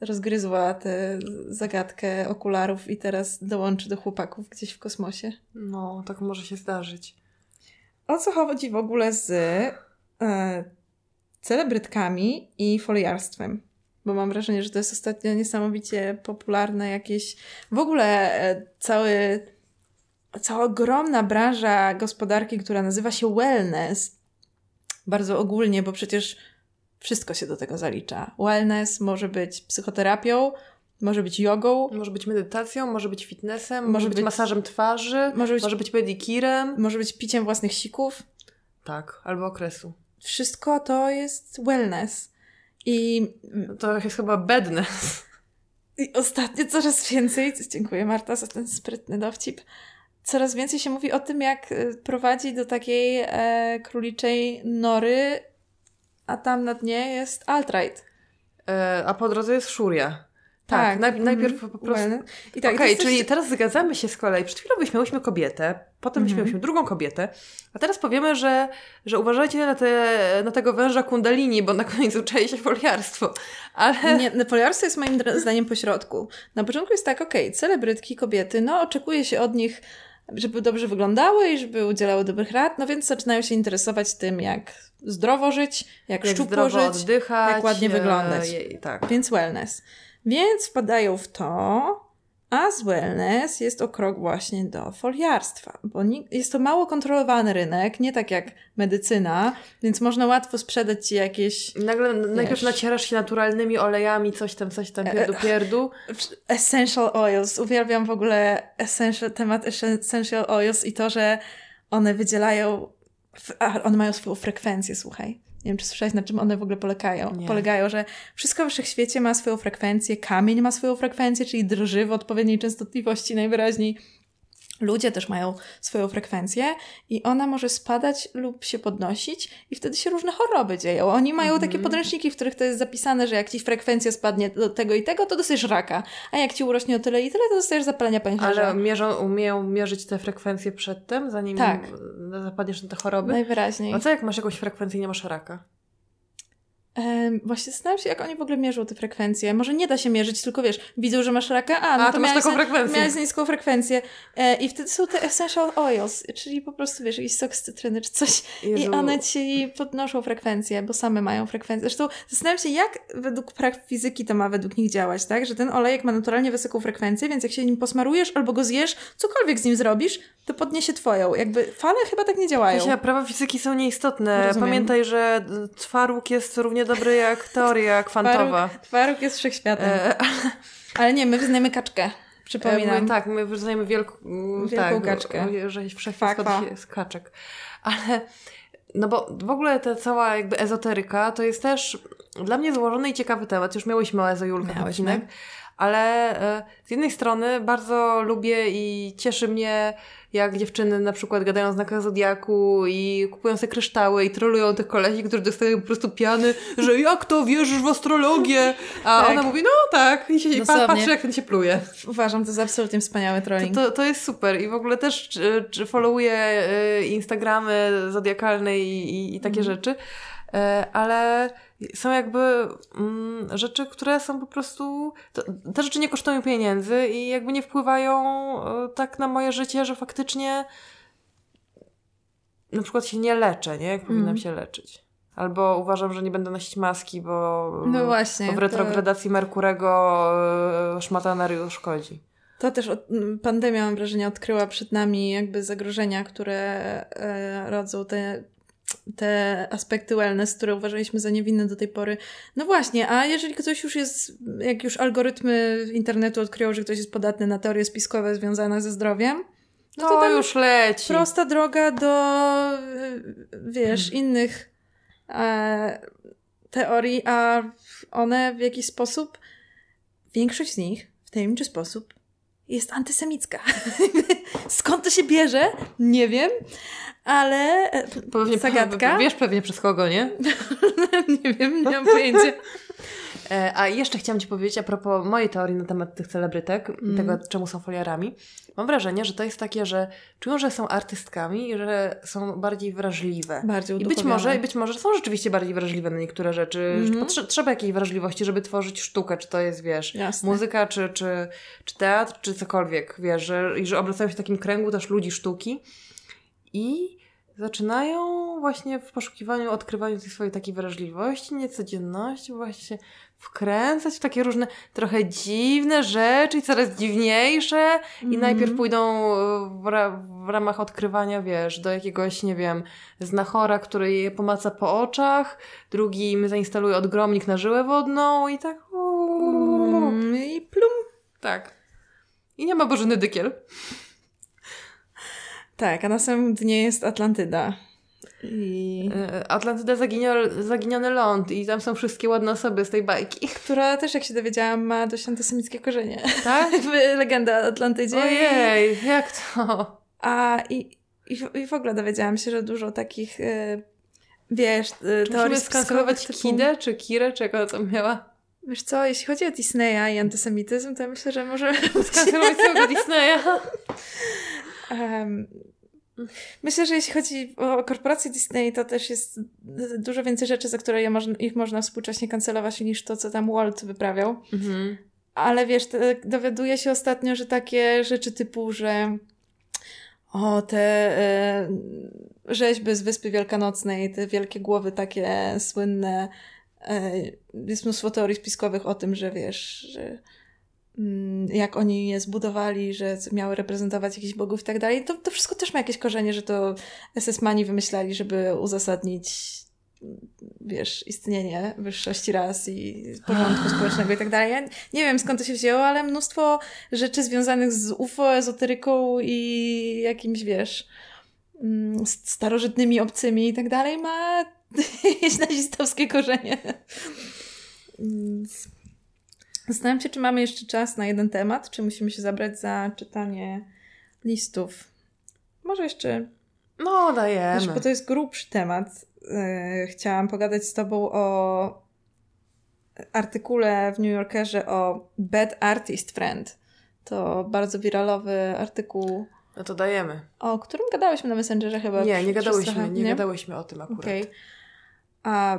rozgryzła tę zagadkę okularów i teraz dołączy do chłopaków gdzieś w kosmosie. No, tak może się zdarzyć. O co chodzi w ogóle z e, celebrytkami i foliarstwem? bo mam wrażenie, że to jest ostatnio niesamowicie popularne jakieś, w ogóle e, cały, cała ogromna branża gospodarki, która nazywa się wellness, bardzo ogólnie, bo przecież wszystko się do tego zalicza. Wellness może być psychoterapią, może być jogą. Może być medytacją, może być fitnessem, może, może być, być, masażem twarzy, może być, może być pedikirem. Może być piciem własnych sików. Tak, albo okresu. Wszystko to jest wellness. I to jest chyba bedness. I ostatnio coraz więcej, dziękuję Marta za ten sprytny dowcip, coraz więcej się mówi o tym, jak e, prowadzi do takiej e, króliczej nory, a tam na dnie jest alt-right. E, a po drodze jest szuria. Tak, tak. najpierw mm, po prostu. Well. I tak, okay, czyli coś... teraz zgadzamy się z kolei. Przed chwilą wyśmiałyśmy kobietę, potem mm -hmm. wyśmiałyśmy drugą kobietę, a teraz powiemy, że, że uważajcie na, te, na tego węża kundalini, bo na koniec uczęli się foliarstwo. Ale... Nie, foliarstwo jest moim zdaniem pośrodku. Na początku jest tak, okej, okay, celebrytki, kobiety, no oczekuje się od nich żeby dobrze wyglądały i żeby udzielały dobrych rad, no więc zaczynają się interesować tym, jak zdrowo żyć, jak, jak szczupło żyć, oddychać, jak ładnie wyglądać. Je, tak. Więc wellness. Więc wpadają w to, a z wellness jest o krok właśnie do foliarstwa, bo jest to mało kontrolowany rynek, nie tak jak medycyna, więc można łatwo sprzedać ci jakieś. Nagle, wiesz, najpierw nacierasz się naturalnymi olejami, coś tam, coś tam, pierdu, pierdu. Essential oils. Uwielbiam w ogóle essential, temat essential oils i to, że one wydzielają. One mają swoją frekwencję, słuchaj. Nie wiem, czy słyszałeś, na czym one w ogóle polegają. Nie. Polegają, że wszystko w wszechświecie ma swoją frekwencję, kamień ma swoją frekwencję, czyli drży w odpowiedniej częstotliwości najwyraźniej. Ludzie też mają swoją frekwencję i ona może spadać lub się podnosić i wtedy się różne choroby dzieją. Oni mają -hmm. takie podręczniki, w których to jest zapisane, że jak ci frekwencja spadnie do tego i tego, to dostajesz raka, a jak ci urośnie o tyle i tyle, to dostajesz zapalenia pęcherza. Ale mierzą, umieją mierzyć te frekwencje przedtem, zanim tak. zapadniesz na te choroby? Najwyraźniej. A co jak masz jakąś frekwencję i nie masz raka? Właśnie zastanawiam się, jak oni w ogóle mierzą te frekwencje. Może nie da się mierzyć, tylko wiesz, widzą, że masz raka, a, no A, to, to masz taką frekwencję. miałeś niską frekwencję. E, I wtedy są te essential oils, czyli po prostu, wiesz, jakiś sok z cytryny czy coś. I Jezu. one ci podnoszą frekwencję, bo same mają frekwencję. Zresztą zastanawiam się, jak według praw fizyki to ma według nich działać, tak? Że ten olejek ma naturalnie wysoką frekwencję, więc jak się nim posmarujesz albo go zjesz, cokolwiek z nim zrobisz, to podniesie twoją. Jakby fale chyba tak nie działają. Kasia, prawa fizyki są nieistotne. Rozumiem. Pamiętaj, że twaróg jest równie dobry jak teoria kwantowa. Twaróg jest wszechświatem. E, Ale nie, my wyznajemy kaczkę. Przypominam. My, tak, my wyznajemy wielką, Wielką tak, kaczkę. Że wszechświat kaczek. Ale no bo w ogóle ta cała jakby ezoteryka to jest też dla mnie złożony i ciekawy temat. Już miałyśmy o Miałyśmy. odcinek. Ale e, z jednej strony bardzo lubię i cieszy mnie, jak dziewczyny na przykład gadają o znakach Zodiaku i kupują sobie kryształy i trolują tych kolesi, którzy dostają po prostu piany, że jak to, wierzysz w astrologię? A Tak. ona mówi, no tak, i się Dosłownie. patrzy jak ten się pluje. Uważam to za absolutnie wspaniały trolling. To, to jest super i w ogóle też czy, czy followuję y, Instagramy zodiakalne i, i, i takie Mhm. rzeczy, E, ale są jakby mm, rzeczy, które są po prostu. To, te rzeczy nie kosztują pieniędzy i jakby nie wpływają e, tak na moje życie, że faktycznie na przykład się nie leczę, nie? Jak powinnam Mm. się leczyć. Albo uważam, że nie będę nosić maski, bo, No właśnie. bo w to- retrogradacji Merkurego e, szmataneriu szkodzi. To też od, pandemia, mam wrażenie, odkryła przed nami jakby zagrożenia, które e, rodzą te, te aspekty wellness, które uważaliśmy za niewinne do tej pory. No właśnie, a jeżeli ktoś już jest, jak już algorytmy internetu odkryją, że ktoś jest podatny na teorie spiskowe związane ze zdrowiem, no to to już leci. prosta droga do, y, wiesz, innych e, teorii, a one w jakiś sposób, większość z nich w tajemniczy sposób jest antysemicka. Skąd to się bierze? Nie wiem, ale e, Pewnie, zagadka. Wiesz pewnie przez kogo, nie? nie wiem, nie mam pojęcia. E, a jeszcze chciałam Ci powiedzieć a propos mojej teorii na temat tych celebrytek, Mm. tego czemu są foliarami. Mam wrażenie, że to jest takie, że czują, że są artystkami i że są bardziej wrażliwe. Bardziej I być może, być może są rzeczywiście bardziej wrażliwe na niektóre rzeczy. Mhm. Potrze- trzeba jakiejś wrażliwości, żeby tworzyć sztukę, czy to jest, wiesz, Jasne. muzyka, czy, czy, czy teatr, czy cokolwiek, wiesz, że, i że obracają się w takim kręgu też ludzi sztuki i zaczynają właśnie w poszukiwaniu, odkrywaniu tej swojej takiej wrażliwości, niecodzienności, właśnie się wkręcać w takie różne, trochę dziwne rzeczy i coraz dziwniejsze i Mhm. najpierw pójdą e, w, ra- w ramach odkrywania, wiesz, do jakiegoś, nie wiem, znachora, który je pomaca po oczach, drugi im zainstaluje odgromnik na żyłę wodną i tak uuu, Mm, I plum. tak. I nie ma Bożyny Dykiel. Tak, a na samym dnie jest Atlantyda. I... E, Atlantyda zaginiony, zaginiony ląd i tam są wszystkie ładne osoby z tej bajki. Która też, jak się dowiedziałam, ma dość antysemickie korzenie. Tak? Legenda o Atlantydzie. Ojej, jak to? A i, i, w- i w ogóle dowiedziałam się, że dużo takich, y, wiesz, Czy musimy teorii typu- Kidę czy Kirę, czy jak ona tam miała? Wiesz co, jeśli chodzi o Disneya i antysemityzm, to ja myślę, że może... Skancelować całego Disneya. Em, myślę, że jeśli chodzi o korporację Disney, to też jest dużo więcej rzeczy, za które można, ich można współcześnie kancelować niż to, co tam Walt wyprawiał. Mhm. Ale wiesz, te, dowiaduję się ostatnio, że takie rzeczy typu, że o, te e, rzeźby z Wyspy Wielkanocnej, te wielkie głowy takie słynne, e, jest mnóstwo teorii spiskowych o tym, że wiesz, że mm, jak oni je zbudowali, że miały reprezentować jakichś bogów i tak dalej, to, to wszystko też ma jakieś korzenie, że to SS-mani wymyślali, żeby uzasadnić wiesz, istnienie wyższości ras i porządku społecznego i tak dalej. Ja nie wiem skąd to się wzięło, ale mnóstwo rzeczy związanych z UFO, ezoteryką i jakimś, wiesz, mm, starożytnymi obcymi i tak dalej ma jakieś nazistowskie korzenie. Więc Zastanawiam się, czy mamy jeszcze czas na jeden temat, czy musimy się zabrać za czytanie listów. Może jeszcze No, Wiesz, dajemy. bo to jest grubszy temat. Yy, chciałam pogadać z Tobą o artykule w New Yorkerze o Bad Artist Friend. To bardzo wiralowy artykuł, No to dajemy. o którym gadałyśmy na Messengerze chyba. Nie, nie gadałyśmy, trochę, nie gadałyśmy o tym akurat. Okej. A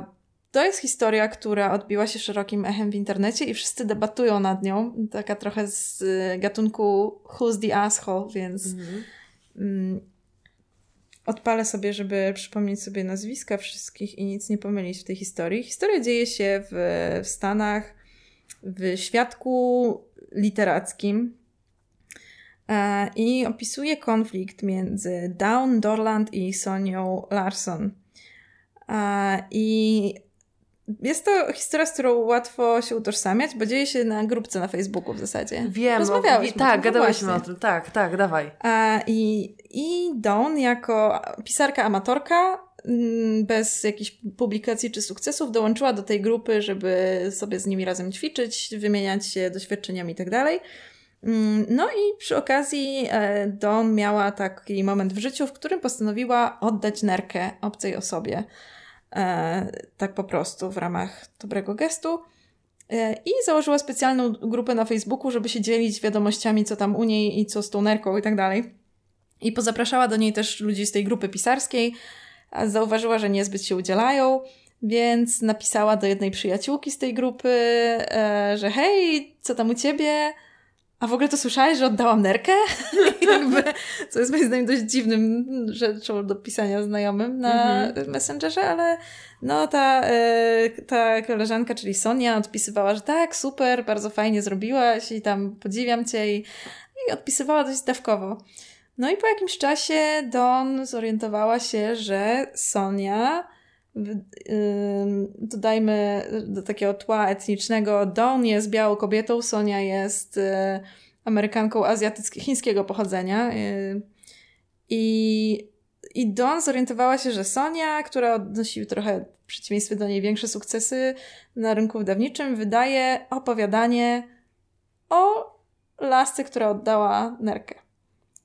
to jest historia, która odbiła się szerokim echem w internecie i wszyscy debatują nad nią. Taka trochę z y, gatunku Who's the Asshole, więc mhm. mm, odpalę sobie, żeby przypomnieć sobie nazwiska wszystkich i nic nie pomylić w tej historii. Historia dzieje się w, w Stanach, w świadku literackim e, i opisuje konflikt między Dawn Dorland i Sonią Larson. E, I jest to historia, z którą łatwo się utożsamiać, bo dzieje się na grupce na Facebooku w zasadzie. Wiem. Rozmawiałeś. Tak, gadałyśmy o tym. Tak, tak, dawaj. A, i, I Dawn jako pisarka amatorka mm, bez jakichś publikacji czy sukcesów dołączyła do tej grupy, żeby sobie z nimi razem ćwiczyć, wymieniać się doświadczeniami i tak dalej. Mm, no i przy okazji e, Dawn miała taki moment w życiu, w którym postanowiła oddać nerkę obcej osobie. E, tak po prostu w ramach dobrego gestu. E, I założyła specjalną grupę na Facebooku, żeby się dzielić wiadomościami, co tam u niej i co z tą nerką i tak dalej. I pozapraszała do niej też ludzi z tej grupy pisarskiej. A zauważyła, że niezbyt się udzielają, więc napisała do jednej przyjaciółki z tej grupy, e, że hej, co tam u ciebie? A w ogóle to słyszałeś, że oddałam nerkę? jakby, co jest moim zdaniem dość dziwnym rzeczą do pisania znajomym na mhm. Messengerze, ale no ta, e, ta koleżanka, czyli Sonia odpisywała, że tak, super, bardzo fajnie zrobiłaś i tam podziwiam cię i, i odpisywała dość zdawkowo. No i po jakimś czasie Don zorientowała się, że Sonia dodajmy do takiego tła etnicznego, Dawn jest białą kobietą, Sonia jest y, Amerykanką azjatyckiego, chińskiego pochodzenia. Y, I, I Dawn zorientowała się, że Sonia, która odnosi trochę w przeciwieństwie do niej większe sukcesy na rynku wydawniczym, wydaje opowiadanie o lasce, która oddała nerkę.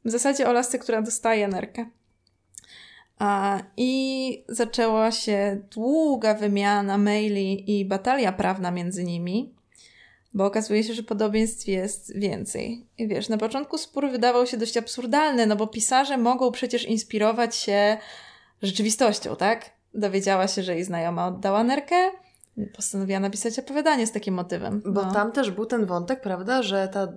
W zasadzie o lasce, która dostaje nerkę. I zaczęła się długa wymiana maili i batalia prawna między nimi, bo okazuje się, że podobieństw jest więcej. I wiesz, na początku spór wydawał się dość absurdalny, no bo pisarze mogą przecież inspirować się rzeczywistością, tak? Dowiedziała się, że jej znajoma oddała nerkę, postanowiła napisać opowiadanie z takim motywem. Bo no. tam też był ten wątek, prawda, że ta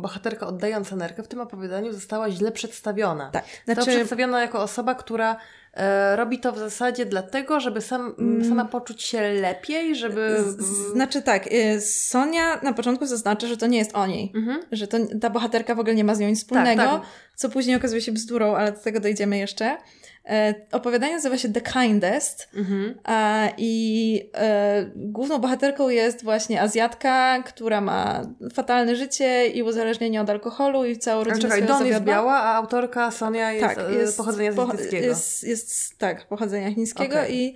bohaterka oddająca nerkę w tym opowiadaniu została źle przedstawiona. Tak. Znaczy... Została przedstawiona jako osoba, która e, robi to w zasadzie dlatego, żeby sam, mm. sama poczuć się lepiej, żeby... Znaczy tak, y, Sonia na początku zaznacza, że to nie jest o niej. Mhm. Że to, ta bohaterka w ogóle nie ma z nią nic wspólnego, tak, tak. co później okazuje się bzdurą, ale do tego dojdziemy jeszcze. E, opowiadanie nazywa się The Kindest mhm. a, i e, główną bohaterką jest właśnie Azjatka, która ma fatalne życie i uzależnienie od alkoholu i całą rodzinę Czekaj, Don jest biała, a autorka Sonia jest, tak, e, jest pochodzenia po, chińskiego. Jest, jest, tak, pochodzenia chińskiego okay. i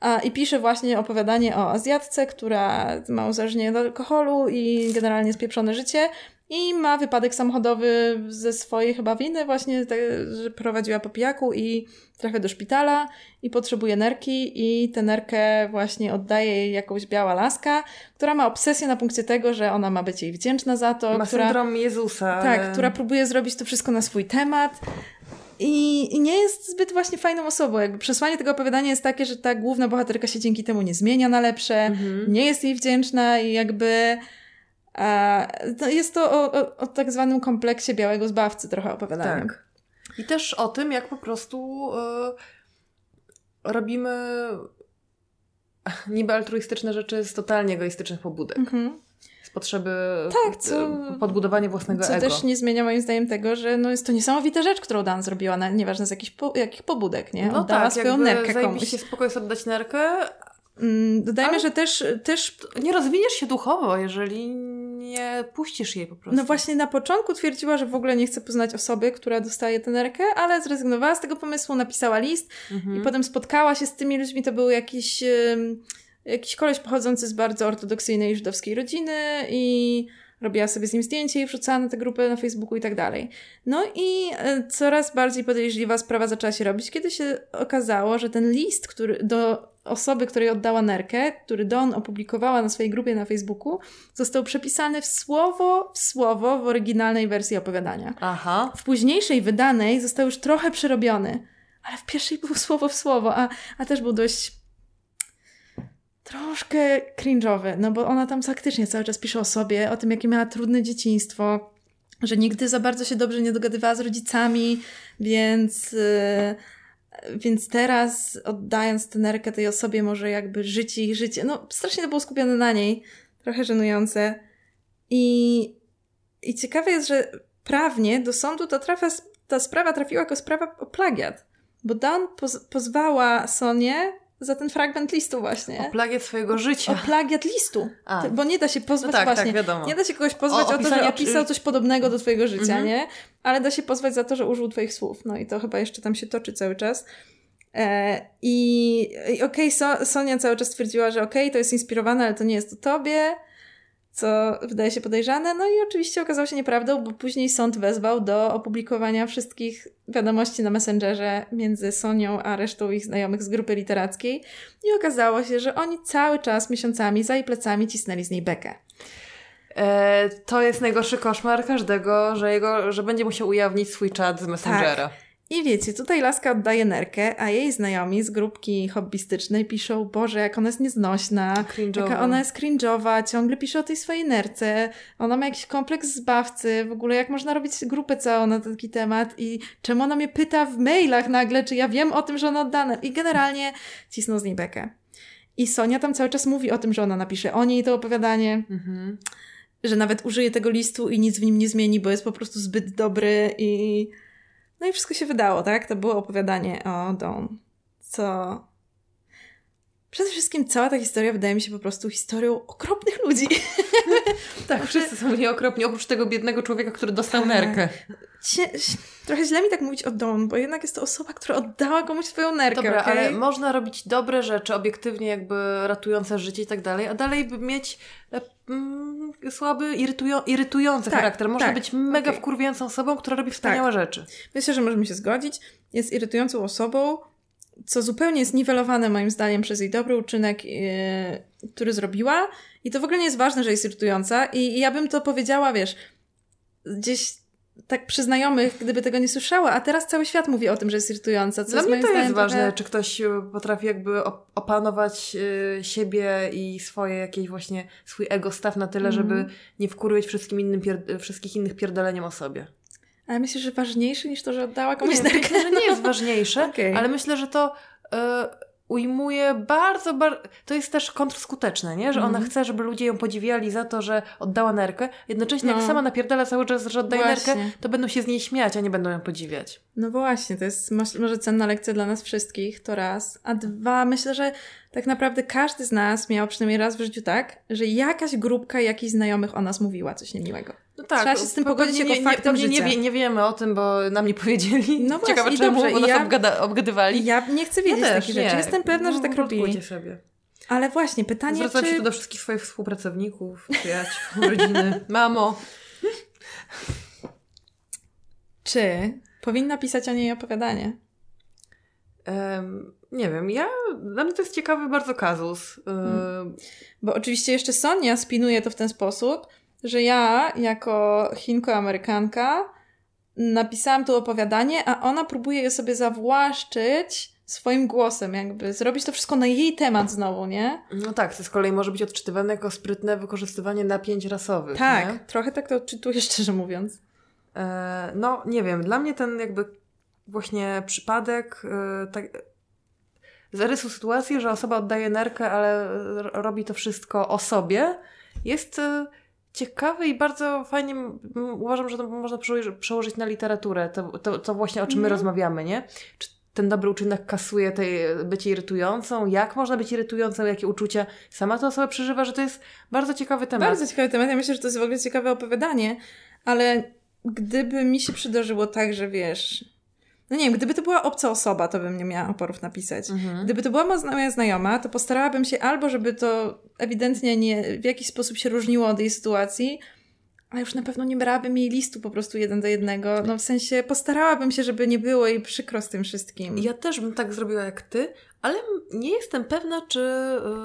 a, I pisze właśnie opowiadanie o Azjatce, która ma uzależnienie od alkoholu i generalnie spieprzone życie. I ma wypadek samochodowy ze swojej chyba winy, właśnie, że prowadziła po pijaku i trafia do szpitala i potrzebuje nerki i tę nerkę właśnie oddaje jej jakąś biała laska, która ma obsesję na punkcie tego, że ona ma być jej wdzięczna za to. Ma która, syndrom Jezusa. Tak, która próbuje zrobić to wszystko na swój temat. I, I, nie jest zbyt właśnie fajną osobą. Jakby przesłanie tego opowiadania jest takie, że ta główna bohaterka się dzięki temu nie zmienia na lepsze, mhm. nie jest jej wdzięczna i jakby jest to o, o, o, tak zwanym kompleksie białego zbawcy trochę opowiadane. Tak. I też o tym, jak po prostu y, robimy niby altruistyczne rzeczy z totalnie egoistycznych pobudek. Mhm. Z potrzeby tak, co, podbudowania własnego co ego. Co też nie zmienia moim zdaniem tego, że no jest to niesamowita rzecz, którą Dan zrobiła, nieważne z jakich, po, jakich pobudek, nie? No Oddała tak, swoją nerkę komuś. się spokojnie oddać nerkę, dodajmy, Ale że też, też... Nie rozwiniesz się duchowo, jeżeli nie puścisz jej po prostu. No właśnie na początku twierdziła, że w ogóle nie chce poznać osoby, która dostaje tę nerkę, ale zrezygnowała z tego pomysłu, napisała list mhm. i potem spotkała się z tymi ludźmi. To był jakiś, jakiś koleś pochodzący z bardzo ortodoksyjnej żydowskiej rodziny i robiła sobie z nim zdjęcie i wrzucała na tę grupę na Facebooku i tak dalej. No i e, coraz bardziej podejrzliwa sprawa zaczęła się robić, kiedy się okazało, że ten list, który do osoby, której oddała nerkę, który Don opublikowała na swojej grupie na Facebooku, został przepisany w słowo w słowo w oryginalnej wersji opowiadania. Aha. W późniejszej wydanej został już trochę przerobiony, ale w pierwszej był słowo w słowo, a, a też był dość troszkę cringe'owy, no bo ona tam faktycznie cały czas pisze o sobie, o tym, jakie miała trudne dzieciństwo, że nigdy za bardzo się dobrze nie dogadywała z rodzicami, więc, yy, więc teraz oddając tę nerkę tej osobie może jakby żyć ich życie. No strasznie to było skupione na niej, trochę żenujące. I, i ciekawe jest, że prawnie do sądu to trafia, ta sprawa trafiła jako sprawa o plagiat. Bo Dawn poz pozwała Sonię za ten fragment listu właśnie. O plagiat swojego życia. O plagiat listu. A. Bo nie da się pozwać no tak, tak właśnie. Tak, wiadomo. Nie da się kogoś pozwać o, o to, że opisał coś podobnego do twojego życia, mhm. nie? Ale da się pozwać za to, że użył twoich słów. No i to chyba jeszcze tam się toczy cały czas. E, I, i okej, okay, so, Sonia cały czas twierdziła, że okej, okay, to jest inspirowane, ale to nie jest o tobie co wydaje się podejrzane. No i oczywiście okazało się nieprawdą, bo później sąd wezwał do opublikowania wszystkich wiadomości na Messengerze między Sonią a resztą ich znajomych z grupy literackiej. I okazało się, że oni cały czas, miesiącami, za jej plecami cisnęli z niej bekę. E, to jest najgorszy koszmar każdego, że, jego, że będzie musiał ujawnić swój czat z Messengera. Tak. I wiecie, tutaj laska oddaje nerkę, a jej znajomi z grupki hobbystycznej piszą, Boże, jak ona jest nieznośna, jaka ona jest cringe'owa, ciągle pisze o tej swojej nerce, ona ma jakiś kompleks zbawcy, w ogóle jak można robić grupę całą na taki temat i czemu ona mnie pyta w mailach nagle, czy ja wiem o tym, że ona oddana. I generalnie cisną z niej bekę. I Sonia tam cały czas mówi o tym, że ona napisze o niej to opowiadanie. Mhm. Że nawet użyje tego listu i nic w nim nie zmieni, bo jest po prostu zbyt dobry i no i wszystko się wydało, tak? To było opowiadanie o Dawn, co... Przede wszystkim cała ta historia wydaje mi się po prostu historią okropnych ludzi. tak, wszyscy są nieokropni, oprócz tego biednego człowieka, który dostał tak. nerkę. Trochę źle mi tak mówić o Dawn, bo jednak jest to osoba, która oddała komuś swoją nerkę. Dobra, okay? ale można robić dobre rzeczy, obiektywnie jakby ratujące życie i tak dalej, a dalej mieć e, mm, słaby, irytują, irytujący tak, charakter. Można tak, być mega okay. wkurwiającą osobą, która robi wspaniałe tak. rzeczy. Myślę, że możemy się zgodzić. Jest irytującą osobą, co zupełnie jest niwelowane moim zdaniem przez jej dobry uczynek, yy, który zrobiła. I to w ogóle nie jest ważne, że jest irytująca. I, ja bym to powiedziała, wiesz, gdzieś tak przy znajomych, gdyby tego nie słyszała, a teraz cały świat mówi o tym, że jest irytująca. Co Dla mnie to jest ważne, czy ktoś e, potrafi jakby opanować e, siebie i swoje jakieś właśnie, swój ego staw na tyle, mm. żeby nie wkurwić wszystkim innym wszystkich innych pierdoleniem o sobie. Ale myślę, że ważniejsze niż to, że oddała komuś nie, myślę, że nie jest ważniejsze, okay. ale myślę, że to y, ujmuje bardzo, bardzo... To jest też kontrskuteczne, nie? Że ona mhm. chce, żeby ludzie ją podziwiali za to, że oddała nerkę. Jednocześnie no. jak sama napierdala cały czas, że oddaje właśnie. nerkę, to będą się z niej śmiać, a nie będą ją podziwiać. No właśnie, to jest może cenna lekcja dla nas wszystkich, to raz. A dwa, myślę, że tak naprawdę każdy z nas miał przynajmniej raz w życiu tak, że jakaś grupka jakichś znajomych o nas mówiła coś niemiłego. No tak, Trzeba się z tym pogodzić jako faktem nie. Nie, nie wiemy o tym, bo nam nie powiedzieli. No właśnie, Ciekawe czemu, dobrze, bo nas ja, obgada, obgadywali. Ja nie chcę wiedzieć ja takich rzeczy. Jestem pewna, no, że tak robili. sobie. Ale właśnie, pytanie Zwracam czy... się tu do wszystkich swoich współpracowników, przyjaciół, rodziny. Mamo. Czy powinna pisać o niej opowiadanie? Um, nie wiem, ja, dla mnie to jest ciekawy bardzo kazus. Hmm. Bo oczywiście jeszcze Sonia spinuje to w ten sposób, że ja jako Chinko-Amerykanka napisałam to opowiadanie, a ona próbuje je sobie zawłaszczyć swoim głosem, jakby zrobić to wszystko na jej temat znowu, nie? No tak, to z kolei może być odczytywane jako sprytne wykorzystywanie napięć rasowych. Tak, nie? trochę tak to odczytuję, szczerze mówiąc. E, no, nie wiem, dla mnie ten jakby właśnie przypadek e, tak, zarysu sytuacji, że osoba oddaje nerkę, ale robi to wszystko o sobie, jest e, ciekawy i bardzo fajnie uważam, że to można przełożyć na literaturę, to, to, to właśnie o czym my mhm. rozmawiamy, nie? Czy ten dobry uczynek kasuje tej bycie irytującą? Jak można być irytującą? Jakie uczucia sama ta osoba przeżywa? Że to jest bardzo ciekawy temat. Bardzo ciekawy temat. Ja myślę, że to jest w ogóle ciekawe opowiadanie, ale gdyby mi się przydarzyło tak, że wiesz, no nie wiem, gdyby to była obca osoba, to bym nie miała oporów napisać. Mhm. Gdyby to była moja znajoma, to postarałabym się albo, żeby to ewidentnie nie w jakiś sposób się różniło od jej sytuacji, a już na pewno nie brałabym jej listu po prostu jeden do jednego. No w sensie postarałabym się, żeby nie było jej przykro z tym wszystkim. Ja też bym tak zrobiła jak ty, ale nie jestem pewna, czy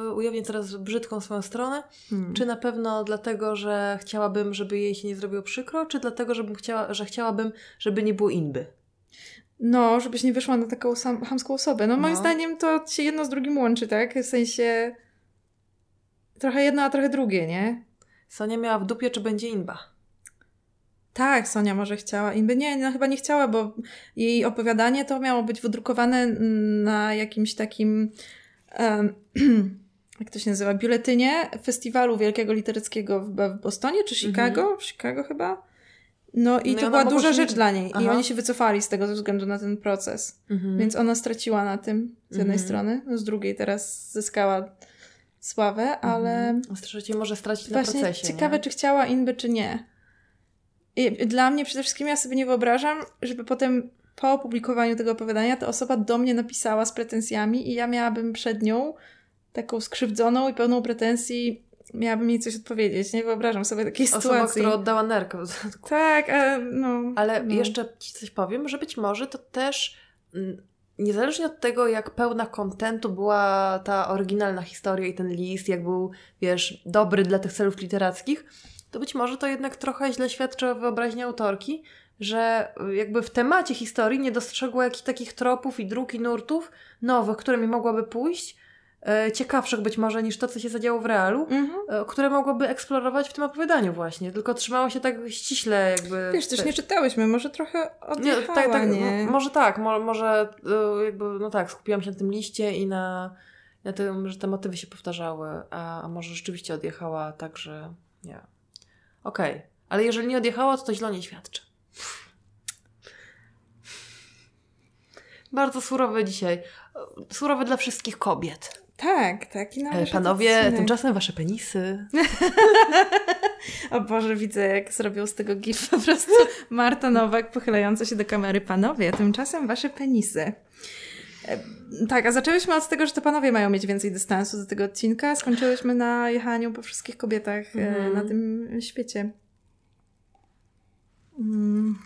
yy, ujawnię teraz brzydką swoją stronę, hmm. czy na pewno dlatego, że chciałabym, żeby jej się nie zrobiło przykro, czy dlatego, żebym chciała, że chciałabym, żeby nie było inby. No, żebyś nie wyszła na taką sam, hamską osobę. No, moim no. zdaniem to się jedno z drugim łączy, tak? W sensie trochę jedno, a trochę drugie, nie? Sonia miała w dupie, czy będzie Inba. Tak, Sonia może chciała. Inby nie, no chyba nie chciała, bo jej opowiadanie to miało być wydrukowane na jakimś takim, um, jak to się nazywa, biuletynie festiwalu wielkiego literackiego w, w Bostonie, czy Chicago? Mhm. Chicago chyba. No i no to była duża rzecz dla niej. Aha. I oni się wycofali z tego ze względu na ten proces. Mhm. Więc ona straciła na tym z jednej mhm. strony, no z drugiej teraz zyskała sławę, mhm. ale... Trzeciej może stracić Właśnie na procesie, ciekawe, nie? czy chciała Inby, czy nie. I dla mnie przede wszystkim ja sobie nie wyobrażam, żeby potem po opublikowaniu tego opowiadania ta osoba do mnie napisała z pretensjami i ja miałabym przed nią taką skrzywdzoną i pełną pretensji miałabym jej coś odpowiedzieć. Nie wyobrażam sobie takiej Osoba, sytuacji. Osoba, która oddała nerkę. Tak, ale no. Ale no. jeszcze Ci coś powiem, że być może to też mm, niezależnie od tego, jak pełna kontentu była ta oryginalna historia i ten list, jak był, wiesz, dobry dla tych celów literackich, to być może to jednak trochę źle świadczy o wyobraźni autorki, że jakby w temacie historii nie dostrzegła jakichś takich tropów i dróg i nurtów nowych, którymi mogłaby pójść, ciekawszych być może niż to, co się zadziało w realu, mhm. e, które mogłaby eksplorować w tym opowiadaniu właśnie, tylko trzymała się tak ściśle jakby... Wiesz, też nie czytałyśmy, może trochę odjechała, nie? Tak, tak, nie? Może tak, mo może e, jakby, no tak, skupiłam się na tym liście i na, na tym, że te motywy się powtarzały, a, a może rzeczywiście odjechała tak, że nie Okej, okay. ale jeżeli nie odjechała, to to źle nie świadczy. Bardzo surowe dzisiaj. Surowe dla wszystkich kobiet. Tak, tak. I e, Panowie, tymczasem wasze penisy. o Boże, widzę jak zrobił z tego gif po prostu Marta Nowak pochylająca się do kamery. Panowie, tymczasem wasze penisy. E, tak, a zaczęłyśmy od tego, że to panowie mają mieć więcej dystansu do tego odcinka. Skończyłyśmy na jechaniu po wszystkich kobietach mm. na tym świecie. Mm.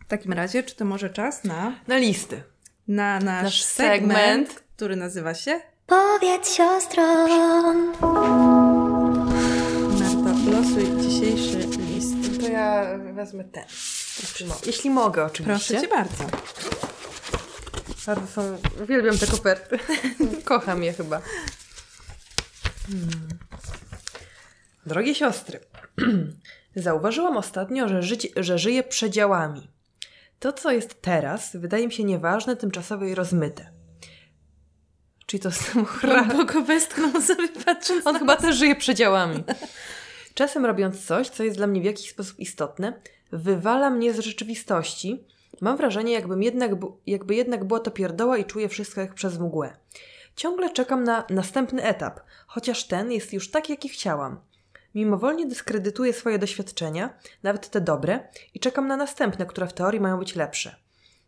W takim razie, czy to może czas na... Na listy. Na nasz, nasz segment, segment, który nazywa się... Powiedz siostrom. Marta, losuj dzisiejszy list. To ja wezmę ten. Jeśli mogę, oczywiście. Proszę Cię bardzo. Bardzo są... Uwielbiam te koperty. Kocham je chyba. Hmm. Drogie siostry, zauważyłam ostatnio, że, żyć, że żyję przedziałami. To, co jest teraz, wydaje mi się nieważne, tymczasowe i rozmyte. Czyli to samochra... Głęboko westchnął sobie patrząc On chyba też żyje przedziałami. Czasem robiąc coś, co jest dla mnie w jakiś sposób istotne, wywala mnie z rzeczywistości Mam wrażenie, jakbym jednak, jakby jednak była to pierdoła i czuję wszystko jak przez mgłę. Ciągle czekam na następny etap, chociaż ten jest już tak, jaki chciałam. Mimowolnie dyskredytuję swoje doświadczenia, nawet te dobre, i czekam na następne, które w teorii mają być lepsze.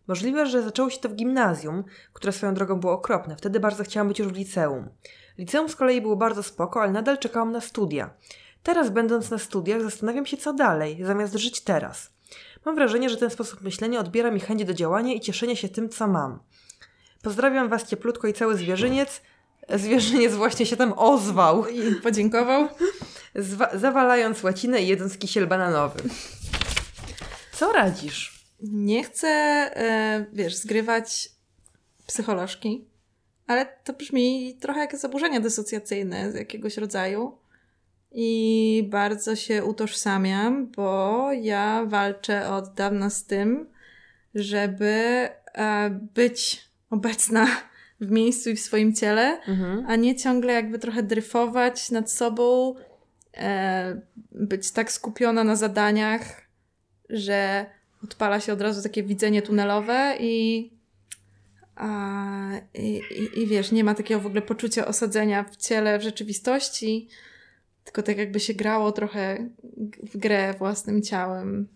Możliwe, że zaczęło się to w gimnazjum, które swoją drogą było okropne. Wtedy bardzo chciałam być już w liceum. Liceum z kolei było bardzo spoko, ale nadal czekałam na studia. Teraz, będąc na studiach, zastanawiam się, co dalej, zamiast żyć teraz. Mam wrażenie, że ten sposób myślenia odbiera mi chęć do działania i cieszenia się tym, co mam. Pozdrawiam Was cieplutko i cały zwierzyniec. Zwierzyniec właśnie się tam ozwał. I podziękował. Zwa- zawalając łacinę i jedząc kisiel bananowy. Co radzisz? Nie chcę, e, wiesz, zgrywać psycholożki, ale to brzmi trochę jak zaburzenia dysocjacyjne z jakiegoś rodzaju i bardzo się utożsamiam, bo ja walczę od dawna z tym, żeby e, być obecna w miejscu i w swoim ciele, mhm. a nie ciągle jakby trochę dryfować nad sobą, e, być tak skupiona na zadaniach, że odpala się od razu takie widzenie tunelowe i, a, i, i, i wiesz, nie ma takiego w ogóle poczucia osadzenia w ciele, w rzeczywistości tylko tak jakby się grało trochę w grę własnym ciałem.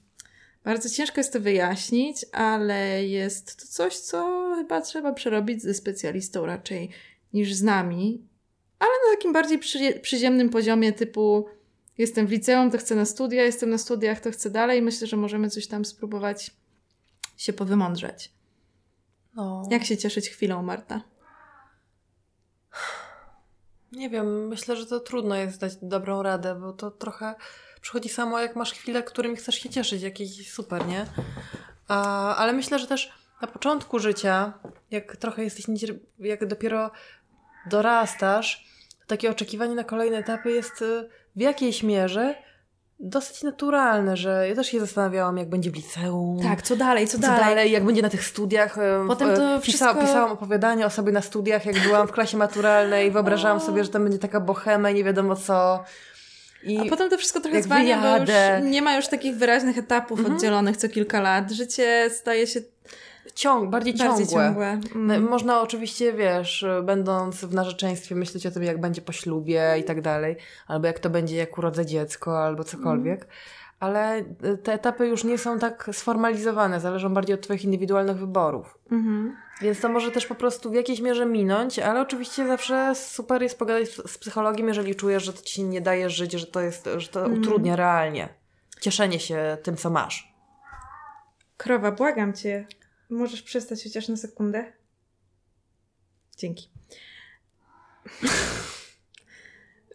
Bardzo ciężko jest to wyjaśnić, ale jest to coś, co chyba trzeba przerobić ze specjalistą raczej niż z nami, ale na takim bardziej przy, przyziemnym poziomie typu jestem w liceum, to chcę na studia, jestem na studiach, to chcę dalej. Myślę, że możemy coś tam spróbować się powymądrzeć. No. Jak się cieszyć chwilą, Marta? Nie wiem, myślę, że to trudno jest dać dobrą radę, bo to trochę przychodzi samo, jak masz chwilę, którymi chcesz się cieszyć, jakieś super, nie? A, ale myślę, że też na początku życia, jak trochę jesteś, jak dopiero dorastasz, takie oczekiwanie na kolejne etapy jest y, w jakiejś mierze dosyć naturalne, że ja też się zastanawiałam, jak będzie w liceum. Tak, co dalej, co, Co dalej? jak będzie na tych studiach. e, Potem e, to pisała, wszystko- Pisałam opowiadanie o sobie na studiach, jak byłam w klasie maturalnej i wyobrażałam sobie, że tam będzie taka bohema nie wiadomo co. I A potem to wszystko trochę zwalnia, bo już nie ma już takich wyraźnych etapów Mhm. oddzielonych co kilka lat. Życie staje się ciąg, bardziej bardziej ciągłe. ciągłe. No, Mm. Można oczywiście, wiesz, będąc w narzeczeństwie, myśleć o tym, jak będzie po ślubie i tak dalej, albo jak to będzie, jak urodzę dziecko, albo cokolwiek. Ale y, te etapy już nie są tak sformalizowane, zależą bardziej od Twoich indywidualnych wyborów. Mhm. Więc to może też po prostu w jakiejś mierze minąć, ale oczywiście zawsze super jest pogadać z psychologiem, jeżeli czujesz, że to ci nie daje żyć, że to, jest, że to utrudnia realnie cieszenie się tym, co masz. Krowa, błagam cię. Możesz przestać chociaż na sekundę? Dzięki.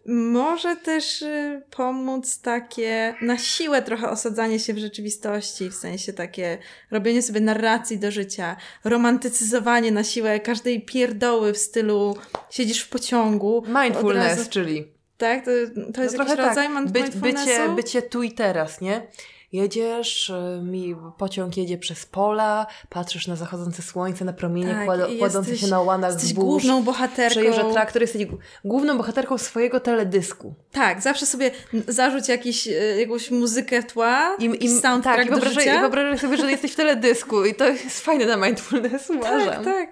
Może też y, pomóc takie na siłę trochę osadzanie się w rzeczywistości, w sensie takie robienie sobie narracji do życia, romantycyzowanie na siłę każdej pierdoły w stylu siedzisz w pociągu. Mindfulness, razu- czyli tak? To, to jest no jakiś trochę rodzaj tak. By, mindfulnessu? bycie, bycie tu i teraz, nie? Jedziesz, y, mi pociąg jedzie przez pola, patrzysz na zachodzące słońce, na promienie Tak, kład- kładące jesteś- się na łanach Jesteś zbóż. główną bohaterką. Przejeżdża traktor, jesteś główną bohaterką swojego teledysku. Tak, zawsze sobie zarzuć jakiś, e, jakąś muzykę tła, I, jakiś i, soundtrack tak, i wyobrażaj, i wyobrażaj sobie, że jesteś w teledysku i to jest fajne na mindfulness, uważam. tak, tak.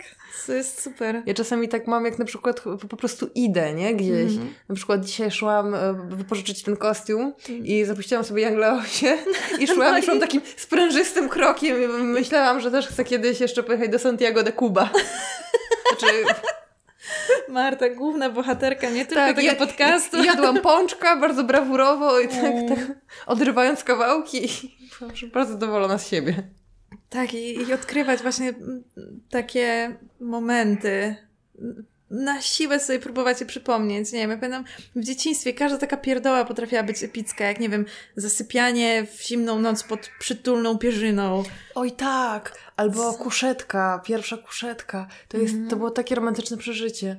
To jest super. Ja czasami tak mam, jak na przykład po- prostu idę, nie? Gdzieś. Mhm. Na przykład dzisiaj szłam e, wypożyczyć ten kostium i zapuściłam sobie Young Leosie i szłam, No i szłam takim sprężystym krokiem i myślałam, że też chcę kiedyś jeszcze pojechać do Santiago de Cuba. Znaczy, Marta, główna bohaterka nie tylko tak, tego ja- podcastu. Jadłam pączka bardzo brawurowo i tak, Mm. tak odrywając kawałki i byłam bardzo zadowolona z siebie. Tak, i, i odkrywać właśnie mm, takie momenty. Na siłę sobie próbować je przypomnieć. Nie wiem, ja pamiętam w dzieciństwie każda taka pierdoła potrafiła być epicka, jak nie wiem, zasypianie w zimną noc pod przytulną pierzyną. Oj tak, albo kuszetka, pierwsza kuszetka. To, jest, Mhm. to było takie romantyczne przeżycie.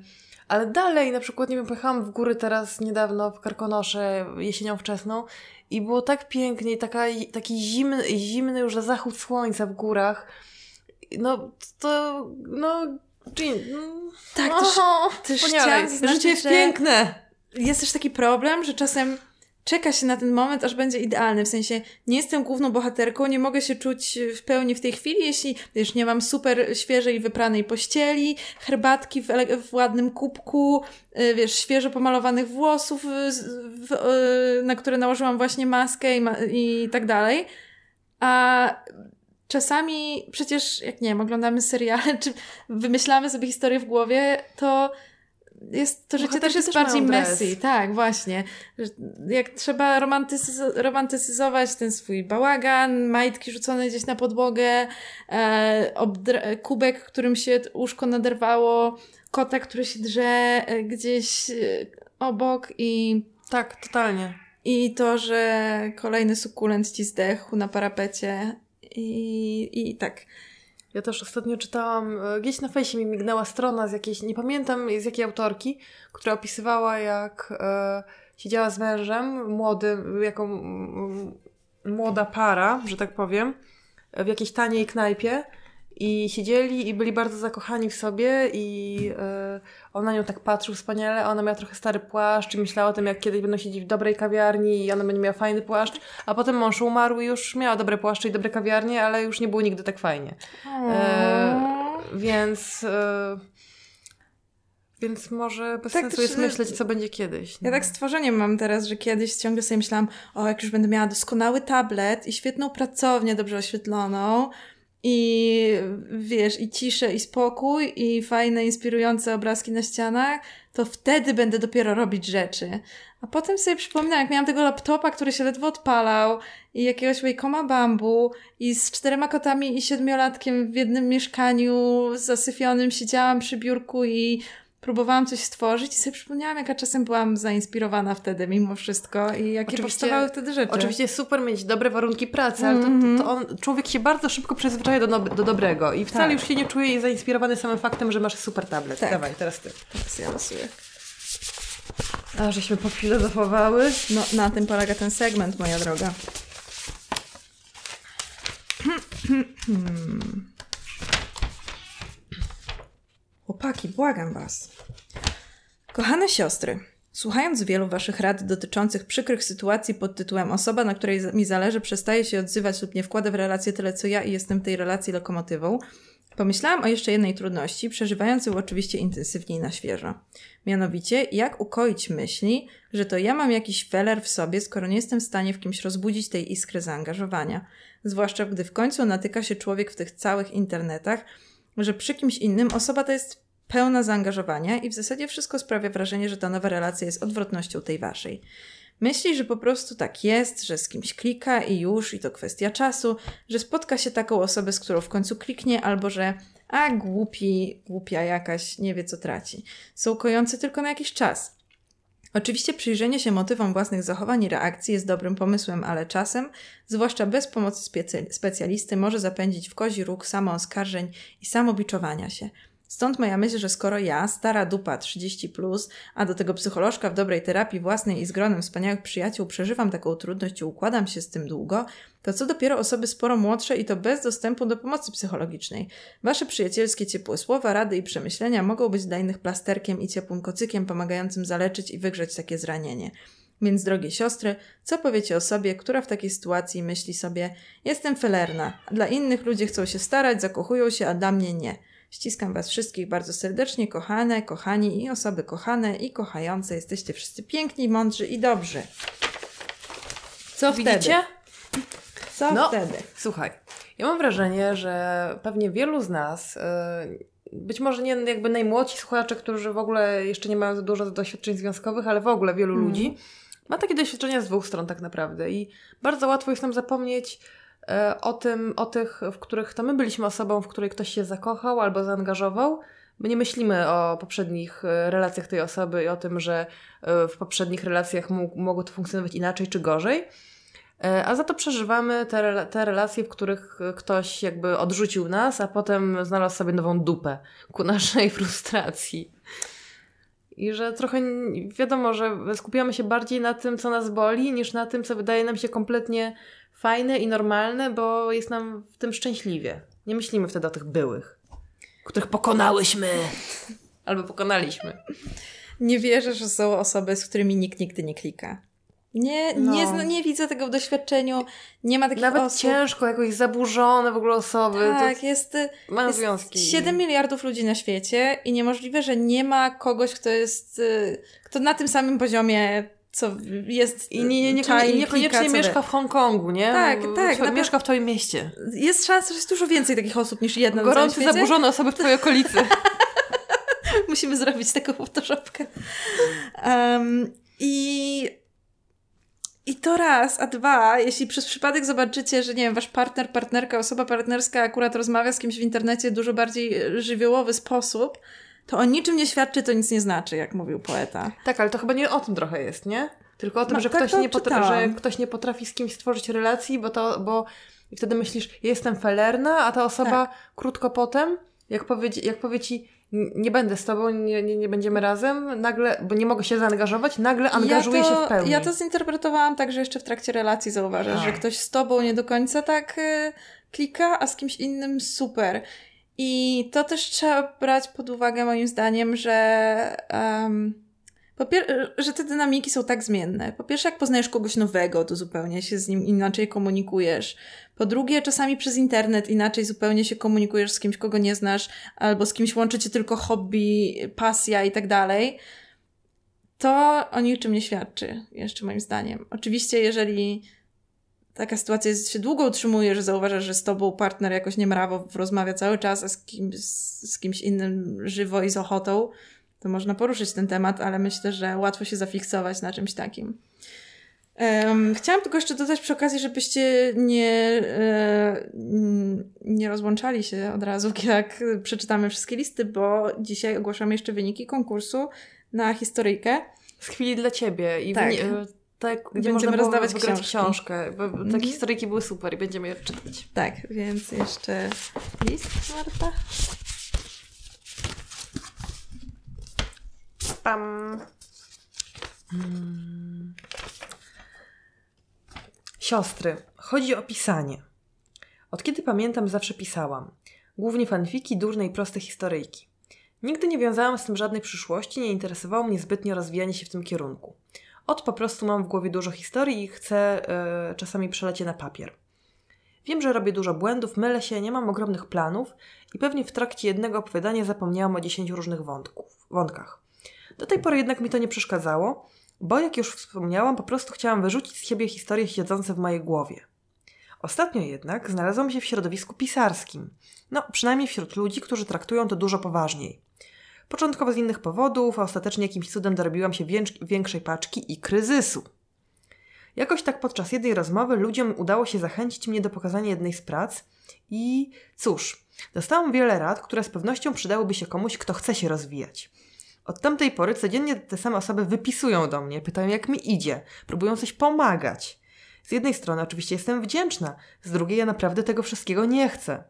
Ale dalej, na przykład, nie wiem, pojechałam w góry teraz niedawno w Karkonosze jesienią wczesną i było tak pięknie, i taka, taki zimny, zimny już zachód słońca w górach. No, to, no, no, Tak, też, o, też chciałam zaznaczyć, Życie jest że- piękne. jest też taki problem, że czasem czeka się na ten moment, aż będzie idealny. W sensie nie jestem główną bohaterką, nie mogę się czuć w pełni w tej chwili, jeśli wiesz, nie mam super świeżej wypranej pościeli, herbatki w, w ładnym kubku, y, wiesz, świeżo pomalowanych włosów, y, y, na które nałożyłam właśnie maskę i, ma- i tak dalej. A czasami przecież, jak nie wiem, oglądamy seriale, czy wymyślamy sobie historię w głowie, to jest, to życie też jest też bardziej messy. Tak, właśnie. Jak trzeba romantyzy- romantyzyzować ten swój bałagan, majtki rzucone gdzieś na podłogę, e, kubek, którym się łóżko naderwało, kota, który się drze e, gdzieś e, obok i, Tak, totalnie. i to, że kolejny sukulent ci zdechł na parapecie i, i tak. Ja też ostatnio czytałam, e, gdzieś na fejsie mi mignęła strona z jakiejś, nie pamiętam z jakiej autorki, która opisywała jak e, siedziała z mężem, młodym, jako mm, młoda para, że tak powiem, w jakiejś taniej knajpie i siedzieli i byli bardzo zakochani w sobie i e, on na nią tak patrzył wspaniale, ona miała trochę stary płaszcz i myślała o tym, jak kiedyś będą siedzieć w dobrej kawiarni i ona będzie miała fajny płaszcz, a potem mąż umarł i już miała dobre płaszcze i dobre kawiarnie, ale już nie było nigdy tak fajnie. E, więc. E, więc może bez Tak sensu też, jest myśleć, co będzie kiedyś. Ja no. tak stworzeniem mam teraz, że kiedyś ciągle sobie myślałam, o jak już będę miała doskonały tablet i świetną pracownię dobrze oświetloną i wiesz, i ciszę, i spokój, i fajne, inspirujące obrazki na ścianach, to wtedy będę dopiero robić rzeczy. A potem sobie przypominam, jak miałam tego laptopa, który się ledwo odpalał i jakiegoś Wacoma Bambu i z czterema kotami i siedmiolatkiem w jednym mieszkaniu zasyfionym siedziałam przy biurku i próbowałam coś stworzyć i sobie przypomniałam, jaka czasem byłam zainspirowana wtedy mimo wszystko i jakie Oczywiście- powstawały wtedy rzeczy. Oczywiście super mieć dobre warunki pracy, ale to, Mhm. to, to on, człowiek się bardzo szybko przyzwyczaja do, nob- do dobrego i wcale Tak. już się nie czuje zainspirowany samym faktem, że masz super tablet. Tak. Dawaj, teraz ty. Teraz ja losuję. A, żeśmy pofilozofowały. No, na tym polega ten segment, moja droga. Chłopaki, błagam was. Kochane siostry, słuchając wielu waszych rad dotyczących przykrych sytuacji pod tytułem osoba, na której mi zależy, przestaje się odzywać lub nie wkłada w relację tyle co ja i jestem tej relacji lokomotywą, Pomyślałam o jeszcze jednej trudności, przeżywającej oczywiście intensywniej na świeżo. Mianowicie, jak ukoić myśli, że to ja mam jakiś feller w sobie, skoro nie jestem w stanie w kimś rozbudzić tej iskry zaangażowania. Zwłaszcza gdy w końcu natyka się człowiek w tych całych internetach, że przy kimś innym osoba ta jest pełna zaangażowania i w zasadzie wszystko sprawia wrażenie, że ta nowa relacja jest odwrotnością tej waszej. Myśli, że po prostu tak jest, że z kimś klika i już, i to kwestia czasu, że spotka się taką osobę, z którą w końcu kliknie, albo że a głupi, głupia jakaś, nie wie co traci. Są kojące tylko na jakiś czas. Oczywiście przyjrzenie się motywom własnych zachowań i reakcji jest dobrym pomysłem, ale czasem, zwłaszcza bez pomocy specjalisty, może zapędzić w kozi róg samo oskarżeń i samobiczowania się – Stąd moja myśl, że skoro ja, stara dupa 30, plus, a do tego psycholożka w dobrej terapii własnej i z gronem wspaniałych przyjaciół przeżywam taką trudność i układam się z tym długo, to co dopiero osoby sporo młodsze i to bez dostępu do pomocy psychologicznej. Wasze przyjacielskie ciepłe słowa, rady i przemyślenia mogą być dla innych plasterkiem i ciepłym kocykiem pomagającym zaleczyć i wygrzeć takie zranienie. Więc, drogie siostry, co powiecie o sobie, która w takiej sytuacji myśli sobie: Jestem felerna, dla innych ludzie chcą się starać, zakochują się, a dla mnie nie. Ściskam Was wszystkich bardzo serdecznie, kochane, kochani i osoby kochane i kochające. Jesteście wszyscy piękni, mądrzy i dobrzy. Co Widzicie? wtedy? Co no, wtedy? Słuchaj, ja mam wrażenie, że pewnie wielu z nas, yy, być może nie jakby najmłodsi słuchacze, którzy w ogóle jeszcze nie mają za dużo doświadczeń związkowych, ale w ogóle wielu mm. ludzi, ma takie doświadczenia z dwóch stron tak naprawdę i bardzo łatwo jest nam zapomnieć o tym, o tych, w których to my byliśmy osobą, w której ktoś się zakochał albo zaangażował. My nie myślimy o poprzednich e, relacjach tej osoby i o tym, że e, w poprzednich relacjach mogło to funkcjonować inaczej czy gorzej. A za to przeżywamy te, te relacje, w których ktoś jakby odrzucił nas, a potem znalazł sobie nową dupę ku naszej frustracji. I że trochę wiadomo, że skupiamy się bardziej na tym, co nas boli, niż na tym, co wydaje nam się kompletnie fajne i normalne, bo jest nam w tym szczęśliwie. Nie myślimy wtedy o tych byłych, których pokonałyśmy albo pokonaliśmy. Nie wierzę, że są osoby, z którymi nikt nigdy nie klika. Nie, no. nie, nie widzę tego w doświadczeniu. Nie ma takich Nawet osób. ciężko, jakoś zaburzone w ogóle osoby. Tak, jest, ma jest związki. 7 miliardów ludzi na świecie i niemożliwe, że nie ma kogoś, kto jest, y, kto na tym samym poziomie co jest i nie, nie, nie, nie, niekoniecznie mieszka w Hongkongu, nie? Tak, tak. Twoje, mieszka w twoim mieście. Jest szansa, że jest dużo więcej takich osób niż jedna Gorące, na zaburzone osoby w twojej okolicy. Musimy zrobić taką photoshopkę. Um, I i to raz, a dwa, jeśli przez przypadek zobaczycie, że nie wiem, wasz partner, partnerka, osoba partnerska akurat rozmawia z kimś w internecie w dużo bardziej żywiołowy sposób, to o niczym nie świadczy, to nic nie znaczy, jak mówił poeta. Tak, ale to chyba nie o tym trochę jest, nie? Tylko o tym, no, że, tak ktoś nie że ktoś nie potrafi z kimś stworzyć relacji, bo to, bo i wtedy myślisz, jestem felerna, a ta osoba tak. krótko potem, jak powie, jak powie ci, nie będę z tobą, nie, nie, nie będziemy razem, nagle, bo nie mogę się zaangażować, nagle angażuję ja to, się w pełni. Ja to zinterpretowałam tak, że jeszcze w trakcie relacji zauważasz, że ktoś z tobą nie do końca tak y, klika, a z kimś innym super. I to też trzeba brać pod uwagę, moim zdaniem, że, um, że te dynamiki są tak zmienne. Po pierwsze, jak poznajesz kogoś nowego, to zupełnie się z nim inaczej komunikujesz. Po drugie, czasami przez internet inaczej zupełnie się komunikujesz z kimś, kogo nie znasz, albo z kimś łączy cię tylko hobby, pasja i tak dalej. To o niczym nie świadczy, jeszcze moim zdaniem. Oczywiście, jeżeli taka sytuacja jest, się długo utrzymuje, że zauważasz, że z tobą partner jakoś niemrawo rozmawia cały czas, a z, z kimś innym żywo i z ochotą, to można poruszyć ten temat, ale myślę, że łatwo się zafiksować na czymś takim. Um, chciałam tylko jeszcze dodać przy okazji, żebyście nie, e, nie rozłączali się od razu, jak przeczytamy wszystkie listy, bo dzisiaj ogłaszamy jeszcze wyniki konkursu na historyjkę. Z chwili dla ciebie. I tak tak, gdzie będziemy można rozdawać książki. książkę. Bo mm. Takie historyjki były super i będziemy je czytać. Tak, więc jeszcze list, Marta. Pam. Siostry. Chodzi o pisanie. Od kiedy pamiętam, zawsze pisałam. Głównie fanfiki, durne i proste historyjki. Nigdy nie wiązałam z tym żadnej przyszłości, nie interesowało mnie zbytnio rozwijanie się w tym kierunku. Od po prostu mam w głowie dużo historii i chcę yy, czasami przeleć je na papier. Wiem, że robię dużo błędów, mylę się, nie mam ogromnych planów i pewnie w trakcie jednego opowiadania zapomniałam o dziesięciu różnych wątków, wątkach. Do tej pory jednak mi to nie przeszkadzało, bo jak już wspomniałam, po prostu chciałam wyrzucić z siebie historie siedzące w mojej głowie. Ostatnio jednak znalazłam się w środowisku pisarskim. No, przynajmniej wśród ludzi, którzy traktują to dużo poważniej. Początkowo z innych powodów, a ostatecznie jakimś cudem dorobiłam się większej paczki i kryzysu. Jakoś tak podczas jednej rozmowy ludziom udało się zachęcić mnie do pokazania jednej z prac i cóż, dostałam wiele rad, które z pewnością przydałyby się komuś, kto chce się rozwijać. Od tamtej pory codziennie te same osoby wypisują do mnie, pytają jak mi idzie, próbują coś pomagać. Z jednej strony oczywiście jestem wdzięczna, z drugiej ja naprawdę tego wszystkiego nie chcę.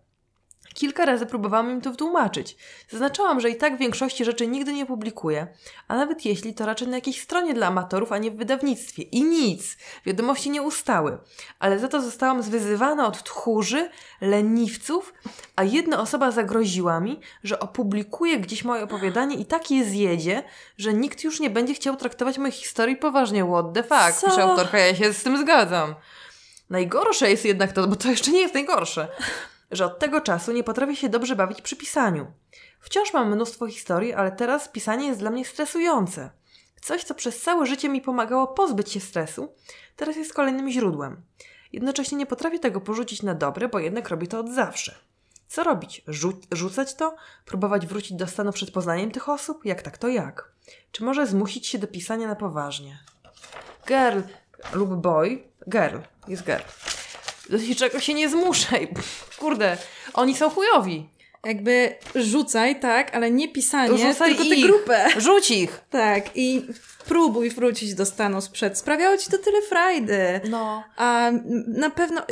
Kilka razy próbowałam im to wytłumaczyć. Zaznaczałam, że i tak większości rzeczy nigdy nie publikuję, a nawet jeśli to raczej na jakiejś stronie dla amatorów, a nie w wydawnictwie. I nic! Wiadomości nie ustały. Ale za to zostałam zwyzywana od tchórzy, leniwców, a jedna osoba zagroziła mi, że opublikuje gdzieś moje opowiadanie i tak je zjedzie, że nikt już nie będzie chciał traktować moich historii poważnie. What the fuck? Co? Pisze autorka, ja się z tym zgadzam. Najgorsze jest jednak to, bo to jeszcze nie jest najgorsze że od tego czasu nie potrafię się dobrze bawić przy pisaniu. Wciąż mam mnóstwo historii, ale teraz pisanie jest dla mnie stresujące. Coś, co przez całe życie mi pomagało pozbyć się stresu, teraz jest kolejnym źródłem. Jednocześnie nie potrafię tego porzucić na dobre, bo jednak robię to od zawsze. Co robić? Rzu rzucać to? Próbować wrócić do stanu przed poznaniem tych osób? Jak tak, to jak? Czy może zmusić się do pisania na poważnie? Girl lub boy, girl, jest girl do niczego się nie zmuszaj. Kurde, oni są chujowi. Jakby rzucaj, tak, ale nie pisanie, Rzucaj tylko tę ich. grupę. Rzuć ich. Tak, i próbuj wrócić do stanu sprzed. Sprawiało ci to tyle frajdy. No. A na pewno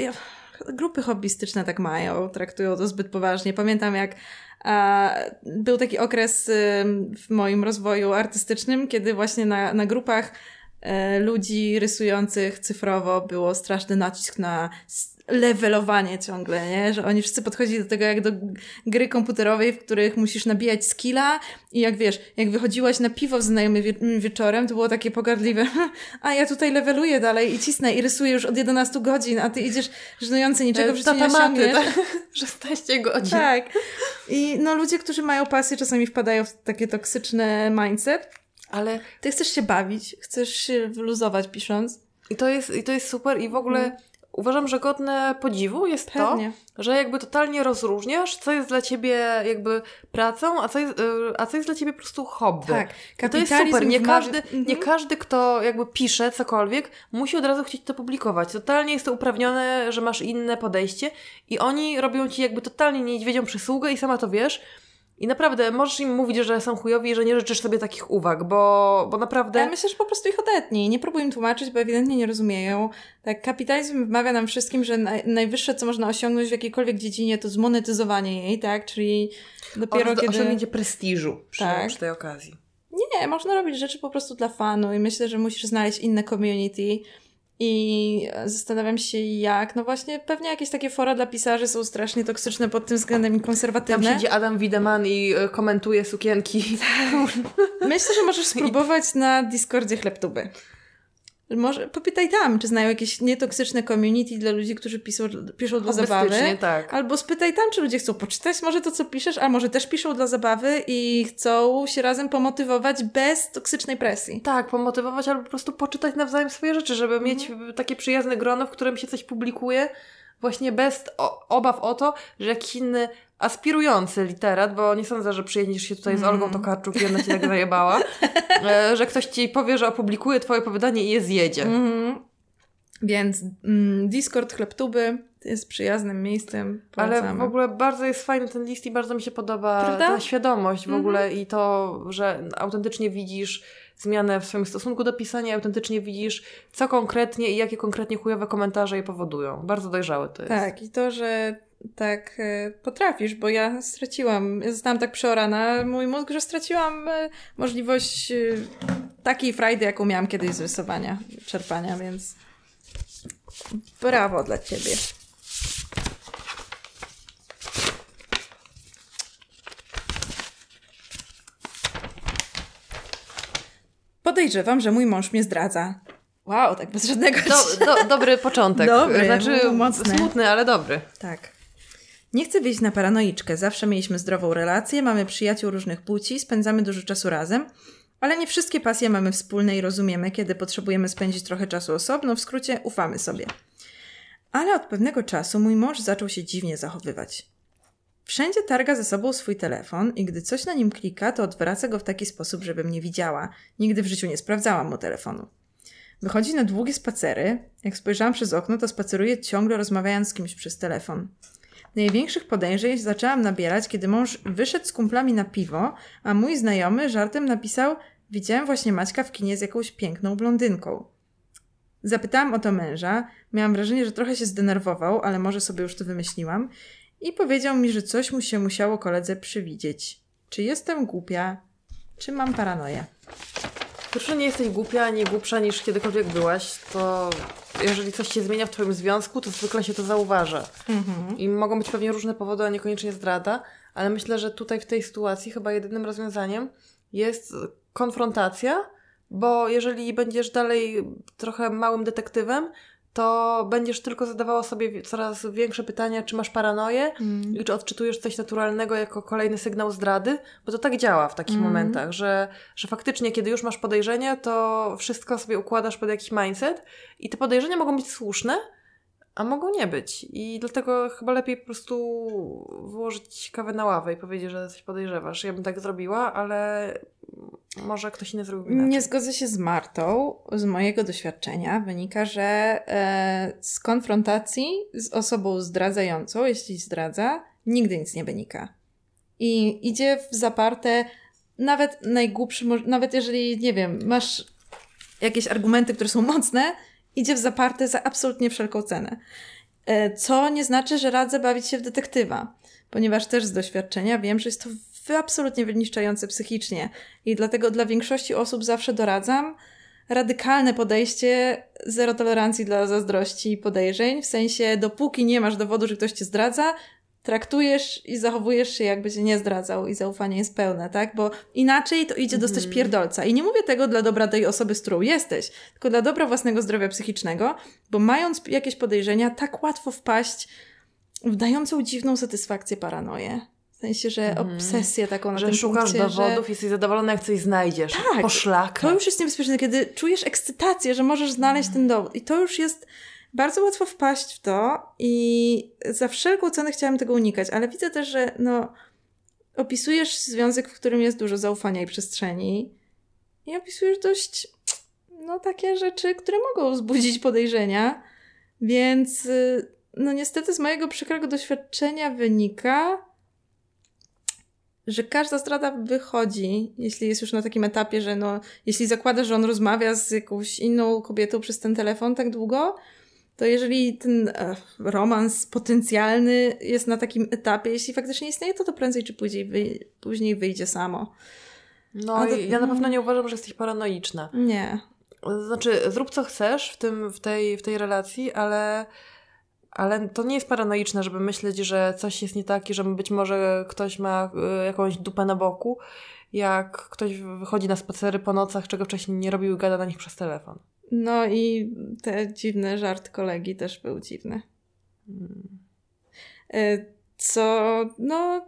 grupy hobbystyczne tak mają, traktują to zbyt poważnie. Pamiętam jak a, był taki okres w moim rozwoju artystycznym, kiedy właśnie na, na grupach ludzi rysujących cyfrowo było straszny nacisk na levelowanie ciągle, nie? Że oni wszyscy podchodzili do tego jak do gry komputerowej, w których musisz nabijać skilla i jak wiesz, jak wychodziłaś na piwo z znajomym wie- wieczorem, to było takie pogardliwe, a ja tutaj leveluję dalej i cisnę i rysuję już od 11 godzin, a ty idziesz żenujący niczego w życiu nie osiągniesz. tak? 16 godzin. Tak. I no ludzie, którzy mają pasję, czasami wpadają w takie toksyczne mindset. Ale Ty chcesz się bawić, chcesz się wyluzować pisząc. i to, jest, i to jest super i w ogóle uważam, że godne podziwu jest Pewnie. to, że jakby totalnie rozróżniasz, co jest dla ciebie jakby pracą, a co jest, y, a co jest dla ciebie po prostu hobby. Tak. I to jest Kapitalizm super. Nie każdy, Mhm. nie każdy, kto jakby pisze cokolwiek, musi od razu chcieć to publikować. Totalnie jest to uprawnione, że masz inne podejście i oni robią ci jakby totalnie niedźwiedzią przysługę i sama to wiesz. I naprawdę możesz im mówić, że są chujowi i że nie życzysz sobie takich uwag, bo, bo naprawdę... Ja myślę, że po prostu ich odetnij. Nie próbuj im tłumaczyć, bo ewidentnie nie rozumieją. Tak, kapitalizm wmawia nam wszystkim, że naj, najwyższe, co można osiągnąć w jakiejkolwiek dziedzinie, to zmonetyzowanie jej, tak? Czyli dopiero Oraz kiedy... osiągnięcie prestiżu przy, Tak. przy tej okazji. Nie, można robić rzeczy po prostu dla fanu i myślę, że musisz znaleźć inne community i zastanawiam się jak. No właśnie, pewnie jakieś takie fora dla pisarzy są strasznie toksyczne pod tym względem i Tam konserwatywne. siedzi Adam Wideman i y, komentuje sukienki. Myślę, że możesz spróbować na Discordzie Chlebtuby. Może popytaj tam, czy znają jakieś nietoksyczne community dla ludzi, którzy piszą, piszą dla zabawy. Tak. Albo spytaj tam, czy ludzie chcą poczytać może to, co piszesz, a może też piszą dla zabawy i chcą się razem pomotywować bez toksycznej presji. Tak, pomotywować albo po prostu poczytać nawzajem swoje rzeczy, żeby mieć y, takie przyjazne grono, w którym się coś publikuje, właśnie bez obaw o to, że jakiś inny aspirujący literat, bo nie sądzę, że przyjedziesz się tutaj z Olgą Tokarczuk i ona cię tak zajebała, e, że ktoś ci powie, że opublikuje twoje opowiadanie i je zjedzie. Mhm. Więc mm, Discord Chlebtuby jest przyjaznym miejscem. Ale Polecamy. w ogóle bardzo jest fajny ten list i bardzo mi się podoba Prawda? ta świadomość w Mhm. ogóle i to, że autentycznie widzisz zmianę w swoim stosunku do pisania, autentycznie widzisz, co konkretnie i jakie konkretnie chujowe komentarze je powodują. Bardzo dojrzałe to jest. Tak, i to, że tak e, potrafisz, bo ja straciłam, ja zostałam tak przeorana, mój mózg, że straciłam e, możliwość e, takiej frajdy, jaką miałam kiedyś z rysowania, czerpania, więc brawo dla ciebie. Podejrzewam, że mój mąż mnie zdradza. Wow, tak bez żadnego... Do, do, dobry początek. Dobry, znaczy mocny. smutny, ale dobry. Tak. Nie chcę wyjść na paranoiczkę. Zawsze mieliśmy zdrową relację, mamy przyjaciół różnych płci, spędzamy dużo czasu razem, ale nie wszystkie pasje mamy wspólne i rozumiemy, kiedy potrzebujemy spędzić trochę czasu osobno. W skrócie, ufamy sobie. Ale od pewnego czasu mój mąż zaczął się dziwnie zachowywać. Wszędzie targa ze sobą swój telefon i gdy coś na nim klika, to odwraca go w taki sposób, żebym nie widziała. Nigdy w życiu nie sprawdzałam mu telefonu. Wychodzi na długie spacery. Jak spojrzałam przez okno, to spaceruje ciągle rozmawiając z kimś przez telefon. Największych podejrzeń zaczęłam nabierać, kiedy mąż wyszedł z kumplami na piwo, a mój znajomy żartem napisał: Widziałem właśnie Maćka w kinie z jakąś piękną blondynką. Zapytałam o to męża, miałam wrażenie, że trochę się zdenerwował, ale może sobie już to wymyśliłam, i powiedział mi, że coś mu się musiało koledze przywidzieć. Czy jestem głupia, czy mam paranoję? Pierwsze, nie jesteś głupia, ani głupsza niż kiedykolwiek byłaś, to jeżeli coś się zmienia w twoim związku, to zwykle się to zauważa. I mogą być pewnie różne powody, a niekoniecznie zdrada, ale myślę, że tutaj w tej sytuacji chyba jedynym rozwiązaniem jest konfrontacja, bo jeżeli będziesz dalej trochę małym detektywem, to będziesz tylko zadawała sobie coraz większe pytania, czy masz paranoję i czy odczytujesz coś naturalnego jako kolejny sygnał zdrady, bo to tak działa w takich momentach, że, że faktycznie kiedy już masz podejrzenia, to wszystko sobie układasz pod jakiś mindset i te podejrzenia mogą być słuszne, a mogą nie być. I dlatego chyba lepiej po prostu włożyć kawę na ławę i powiedzieć, że coś podejrzewasz. Ja bym tak zrobiła, ale może ktoś inny zrobił inaczej. Nie zgodzę się z Martą. Z mojego doświadczenia wynika, że e, z konfrontacji z osobą zdradzającą, jeśli zdradza, nigdy nic nie wynika. I idzie w zaparte nawet najgłupszy, nawet jeżeli, nie wiem, masz jakieś argumenty, które są mocne, idzie w zaparte za absolutnie wszelką cenę. E, Co nie znaczy, że radzę bawić się w detektywa, ponieważ też z doświadczenia wiem, że jest to absolutnie wyniszczające psychicznie i dlatego dla większości osób zawsze doradzam radykalne podejście, zero tolerancji dla zazdrości i podejrzeń, w sensie dopóki nie masz dowodu, że ktoś cię zdradza, traktujesz i zachowujesz się, jakby cię nie zdradzał i zaufanie jest pełne, tak? Bo inaczej to idzie dostać pierdolca. I nie mówię tego dla dobra tej osoby, z którą jesteś, tylko dla dobra własnego zdrowia psychicznego, bo mając jakieś podejrzenia, tak łatwo wpaść w dającą dziwną satysfakcję paranoję. W sensie, że obsesję taką na że tym szukasz punkcie, dowodów, że... jesteś zadowolona, jak coś znajdziesz. Tak, Poszlaka. To już jest niebezpieczne, kiedy czujesz ekscytację, że możesz znaleźć ten dowód. I to już jest bardzo łatwo wpaść w to i za wszelką cenę chciałam tego unikać, ale widzę też, że no, opisujesz związek, w którym jest dużo zaufania i przestrzeni i opisujesz dość no, takie rzeczy, które mogą wzbudzić podejrzenia, więc y, no niestety z mojego przykrego doświadczenia wynika, że każda zdrada wychodzi, jeśli jest już na takim etapie, że no, jeśli zakładasz, że on rozmawia z jakąś inną kobietą przez ten telefon tak długo, to jeżeli ten e, romans potencjalny jest na takim etapie, jeśli faktycznie istnieje, to to prędzej czy później, wyj- później wyjdzie samo. No A to- ja na pewno nie uważam, że jesteś paranoiczna. Nie. Znaczy, zrób co chcesz w, tym, w, tej, w tej relacji, ale, ale to nie jest paranoiczne, żeby myśleć, że coś jest nie tak i że być może ktoś ma y, jakąś dupę na boku, jak ktoś wychodzi na spacery po nocach, czego wcześniej nie robił i gada na nich przez telefon. No i ten dziwny żart kolegi też był dziwny. E, Co, no,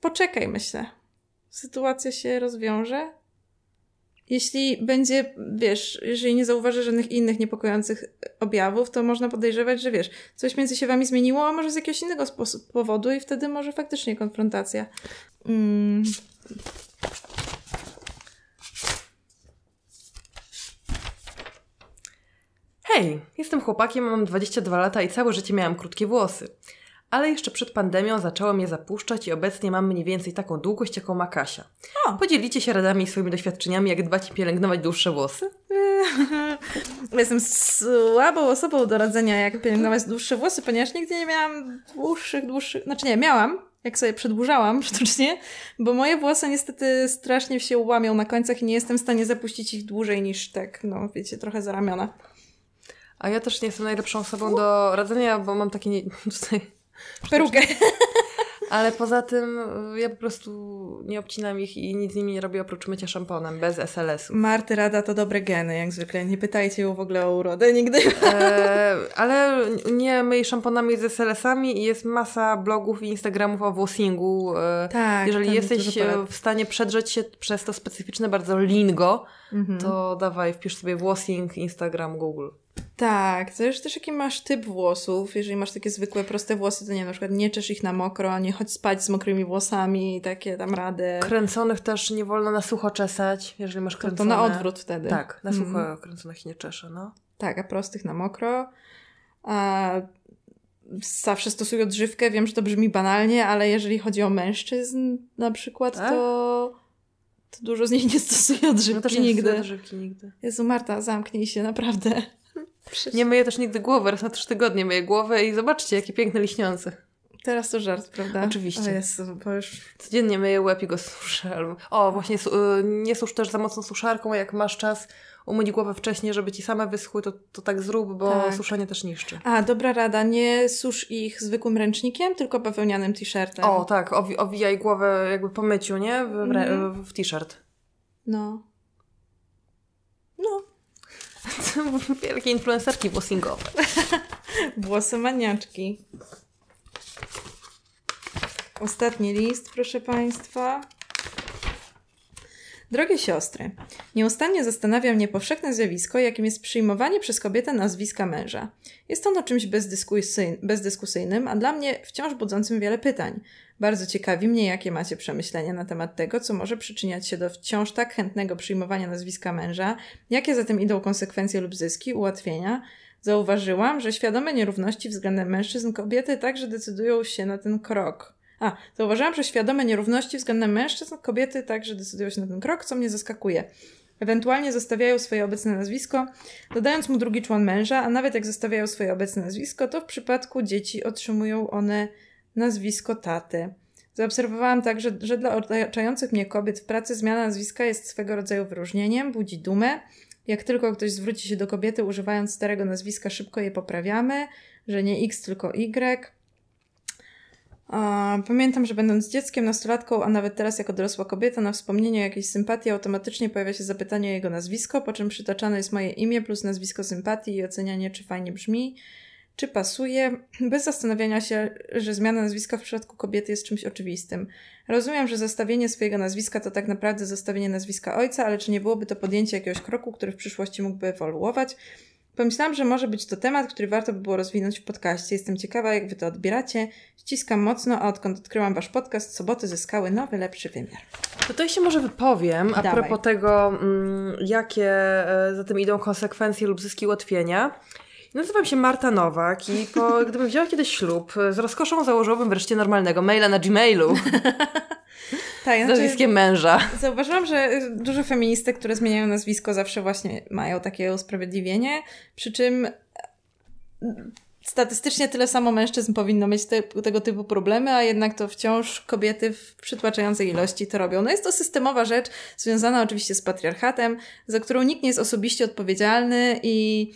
poczekaj, myślę. Sytuacja się rozwiąże. Jeśli będzie, wiesz, jeżeli nie zauważy żadnych innych niepokojących objawów, to można podejrzewać, że wiesz, coś między się wami zmieniło, a może z jakiegoś innego powodu i wtedy może faktycznie konfrontacja. Mm. Hej, jestem chłopakiem, mam 22 lata i całe życie miałam krótkie włosy. Ale jeszcze przed pandemią zacząłem je zapuszczać i obecnie mam mniej więcej taką długość, jaką ma Kasia. O. Podzielicie się radami i swoimi doświadczeniami, jak dbać i pielęgnować dłuższe włosy? Jestem słabą osobą do radzenia, jak pielęgnować dłuższe włosy, ponieważ nigdy nie miałam dłuższych, dłuższych, znaczy nie, miałam, jak sobie przedłużałam sztucznie, bo moje włosy niestety strasznie się łamią na końcach i nie jestem w stanie zapuścić ich dłużej niż tak, no wiecie, trochę za ramiona. A ja też nie jestem najlepszą osobą do radzenia, bo mam takie nie... tutaj Perukę. Ale poza tym y, ja po prostu nie obcinam ich i nic z nimi nie robię oprócz mycia szamponem, bez SLS-u. Marty Rada to dobre geny, jak zwykle. Nie pytajcie ją w ogóle o urodę nigdy. E, ale nie myj szamponami z SLS-ami i jest masa blogów i Instagramów o włosingu. E, Tak, Jeżeli jesteś w stanie przedrzeć się przez to specyficzne bardzo lingo, Mhm. to dawaj, wpisz sobie włosing, Instagram, Google. Tak, zależy też jaki masz typ włosów. Jeżeli masz takie zwykłe, proste włosy, to nie, na przykład nie czesz ich na mokro, nie chodź spać z mokrymi włosami, takie tam rady. Kręconych też nie wolno na sucho czesać, jeżeli masz To, kręcone. to na odwrót wtedy. Tak, na sucho Mhm. kręconych nie czeszę, no. Tak, a prostych na mokro. A zawsze stosuję odżywkę. Wiem, że to brzmi banalnie, ale jeżeli chodzi o mężczyzn na przykład, Tak? to, to dużo z nich nie stosuje No odżywki też nie nigdy. odżywki nigdy. Jezu, Marta, zamknij się, naprawdę. Nie myję też nigdy głowy, raz na trzy tygodnie myję głowę i zobaczcie, jakie piękne liśniące. Teraz to żart, prawda? Oczywiście. O Jezu, bo już... Codziennie myję łeb i go suszę. O, właśnie su- y, nie susz też za mocno suszarką, a jak masz czas umyć głowę wcześniej, żeby ci same wyschły, to, to tak zrób, bo Tak. suszenie też niszczy. A, dobra rada, nie susz ich zwykłym ręcznikiem, tylko bawełnianym t-shirtem. O, tak, owi- owijaj głowę jakby po myciu, nie? W, Mhm. w t-shirt. No. No. Wielkie influencerki włosingowe. Włosy maniaczki. Ostatni list, proszę Państwa. Drogie siostry, nieustannie zastanawia mnie powszechne zjawisko, jakim jest przyjmowanie przez kobietę nazwiska męża. Jest ono czymś bezdyskusyjn- bezdyskusyjnym, a dla mnie wciąż budzącym wiele pytań. Bardzo ciekawi mnie, jakie macie przemyślenia na temat tego, co może przyczyniać się do wciąż tak chętnego przyjmowania nazwiska męża, jakie za tym idą konsekwencje lub zyski, ułatwienia. Zauważyłam, że świadome nierówności względem mężczyzn kobiety także decydują się na ten krok. A, zauważyłam, że świadome nierówności względem mężczyzn kobiety także decydują się na ten krok, co mnie zaskakuje. Ewentualnie zostawiają swoje obecne nazwisko, dodając mu drugi człon męża, a nawet jak zostawiają swoje obecne nazwisko, to w przypadku dzieci otrzymują one nazwisko taty. Zaobserwowałam także, że dla otaczających mnie kobiet w pracy zmiana nazwiska jest swego rodzaju wyróżnieniem, budzi dumę. Jak tylko ktoś zwróci się do kobiety używając starego nazwiska, szybko je poprawiamy, że nie X, tylko Y. Pamiętam, że będąc dzieckiem, nastolatką, a nawet teraz jako dorosła kobieta, na wspomnienie o jakiejś sympatii automatycznie pojawia się zapytanie o jego nazwisko, po czym przytaczane jest moje imię plus nazwisko sympatii i ocenianie, czy fajnie brzmi, czy pasuje, bez zastanawiania się, że zmiana nazwiska w przypadku kobiety jest czymś oczywistym. Rozumiem, że zostawienie swojego nazwiska to tak naprawdę zostawienie nazwiska ojca, ale czy nie byłoby to podjęcie jakiegoś kroku, który w przyszłości mógłby ewoluować? Pomyślałam, że może być to temat, który warto by było rozwinąć w podcaście. Jestem ciekawa, jak wy to odbieracie. Ściskam mocno, a odkąd odkryłam wasz podcast, soboty zyskały nowy, lepszy wymiar. Tutaj się może wypowiem a Dawaj. propos tego, mm, jakie e, za tym idą konsekwencje lub zyski ułatwienia. Nazywam się Marta Nowak i po, gdybym wzięła kiedyś ślub, e, z rozkoszą założyłabym wreszcie normalnego maila na Gmailu Tak, z nazwiskiem męża. Zauważyłam, że dużo feministek, które zmieniają nazwisko, zawsze właśnie mają takie usprawiedliwienie, przy czym statystycznie tyle samo mężczyzn powinno mieć te, tego typu problemy, a jednak to wciąż kobiety w przytłaczającej ilości to robią. No jest to systemowa rzecz, związana oczywiście z patriarchatem, za którą nikt nie jest osobiście odpowiedzialny i,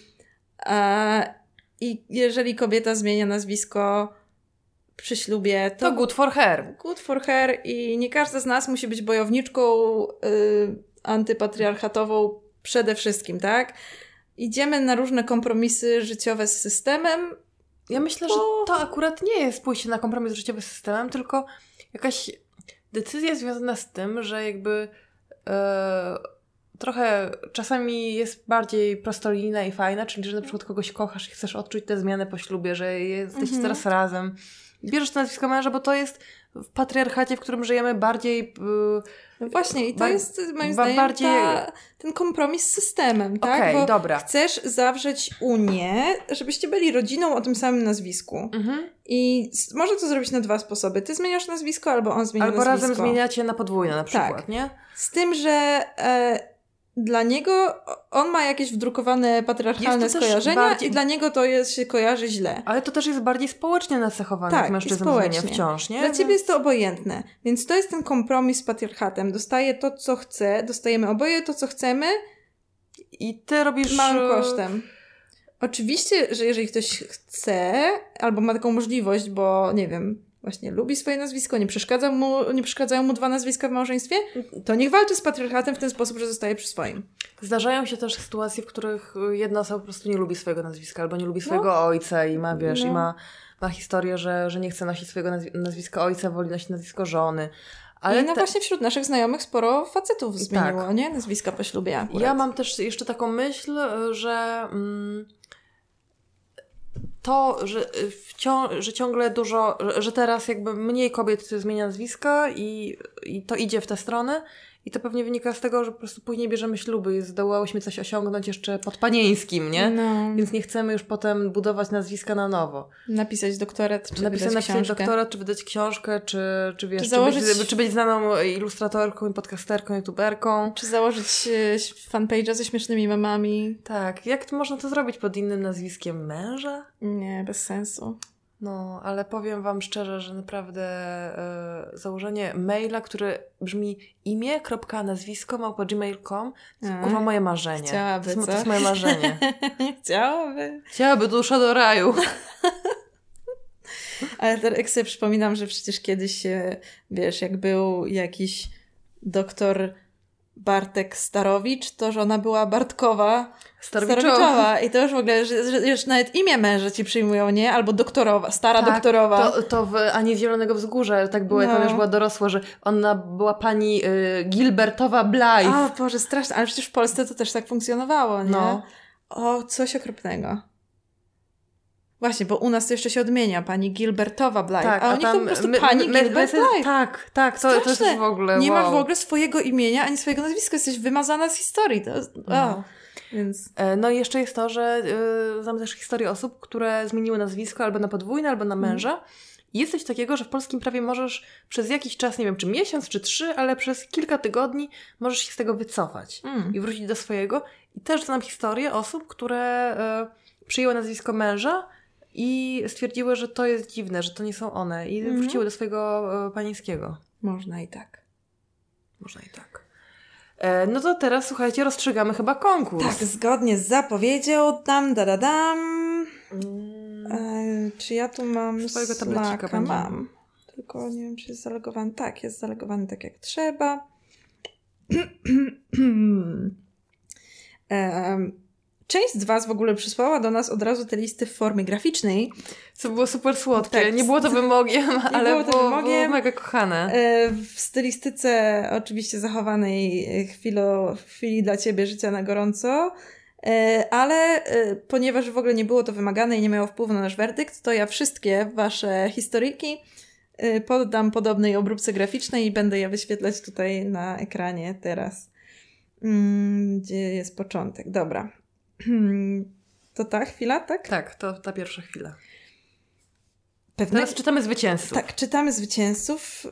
a, i jeżeli kobieta zmienia nazwisko przy ślubie, To good for her. Good for her i nie każda z nas musi być bojowniczką y, antypatriarchatową przede wszystkim, tak? Idziemy na różne kompromisy życiowe z systemem. Ja myślę, że to akurat nie jest pójście na kompromis życiowy z systemem, tylko jakaś decyzja związana z tym, że jakby e, trochę czasami jest bardziej prostolinijna i fajna, czyli że na przykład kogoś kochasz i chcesz odczuć tę zmianę po ślubie, że jesteście Mhm. teraz razem. Bierzesz to nazwisko męża, bo to jest w patriarchacie, w którym żyjemy bardziej... y, No właśnie, i to jest moim zdaniem bardziej- ta, ten kompromis z systemem, tak? Okej, dobra. chcesz zawrzeć unię, żebyście byli rodziną o tym samym nazwisku. Mhm. I można to zrobić na dwa sposoby. Ty zmieniasz nazwisko, albo on zmienia Albo nazwisko. razem zmieniacie na podwójne na przykład, Tak. nie? Z tym, że e, dla niego on ma jakieś wdrukowane patriarchalne skojarzenia bardziej- i dla niego to jest, się kojarzy źle. Ale to też jest bardziej społecznie nacechowane Tak, mężczyzn społecznie. wciąż, nie? Dla ciebie jest to obojętne, więc to jest ten kompromis z patriarchatem. Dostaje to, co chce, dostajemy oboje to, co chcemy, I ty robisz... małym kosztem. Oczywiście, że jeżeli ktoś chce, albo ma taką możliwość, bo nie wiem, właśnie lubi swoje nazwisko, nie, przeszkadza mu, nie przeszkadzają mu dwa nazwiska w małżeństwie, to niech walczy z patriarchatem w ten sposób, że zostaje przy swoim. Zdarzają się też sytuacje, w których jedna osoba po prostu nie lubi swojego nazwiska albo nie lubi swojego ojca i ma, wiesz, No. i ma, ma historię, że, że nie chce nosić swojego nazwi- nazwiska ojca, woli nosić nazwisko żony. Ale no te- właśnie wśród naszych znajomych sporo facetów zmieniło, Tak. nie? Nazwiska po ślubie akurat. Ja mam też jeszcze taką myśl, że mm, to, że, y, że ciągle dużo, że teraz jakby mniej kobiet zmienia nazwiska i, i to idzie w tę stronę. I to pewnie wynika z tego, że po prostu później bierzemy śluby i zdołałyśmy coś osiągnąć jeszcze pod panieńskim, nie? No, Więc nie chcemy już potem budować nazwiska na nowo. napisać doktorat, czy Napisać, wydać napisać książkę. doktorat, czy wydać książkę, czy, czy wiesz, Czy czy, założyć- być, czy być znaną ilustratorką, podcasterką, youtuberką. Czy założyć e, fanpage'a ze śmiesznymi memami? Tak, jak to można to zrobić pod innym nazwiskiem męża? Nie, bez sensu. No, ale powiem Wam szczerze, że naprawdę e, założenie maila, który brzmi imię, kropka, nazwisko, małpa gmail.com, to jest A. kurwa moje marzenie. Chciałaby, to, jest, co? to jest moje marzenie. Chciałaby. Chciałaby dusza do raju. Ale teraz sobie przypominam, że przecież kiedyś, wiesz, jak był jakiś doktor Bartek Starowicz, to żona była Bartkowa Starowiczowa. I to już w ogóle, że, że już nawet imię męża ci przyjmują, nie? Albo doktorowa, stara Tak, doktorowa. To, to w Ani Zielonego Wzgórza tak było, jak No. ona już była dorosła, że ona była pani y, Gilbertowa Blythe. O Boże, straszne. Ale przecież w Polsce to też tak funkcjonowało, nie? No. O, coś okropnego. Właśnie, bo u nas to jeszcze się odmienia, pani Gilbertowa Blythe, tak, a nich to po prostu pani my- Gilbert my- Blythe. Tak, tak, to, to jest w ogóle Nie wow. masz w ogóle swojego imienia ani swojego nazwiska, jesteś wymazana z historii. To, No. więc E, No i jeszcze jest to, że y, znam też historię osób, które zmieniły nazwisko albo na podwójne, albo na Mhm. męża. I jest coś takiego, że w polskim prawie możesz przez jakiś czas, nie wiem, czy miesiąc, czy trzy, ale przez kilka tygodni możesz się z tego wycofać mm. i wrócić do swojego. I też znam historię osób, które e, przyjęły nazwisko męża i stwierdziły, że to jest dziwne, że to nie są one i Mhm. wróciły do swojego e, panieńskiego. można i tak. Można i tak. E, no to teraz, słuchajcie, rozstrzygamy chyba konkurs. Tak, zgodnie z zapowiedzią, dam, da, da, dam. Mm. E, czy ja tu mam Swojego tablecika. Mam. Tylko nie wiem, czy jest zalegowany. Tak, jest zalegowany tak jak trzeba. Em, Część z Was w ogóle przysłała do nas od razu te listy w formie graficznej. Co było super słodkie. Tak. Nie było to wymogiem, ale było to było, wymogiem. było mega kochane. E, W stylistyce oczywiście zachowanej e, chwilo, chwili dla Ciebie życia na gorąco. E, Ale ponieważ w ogóle nie było to wymagane i nie miało wpływu na nasz werdykt, to ja wszystkie Wasze historyjki poddam podobnej obróbce graficznej i będę je wyświetlać tutaj na ekranie teraz. Mm, Gdzie jest początek? Dobra. To ta chwila, tak? Tak, to ta pierwsza chwila. Pewnie. Teraz czytamy zwycięzców. Tak, czytamy zwycięzców.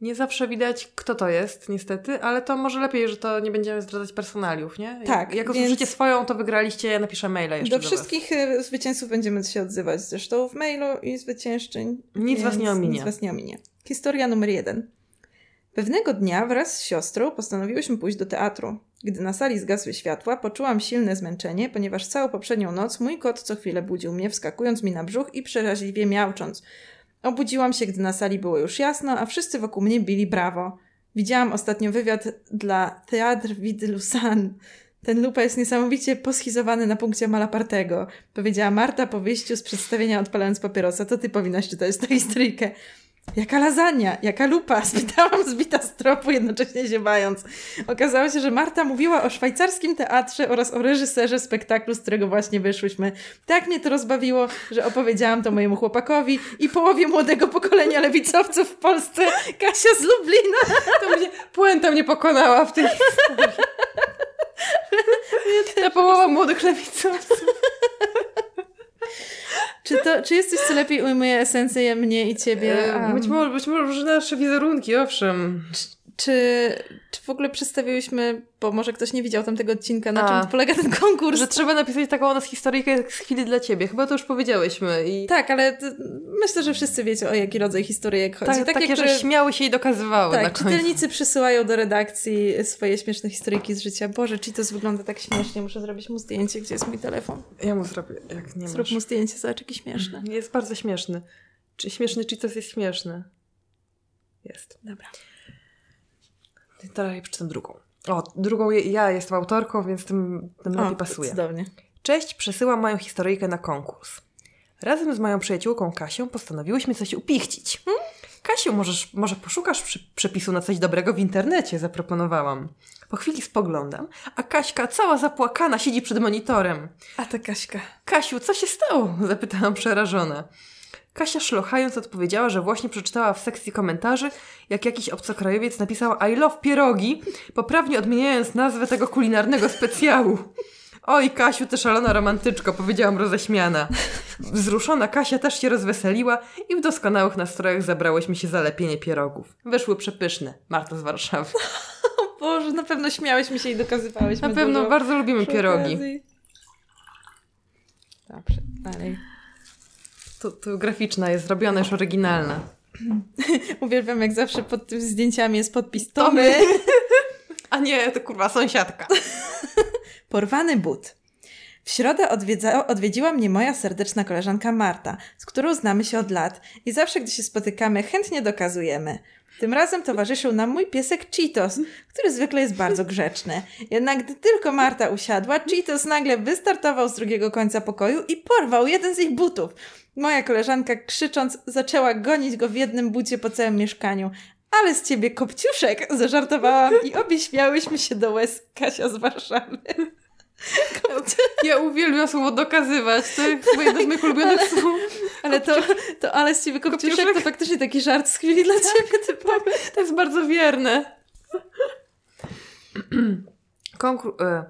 Nie zawsze widać, kto to jest, niestety, ale to może lepiej, że to nie będziemy zdradzać personaliów, nie? Tak, Jak więc- usłyszycie swoją, to wygraliście, ja napiszę maila jeszcze Do do, was. wszystkich e, zwycięzców będziemy się odzywać zresztą w mailu i zwyciężczyń. Nic was więc nie ominie. Nic was nie ominie. Historia numer jeden. Pewnego dnia wraz z siostrą postanowiłyśmy pójść do teatru. Gdy na sali zgasły światła, poczułam silne zmęczenie, ponieważ całą poprzednią noc mój kot co chwilę budził mnie, wskakując mi na brzuch i przeraźliwie miaucząc. Obudziłam się, gdy na sali było już jasno, a wszyscy wokół mnie bili brawo. Widziałam ostatnio wywiad dla Théâtre Vide Lausanne. Ten lupa jest niesamowicie poschizowany na punkcie Malapartego. Powiedziała Marta po wyjściu z przedstawienia odpalając papierosa. To ty powinnaś czytać tę historyjkę. Jaka lasagna? Jaka lupa? Spytałam zbita z tropu, jednocześnie ziewając. Okazało się, że Marta mówiła o szwajcarskim teatrze oraz o reżyserze spektaklu, z którego właśnie wyszłyśmy. Tak mnie to rozbawiło, że opowiedziałam to mojemu chłopakowi i połowie młodego pokolenia lewicowców w Polsce. Kasia z Lublina. To mnie, puenta mnie pokonała w tej historii. Ta połowa młodych lewicowców. Czy, to, czy jest coś, co lepiej ujmuje esencję mnie i ciebie? Am, Być może, być może nasze wizerunki, owszem. Czy, czy w ogóle przedstawiłyśmy, bo może ktoś nie widział tamtego odcinka, na A. czym polega ten konkurs? Że trzeba napisać taką o nas historyjkę z chwili dla ciebie. Chyba to już powiedziałyśmy. I Tak, ale myślę, że wszyscy wiecie, o jaki rodzaj historyjek chodzi. tak, takie, które, że śmiały się i dokazywały na Tak, końcu. czytelnicy przysyłają do redakcji swoje śmieszne historyjki z życia. Boże, Cheetos wygląda tak śmiesznie, muszę zrobić mu zdjęcie, gdzie jest mój telefon. Ja mu zrobię, jak nie Zrób masz. mu zdjęcie, zobacz jaki śmieszny. Jest bardzo śmieszny. Czy śmieszny Cheetos jest śmieszny? Jest. Dobra. Teraz ja przeczytam drugą. O, drugą ja jestem autorką, więc tym, tym lepiej O, pasuje. Cudownie. Cześć, przesyłam moją historyjkę na konkurs. Razem z moją przyjaciółką Kasią postanowiłyśmy coś upichcić. Kasiu, możesz, może poszukasz przy, przepisu na coś dobrego w internecie, zaproponowałam. Po chwili spoglądam, a Kaśka cała zapłakana siedzi przed monitorem. A ta Kaśka. Kasiu, co się stało? Zapytałam przerażona. Kasia szlochając odpowiedziała, że właśnie przeczytała w sekcji komentarzy, jak jakiś obcokrajowiec napisał I love pierogi, poprawnie odmieniając nazwę tego kulinarnego specjału. Oj, Kasiu, ty szalona romantyczko, powiedziałam roześmiana. Wzruszona Kasia też się rozweseliła i w doskonałych nastrojach zabrałyśmy się za lepienie pierogów. Wyszły przepyszne. Marta z Warszawy. O Boże, na pewno śmiałyśmy się i dokazywałyśmy Na pewno dużo bardzo lubimy pierogi. okazji. Dobrze, dalej. To, to graficzna jest zrobiona, już oryginalna. Uwielbiam, jak zawsze pod tym zdjęciami jest podpis To Tomy. my. A nie, to kurwa sąsiadka. Porwany but. W środę odwiedza, odwiedziła mnie moja serdeczna koleżanka Marta, z którą znamy się od lat i zawsze, gdy się spotykamy, chętnie dokazujemy. Tym razem towarzyszył nam mój piesek Cheetos, który zwykle jest bardzo grzeczny. Jednak gdy tylko Marta usiadła, Cheetos nagle wystartował z drugiego końca pokoju i porwał jeden z ich butów. Moja koleżanka krzycząc zaczęła gonić go w jednym bucie po całym mieszkaniu. Ale z ciebie kopciuszek, zażartowałam i obie śmiałyśmy się do łez Kasia z Warszawy. Ja uwielbiam słowo dokazywać. To jest chyba jedno z moich ulubionych słów. Ale to, to ale z ciebie kopciuszek, Kopciuszek? to faktycznie taki żart z chwili dla ciebie typowy. To jest bardzo wierne. Konkur- e,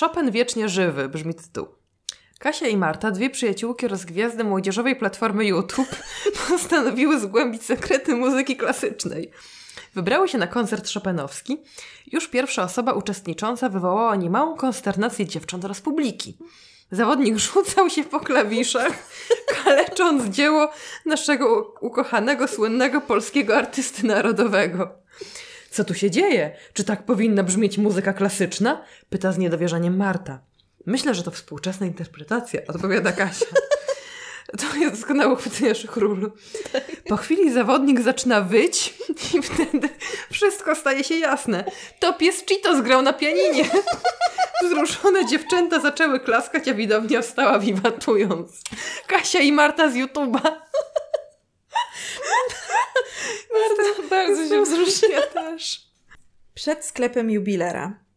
Chopin wiecznie żywy brzmi tytuł. Kasia i Marta, dwie przyjaciółki rozgwiazdy młodzieżowej platformy YouTube, postanowiły zgłębić sekrety muzyki klasycznej. Wybrały się na koncert chopinowski. Już pierwsza osoba uczestnicząca wywołała niemałą konsternację dziewcząt z publiki. Zawodnik rzucał się po klawiszach, kalecząc dzieło naszego ukochanego, słynnego polskiego artysty narodowego. Co tu się dzieje? Czy tak powinna brzmieć muzyka klasyczna? Pyta z niedowierzaniem Marta. Myślę, że to współczesna interpretacja, odpowiada Kasia. To jest doskonałe uchwycenie szchrólu. Po chwili zawodnik zaczyna wyć i wtedy wszystko staje się jasne. To pies Cheetos grał na pianinie. Wzruszone dziewczęta zaczęły klaskać, a widownia wstała wiwatując. Kasia i Marta z YouTube'a. Bardzo, bardzo się wzruszyła. Też. Przed sklepem jubilera.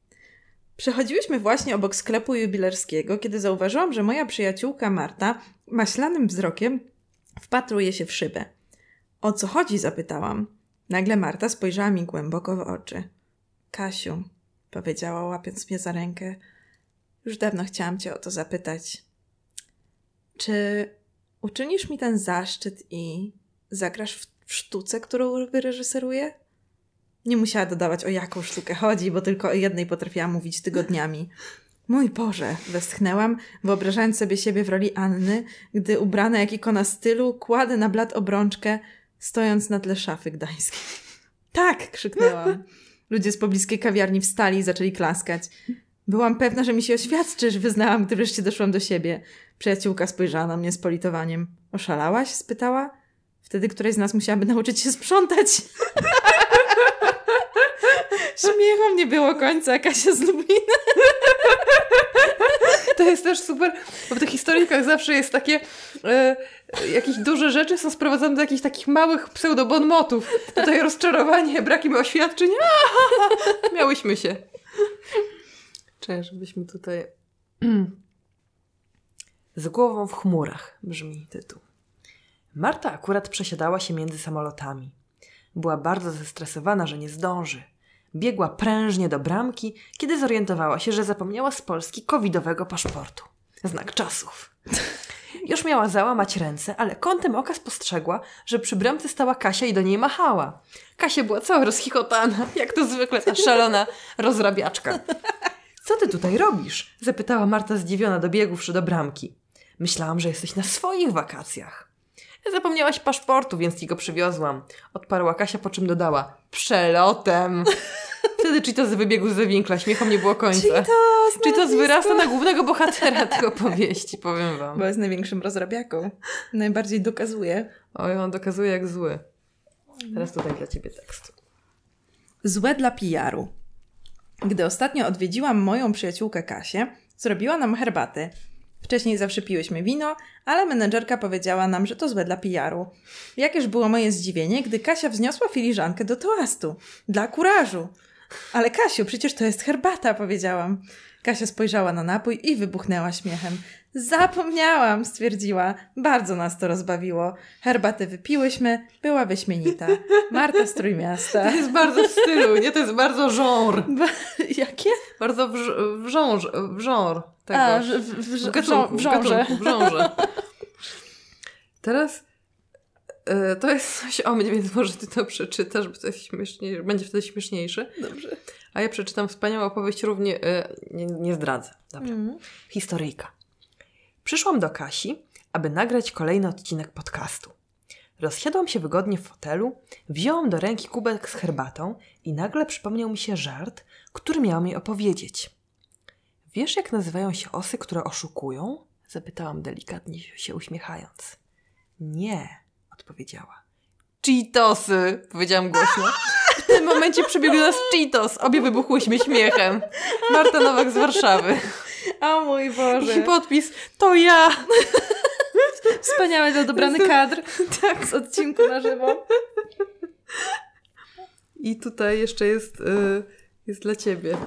Przechodziłyśmy właśnie obok sklepu jubilerskiego, kiedy zauważyłam, że moja przyjaciółka Marta maślanym wzrokiem wpatruje się w szybę. O co chodzi? zapytałam. Nagle Marta spojrzała mi głęboko w oczy. Kasiu, powiedziała, łapiąc mnie za rękę, już dawno chciałam cię o to zapytać. Czy uczynisz mi ten zaszczyt i zagrasz w, sztuce, którą wyreżyseruję? Nie musiała dodawać, o jaką sztukę chodzi, bo tylko o jednej potrafiłam mówić tygodniami. Mój Boże, westchnęłam, wyobrażając sobie siebie w roli Anny, gdy ubrana jak ikona stylu, kładę na blat obrączkę, stojąc na tle szafy gdańskiej. Tak! krzyknęłam. Ludzie z pobliskiej kawiarni wstali i zaczęli klaskać. Byłam pewna, że mi się oświadczysz, wyznałam, gdy wreszcie doszłam do siebie. Przyjaciółka spojrzała na mnie z politowaniem. Oszalałaś? spytała. Wtedy któraś z nas musiałaby nauczyć się sprzątać. Śmiechom nie było końca, Kasia z Lublina. To jest też super, bo w tych historyjkach zawsze jest takie, e, jakieś duże rzeczy są sprowadzone do jakichś takich małych pseudobonmotów. Tutaj rozczarowanie, brakiem oświadczeń. Miałyśmy się. Cześć, żebyśmy tutaj... Z głową w chmurach brzmi tytuł. Marta akurat przesiadała się między samolotami. Była bardzo zestresowana, że nie zdąży. Biegła prężnie do bramki, kiedy zorientowała się, że zapomniała z Polski covidowego paszportu. Znak czasów. Już miała załamać ręce, ale kątem oka spostrzegła, że przy bramce stała Kasia i do niej machała. Kasia była cała rozchichotana, jak to zwykle ta szalona rozrabiaczka. Co ty tutaj robisz? Zapytała Marta zdziwiona, dobiegłszy do bramki. Myślałam, że jesteś na swoich wakacjach. Zapomniałaś paszportu, więc ci go przywiozłam. Odparła Kasia, po czym dodała. Przelotem. Wtedy Cheetos wybiegł z winkla, śmiechom nie było końca. Cheetos, wyrasta na głównego bohatera tej opowieści, powiem wam. Bo jest największym rozrabiaką. Najbardziej dokazuje. Oj, on dokazuje jak zły. Teraz tutaj dla ciebie tekst. Złe dla PR-u. Gdy ostatnio odwiedziłam moją przyjaciółkę Kasię, zrobiła nam herbatę. Wcześniej zawsze piłyśmy wino, ale menedżerka powiedziała nam, że to złe dla PR-u. Jakież było moje zdziwienie, gdy Kasia wzniosła filiżankę do toastu. Dla kurażu. Ale Kasiu, przecież to jest herbata, powiedziałam. Kasia spojrzała na napój i wybuchnęła śmiechem. Zapomniałam, stwierdziła. Bardzo nas to rozbawiło. Herbatę wypiłyśmy, była wyśmienita. Marta z Trójmiasta. To jest bardzo w stylu, nie? To jest bardzo genre. Ba- Jakie? Bardzo w, w, żąż, w żonr tego. A, w, w, w, w w, gatunku, w gatunku, w. Teraz e, to jest coś o mnie, więc może ty to przeczytasz, bo to jest będzie wtedy śmieszniejszy. Dobrze. A ja przeczytam wspaniałą opowieść równie... E, nie, nie zdradzę. Dobra. Mm. Historyjka. Przyszłam do Kasi, aby nagrać kolejny odcinek podcastu. Rozsiadłam się wygodnie w fotelu, wzięłam do ręki kubek z herbatą i nagle przypomniał mi się żart, który miałam jej opowiedzieć. Wiesz, jak nazywają się osy, które oszukują? Zapytałam delikatnie się uśmiechając. Nie, odpowiedziała. Cheetosy, powiedziałam głośno. W tym momencie przebiegł nas Cheetos. Obie wybuchłyśmy śmiechem. Marta Nowak z Warszawy. O mój Boże. I podpis, to ja! Wspaniały dobrany kadr tak. z odcinku na żywo. I tutaj jeszcze jest, y, jest dla ciebie.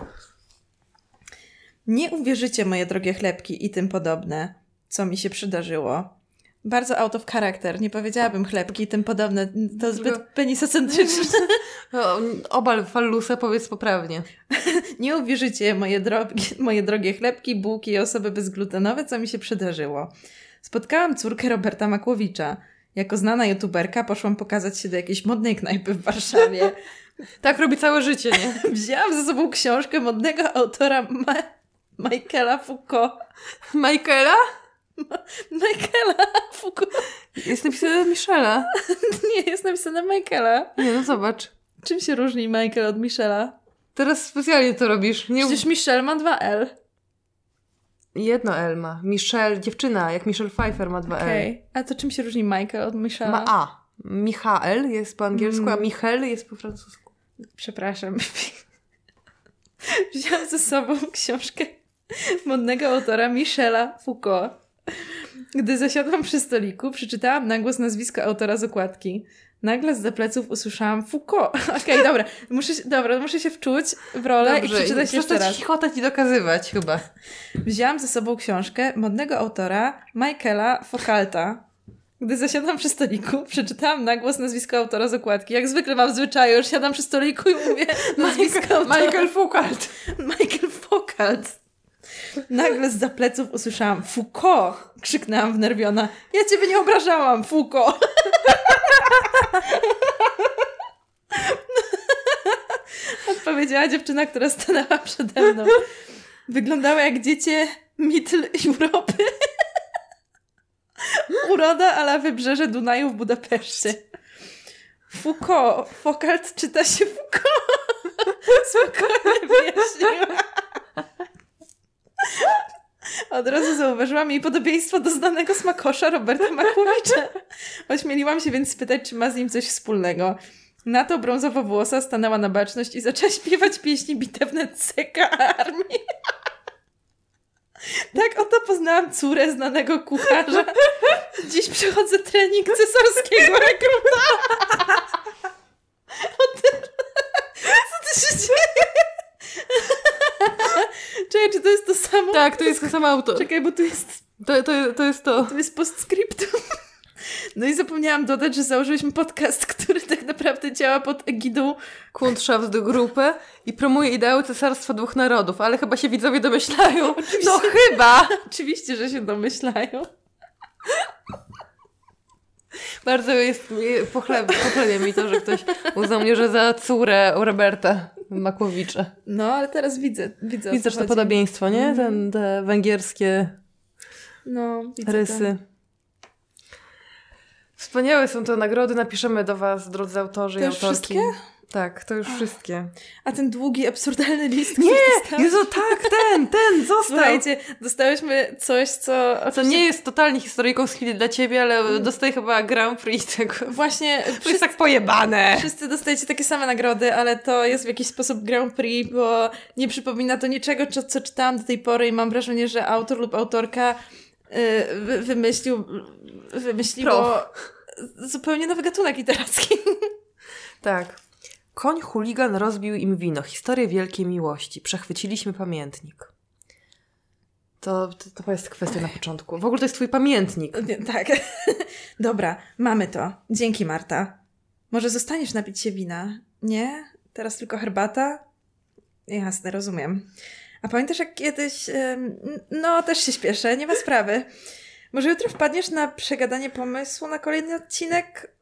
Nie uwierzycie, moje drogie chlebki i tym podobne, co mi się przydarzyło. Bardzo out of character. Nie powiedziałabym chlebki i tym podobne. To zbyt penisocentryczne. Obal fallusa, powiedz poprawnie. Nie uwierzycie, moje, drogie, moje drogie chlebki, bułki i osoby bezglutenowe, co mi się przydarzyło. Spotkałam córkę Roberta Makłowicza. Jako znana youtuberka poszłam pokazać się do jakiejś modnej knajpy w Warszawie. Tak robi całe życie, nie? Wzięłam ze sobą książkę modnego autora Ma- Michaela Foucault. Michaela? Michaela Foucault. Jest napisane Michela. Nie, jest napisane Michaela. Nie, no zobacz. Czym się różni Michael od Michela? Teraz specjalnie to robisz. Nie... Przecież Michel ma dwa L. Jedno L ma. Michelle, dziewczyna, jak Michelle Pfeiffer ma dwa L. Okej. A to czym się różni Michael od Michela? Ma A. Michael jest po angielsku, a Mm. Michel jest po francusku. Przepraszam. Wziąłam ze sobą książkę modnego autora Michela Foucault. Gdy zasiadłam przy stoliku, przeczytałam na głos nazwisko autora z okładki. Nagle z pleców usłyszałam Foucault. Okej, dobra. Muszę się, dobra, muszę się wczuć w rolę i przeczytać jeszcze przestać raz. chichotać i dokazywać chyba. Wzięłam ze sobą książkę modnego autora Michaela Foucaulta. Gdy zasiadam przy stoliku, przeczytałam na głos nazwisko autora z okładki. Jak zwykle mam w zwyczaju, już siadam przy stoliku i mówię nazwisko autora. Michael Foucault. Michael Foucault. Nagle z pleców usłyszałam Foucault! Krzyknęłam wnerwiona. Ja ciebie nie obrażałam, Foucault! Odpowiedziała dziewczyna, która stanęła przede mną. Wyglądała jak dziecię Middle Europy. Uroda ala wybrzeże Dunaju w Budapeszcie. Foucault. Foucault czyta się Foucault. Spokojnie wyjaśniła. Od razu zauważyłam jej podobieństwo do znanego smakosza Roberta Makłowicza. Ośmieliłam się więc spytać, czy ma z nim coś wspólnego. Na to brązowo-włosa stanęła na baczność i zaczęła śpiewać pieśni bitewne CK Armii. Tak oto poznałam córę znanego kucharza. Dziś przechodzę trening cesarskiego rekruta. Co ty się dzieje? Czekaj, czy to jest to samo? Tak, to jest to samo auto. Czekaj, bo tu jest, To, to, to jest to. tu jest postscriptum. No i zapomniałam dodać, że założyliśmy podcast, który tak naprawdę działa pod egidą Kuntrzaft grupę i promuje ideały cesarstwa dwóch narodów, ale chyba się widzowie domyślają. No chyba! Oczywiście, że się domyślają. Bardzo jest, pochleb, pochlebia mi to, że ktoś uznał mnie, że za córę Roberta Makłowicza. No, ale teraz widzę. Widzę, Widzę to chodzi. podobieństwo, nie? Mhm. Ten, te węgierskie No, widzę rysy. Wspaniałe są te nagrody. Napiszemy do Was, drodzy autorzy To i autorki. wszystkie? Tak, to już wszystkie. To. A ten długi, absurdalny list, Nie! dostałam- Jezu, tak, ten, ten, został! Słuchajcie, dostałyśmy coś, co... To nie jest totalnie historyjką z chwili dla Ciebie, ale dostaję chyba Grand Prix tego. Właśnie To jest wszyscy, tak pojebane! wszyscy dostajecie takie same nagrody, ale to jest w jakiś sposób Grand Prix, bo nie przypomina to niczego, co, co czytałam do tej pory i mam wrażenie, że autor lub autorka y, wy, wymyślił, wymyśliło zupełnie nowy gatunek literacki. Tak. Koń chuligan rozbił im wino. Historię wielkiej miłości. Przechwyciliśmy pamiętnik. To, to, to jest kwestia na początku. W ogóle to jest twój pamiętnik. Tak. Dobra, mamy to. Dzięki, Marta. Może zostaniesz napić się wina? Nie? Teraz tylko herbata? Jasne, rozumiem. A pamiętasz, jak kiedyś... No, też się śpieszę, nie ma sprawy. Może jutro wpadniesz na przegadanie pomysłu na kolejny odcinek?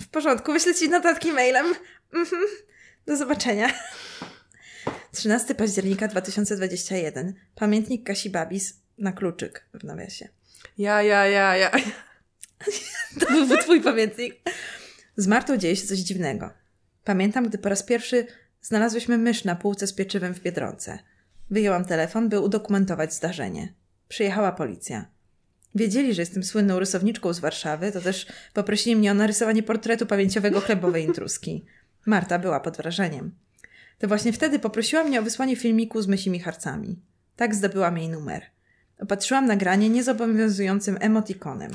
W porządku, wyślę ci notatki mailem. Mhm. Do zobaczenia. 13 października 2021. Pamiętnik Kasi Babis na kluczyk w nawiasie. Ja, ja, ja, ja. To byłby twój pamiętnik. Z Martą dzieje się coś dziwnego. Pamiętam, gdy po raz pierwszy znalazłyśmy mysz na półce z pieczywem w Biedronce. Wyjęłam telefon, by udokumentować zdarzenie. Przyjechała policja. Wiedzieli, że jestem słynną rysowniczką z Warszawy, to też poprosili mnie o narysowanie portretu pamięciowego chlebowej intruski. Marta była pod wrażeniem. To właśnie wtedy poprosiła mnie o wysłanie filmiku z mysimi harcami. Tak zdobyłam jej numer. Opatrzyłam nagranie niezobowiązującym emotikonem.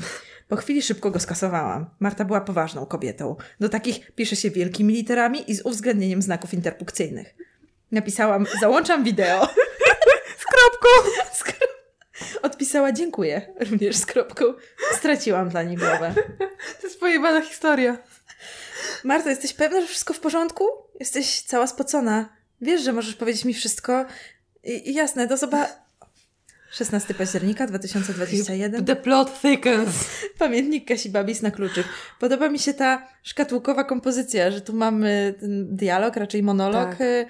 Po chwili szybko go skasowałam. Marta była poważną kobietą. Do takich pisze się wielkimi literami i z uwzględnieniem znaków interpunkcyjnych. Napisałam, załączam wideo. Z kropką! Z Odpisała, dziękuję, również z kropką. Straciłam dla niej głowę. To jest pojebana historia. Marta, jesteś pewna, że wszystko w porządku? Jesteś cała spocona. Wiesz, że możesz powiedzieć mi wszystko. I, i jasne, do zoba... 16 października 2021. The plot thickens. Pamiętnik Kasi Babis na kluczyk. Podoba mi się ta szkatułkowa kompozycja, że tu mamy ten dialog, raczej monolog Tak. y,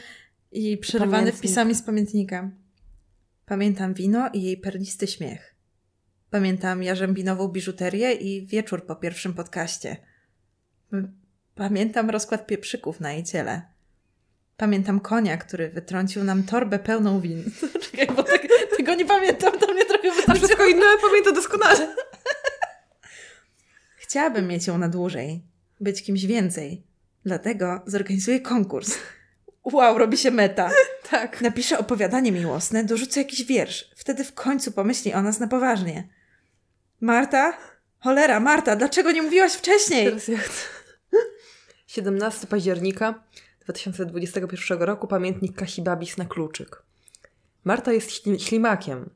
i przerywany Pamiętnik. wpisami z pamiętnika. Pamiętam wino i jej perlisty śmiech. Pamiętam jarzębinową biżuterię i wieczór po pierwszym podcaście. Pamiętam rozkład pieprzyków na jej ciele. Pamiętam konia, który wytrącił nam torbę pełną win. Czekaj, bo tak, tego nie pamiętam, to mnie trochę A wytrąciło. wszystko inne pamiętam doskonale. Chciałabym mieć ją na dłużej, być kimś więcej. Dlatego zorganizuję konkurs. Wow, robi się meta. Tak. Napiszę opowiadanie miłosne, dorzucę jakiś wiersz. Wtedy w końcu pomyśli o nas na poważnie. Marta? Cholera, Marta, dlaczego nie mówiłaś wcześniej? Teraz ja chcę. 17 października 2021 roku pamiętnik Kasi Babis na kluczyk. Marta jest śli- ślimakiem.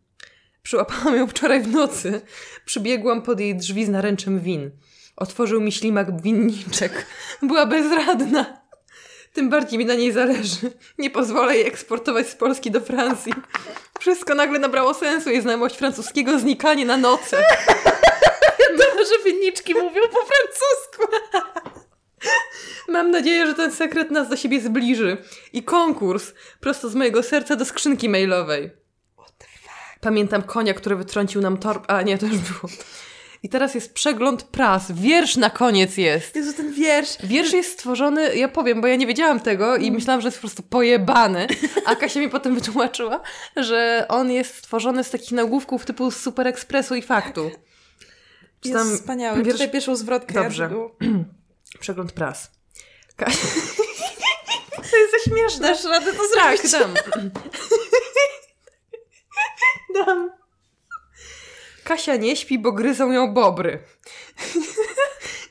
Przyłapałam ją wczoraj w nocy. Przybiegłam pod jej drzwi z naręczem win. Otworzył mi ślimak winniczek. Była bezradna. Tym bardziej mi na niej zależy. Nie pozwolę jej eksportować z Polski do Francji. Wszystko nagle nabrało sensu. Jej znajomość francuskiego znikanie na noce. To, że winniczki mówią po francusku. Mam nadzieję, że ten sekret nas do siebie zbliży. I konkurs prosto z mojego serca do skrzynki mailowej. Pamiętam konia, który wytrącił nam torb... A nie, to już było. I teraz jest przegląd pras. Wiersz na koniec jest. Jezu, ten wiersz. Wiersz jest stworzony, ja powiem, bo ja nie wiedziałam tego i myślałam, że jest po prostu pojebany. A Kasia mi potem wytłumaczyła, że on jest stworzony z takich nagłówków typu Super Expressu i Faktu. Jest wspaniały. wiersz- Tutaj pierwszą zwrotkę. Dobrze. Ja Przegląd pras. Kasia... to jest śmieszne. Dasz radę to Tak, zrobić? dam. dam. Kasia nie śpi, bo gryzą ją bobry.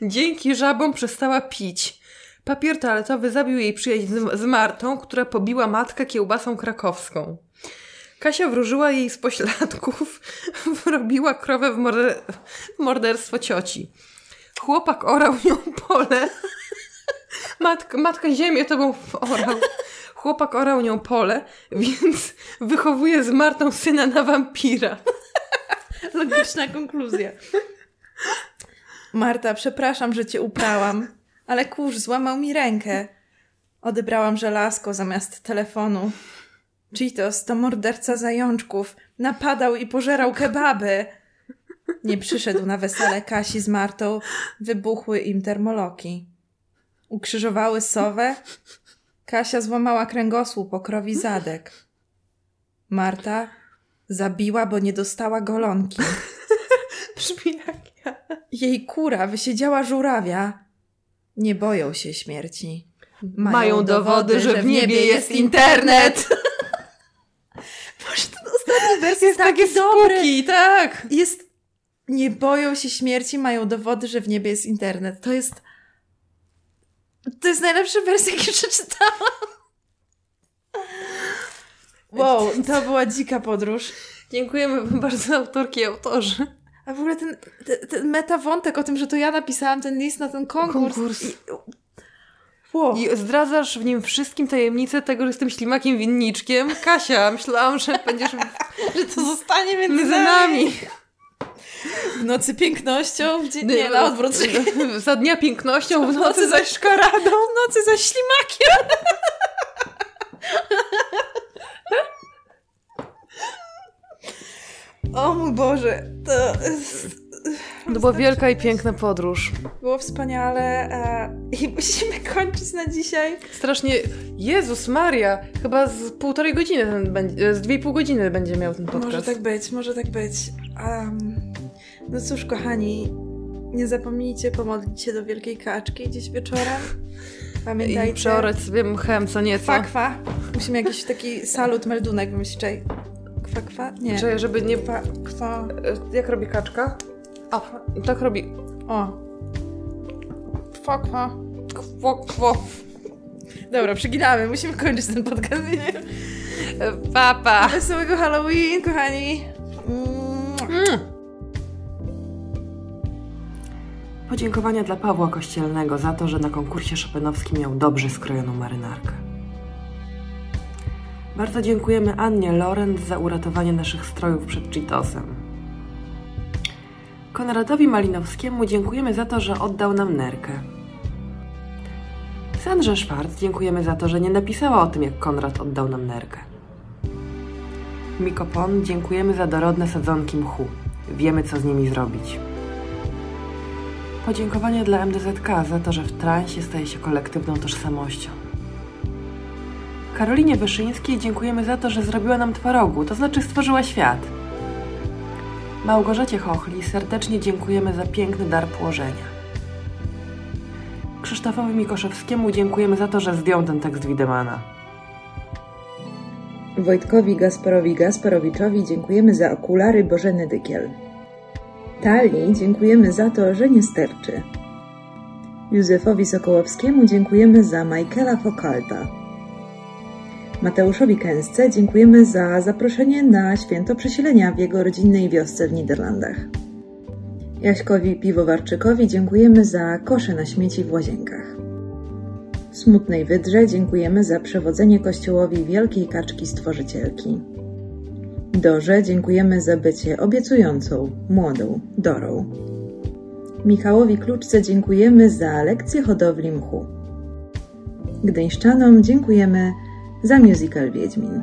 Dzięki żabom przestała pić. Papier toaletowy zabił jej przyjaźń z, Martą, która pobiła matkę kiełbasą krakowską. Kasia wróżyła jej z pośladków, wrobiła krowę w, morder- w morderstwo cioci. Chłopak orał nią pole. Matka, matka ziemię tobą orał. Chłopak orał nią pole, więc wychowuje z Martą syna na wampira. Logiczna konkluzja. Marta, przepraszam, że cię uprałam, ale kurz złamał mi rękę. Odebrałam żelazko zamiast telefonu. Cheetos to morderca zajączków. Napadał i pożerał kebaby. Nie przyszedł na wesele Kasi z Martą. Wybuchły im termoloki. Ukrzyżowały sowę. Kasia złamała kręgosłup o krowi zadek. Marta zabiła, bo nie dostała golonki. Brzmi jak ja. Jej kura wysiedziała żurawia. Nie boją się śmierci. Mają dowody, że w niebie jest internet. Boże, ten ostatni wers jest Takie taki dobry. tak. Jest... Nie boją się śmierci, mają dowody, że w niebie jest internet. To jest... To jest najlepszy wers, jaki przeczytałam. Wow, to była dzika podróż. Dziękujemy bardzo autorki i autorzy. A w ogóle ten, ten, ten metawątek o tym, że to ja napisałam ten list na ten konkurs. Konkurs. I, wow. I zdradzasz w nim wszystkim tajemnicę tego, że jestem ślimakiem winniczkiem. Kasia, myślałam, że będziesz że to zostanie między nami. W nocy pięknością, w dzień... Nie, na odwrót. Za dnia pięknością, w nocy zaś szkaradą. W nocy za ślimakiem. O mój Boże, to jest- To była wielka i piękna podróż. było wspaniale e, i musimy kończyć na dzisiaj. Strasznie... Jezus Maria! Chyba z półtorej godziny, ten będzie, z dwie i pół godziny będzie miał ten podcast. Może tak być, może tak być. Um, no cóż, kochani, nie zapomnijcie pomodlić się do Wielkiej Kaczki dziś wieczorem. Pamiętajcie. I przeorać sobie mchem co nieco. Kwa, kwa. Musimy jakiś taki salut, meldunek wymyślić. Kwa, kwa? Nie. Czy żeby nie... Kwa, kwa. E, Jak robi kaczka? A, tak robi. O. Kwa, kwa. Kwo, kwo. Dobra, przeginamy. Musimy kończyć ten podcast. Papa. Wesołego Halloween, kochani. Mm. Mm. Podziękowania dla Pawła Kościelnego za to, że na konkursie szopenowskim miał dobrze skrojoną marynarkę. Bardzo dziękujemy Annie Lorenz za uratowanie naszych strojów przed Cheetosem. Konradowi Malinowskiemu dziękujemy za to, że oddał nam nerkę. Sandrze Szwarc dziękujemy za to, że nie napisała o tym, jak Konrad oddał nam nerkę. Mikopon dziękujemy za dorodne sadzonki mchu. Wiemy, co z nimi zrobić. Podziękowanie dla MDZK za to, że w transie staje się kolektywną tożsamością. Karolinie Wyszyńskiej dziękujemy za to, że zrobiła nam twarogu, to znaczy stworzyła świat. Małgorzacie Chochli serdecznie dziękujemy za piękny dar położenia. Krzysztofowi Mikoszewskiemu dziękujemy za to, że zdjął ten tekst Widemana. Wojtkowi Gasparowi Gasparowiczowi dziękujemy za okulary Bożeny Dykiel. Tali dziękujemy za to, że nie sterczy. Józefowi Sokołowskiemu dziękujemy za Michaela Fokalta. Mateuszowi Kęsce dziękujemy za zaproszenie na święto przesilenia w jego rodzinnej wiosce w Niderlandach. Jaśkowi Piwowarczykowi dziękujemy za kosze na śmieci w łazienkach. Smutnej Wydrze dziękujemy za przewodzenie kościołowi Wielkiej Kaczki Stworzycielki. Dorze dziękujemy za bycie obiecującą, młodą Dorą. Michałowi Kluczce dziękujemy za lekcję hodowli mchu. Gdyńszczanom dziękujemy za musical Wiedźmin.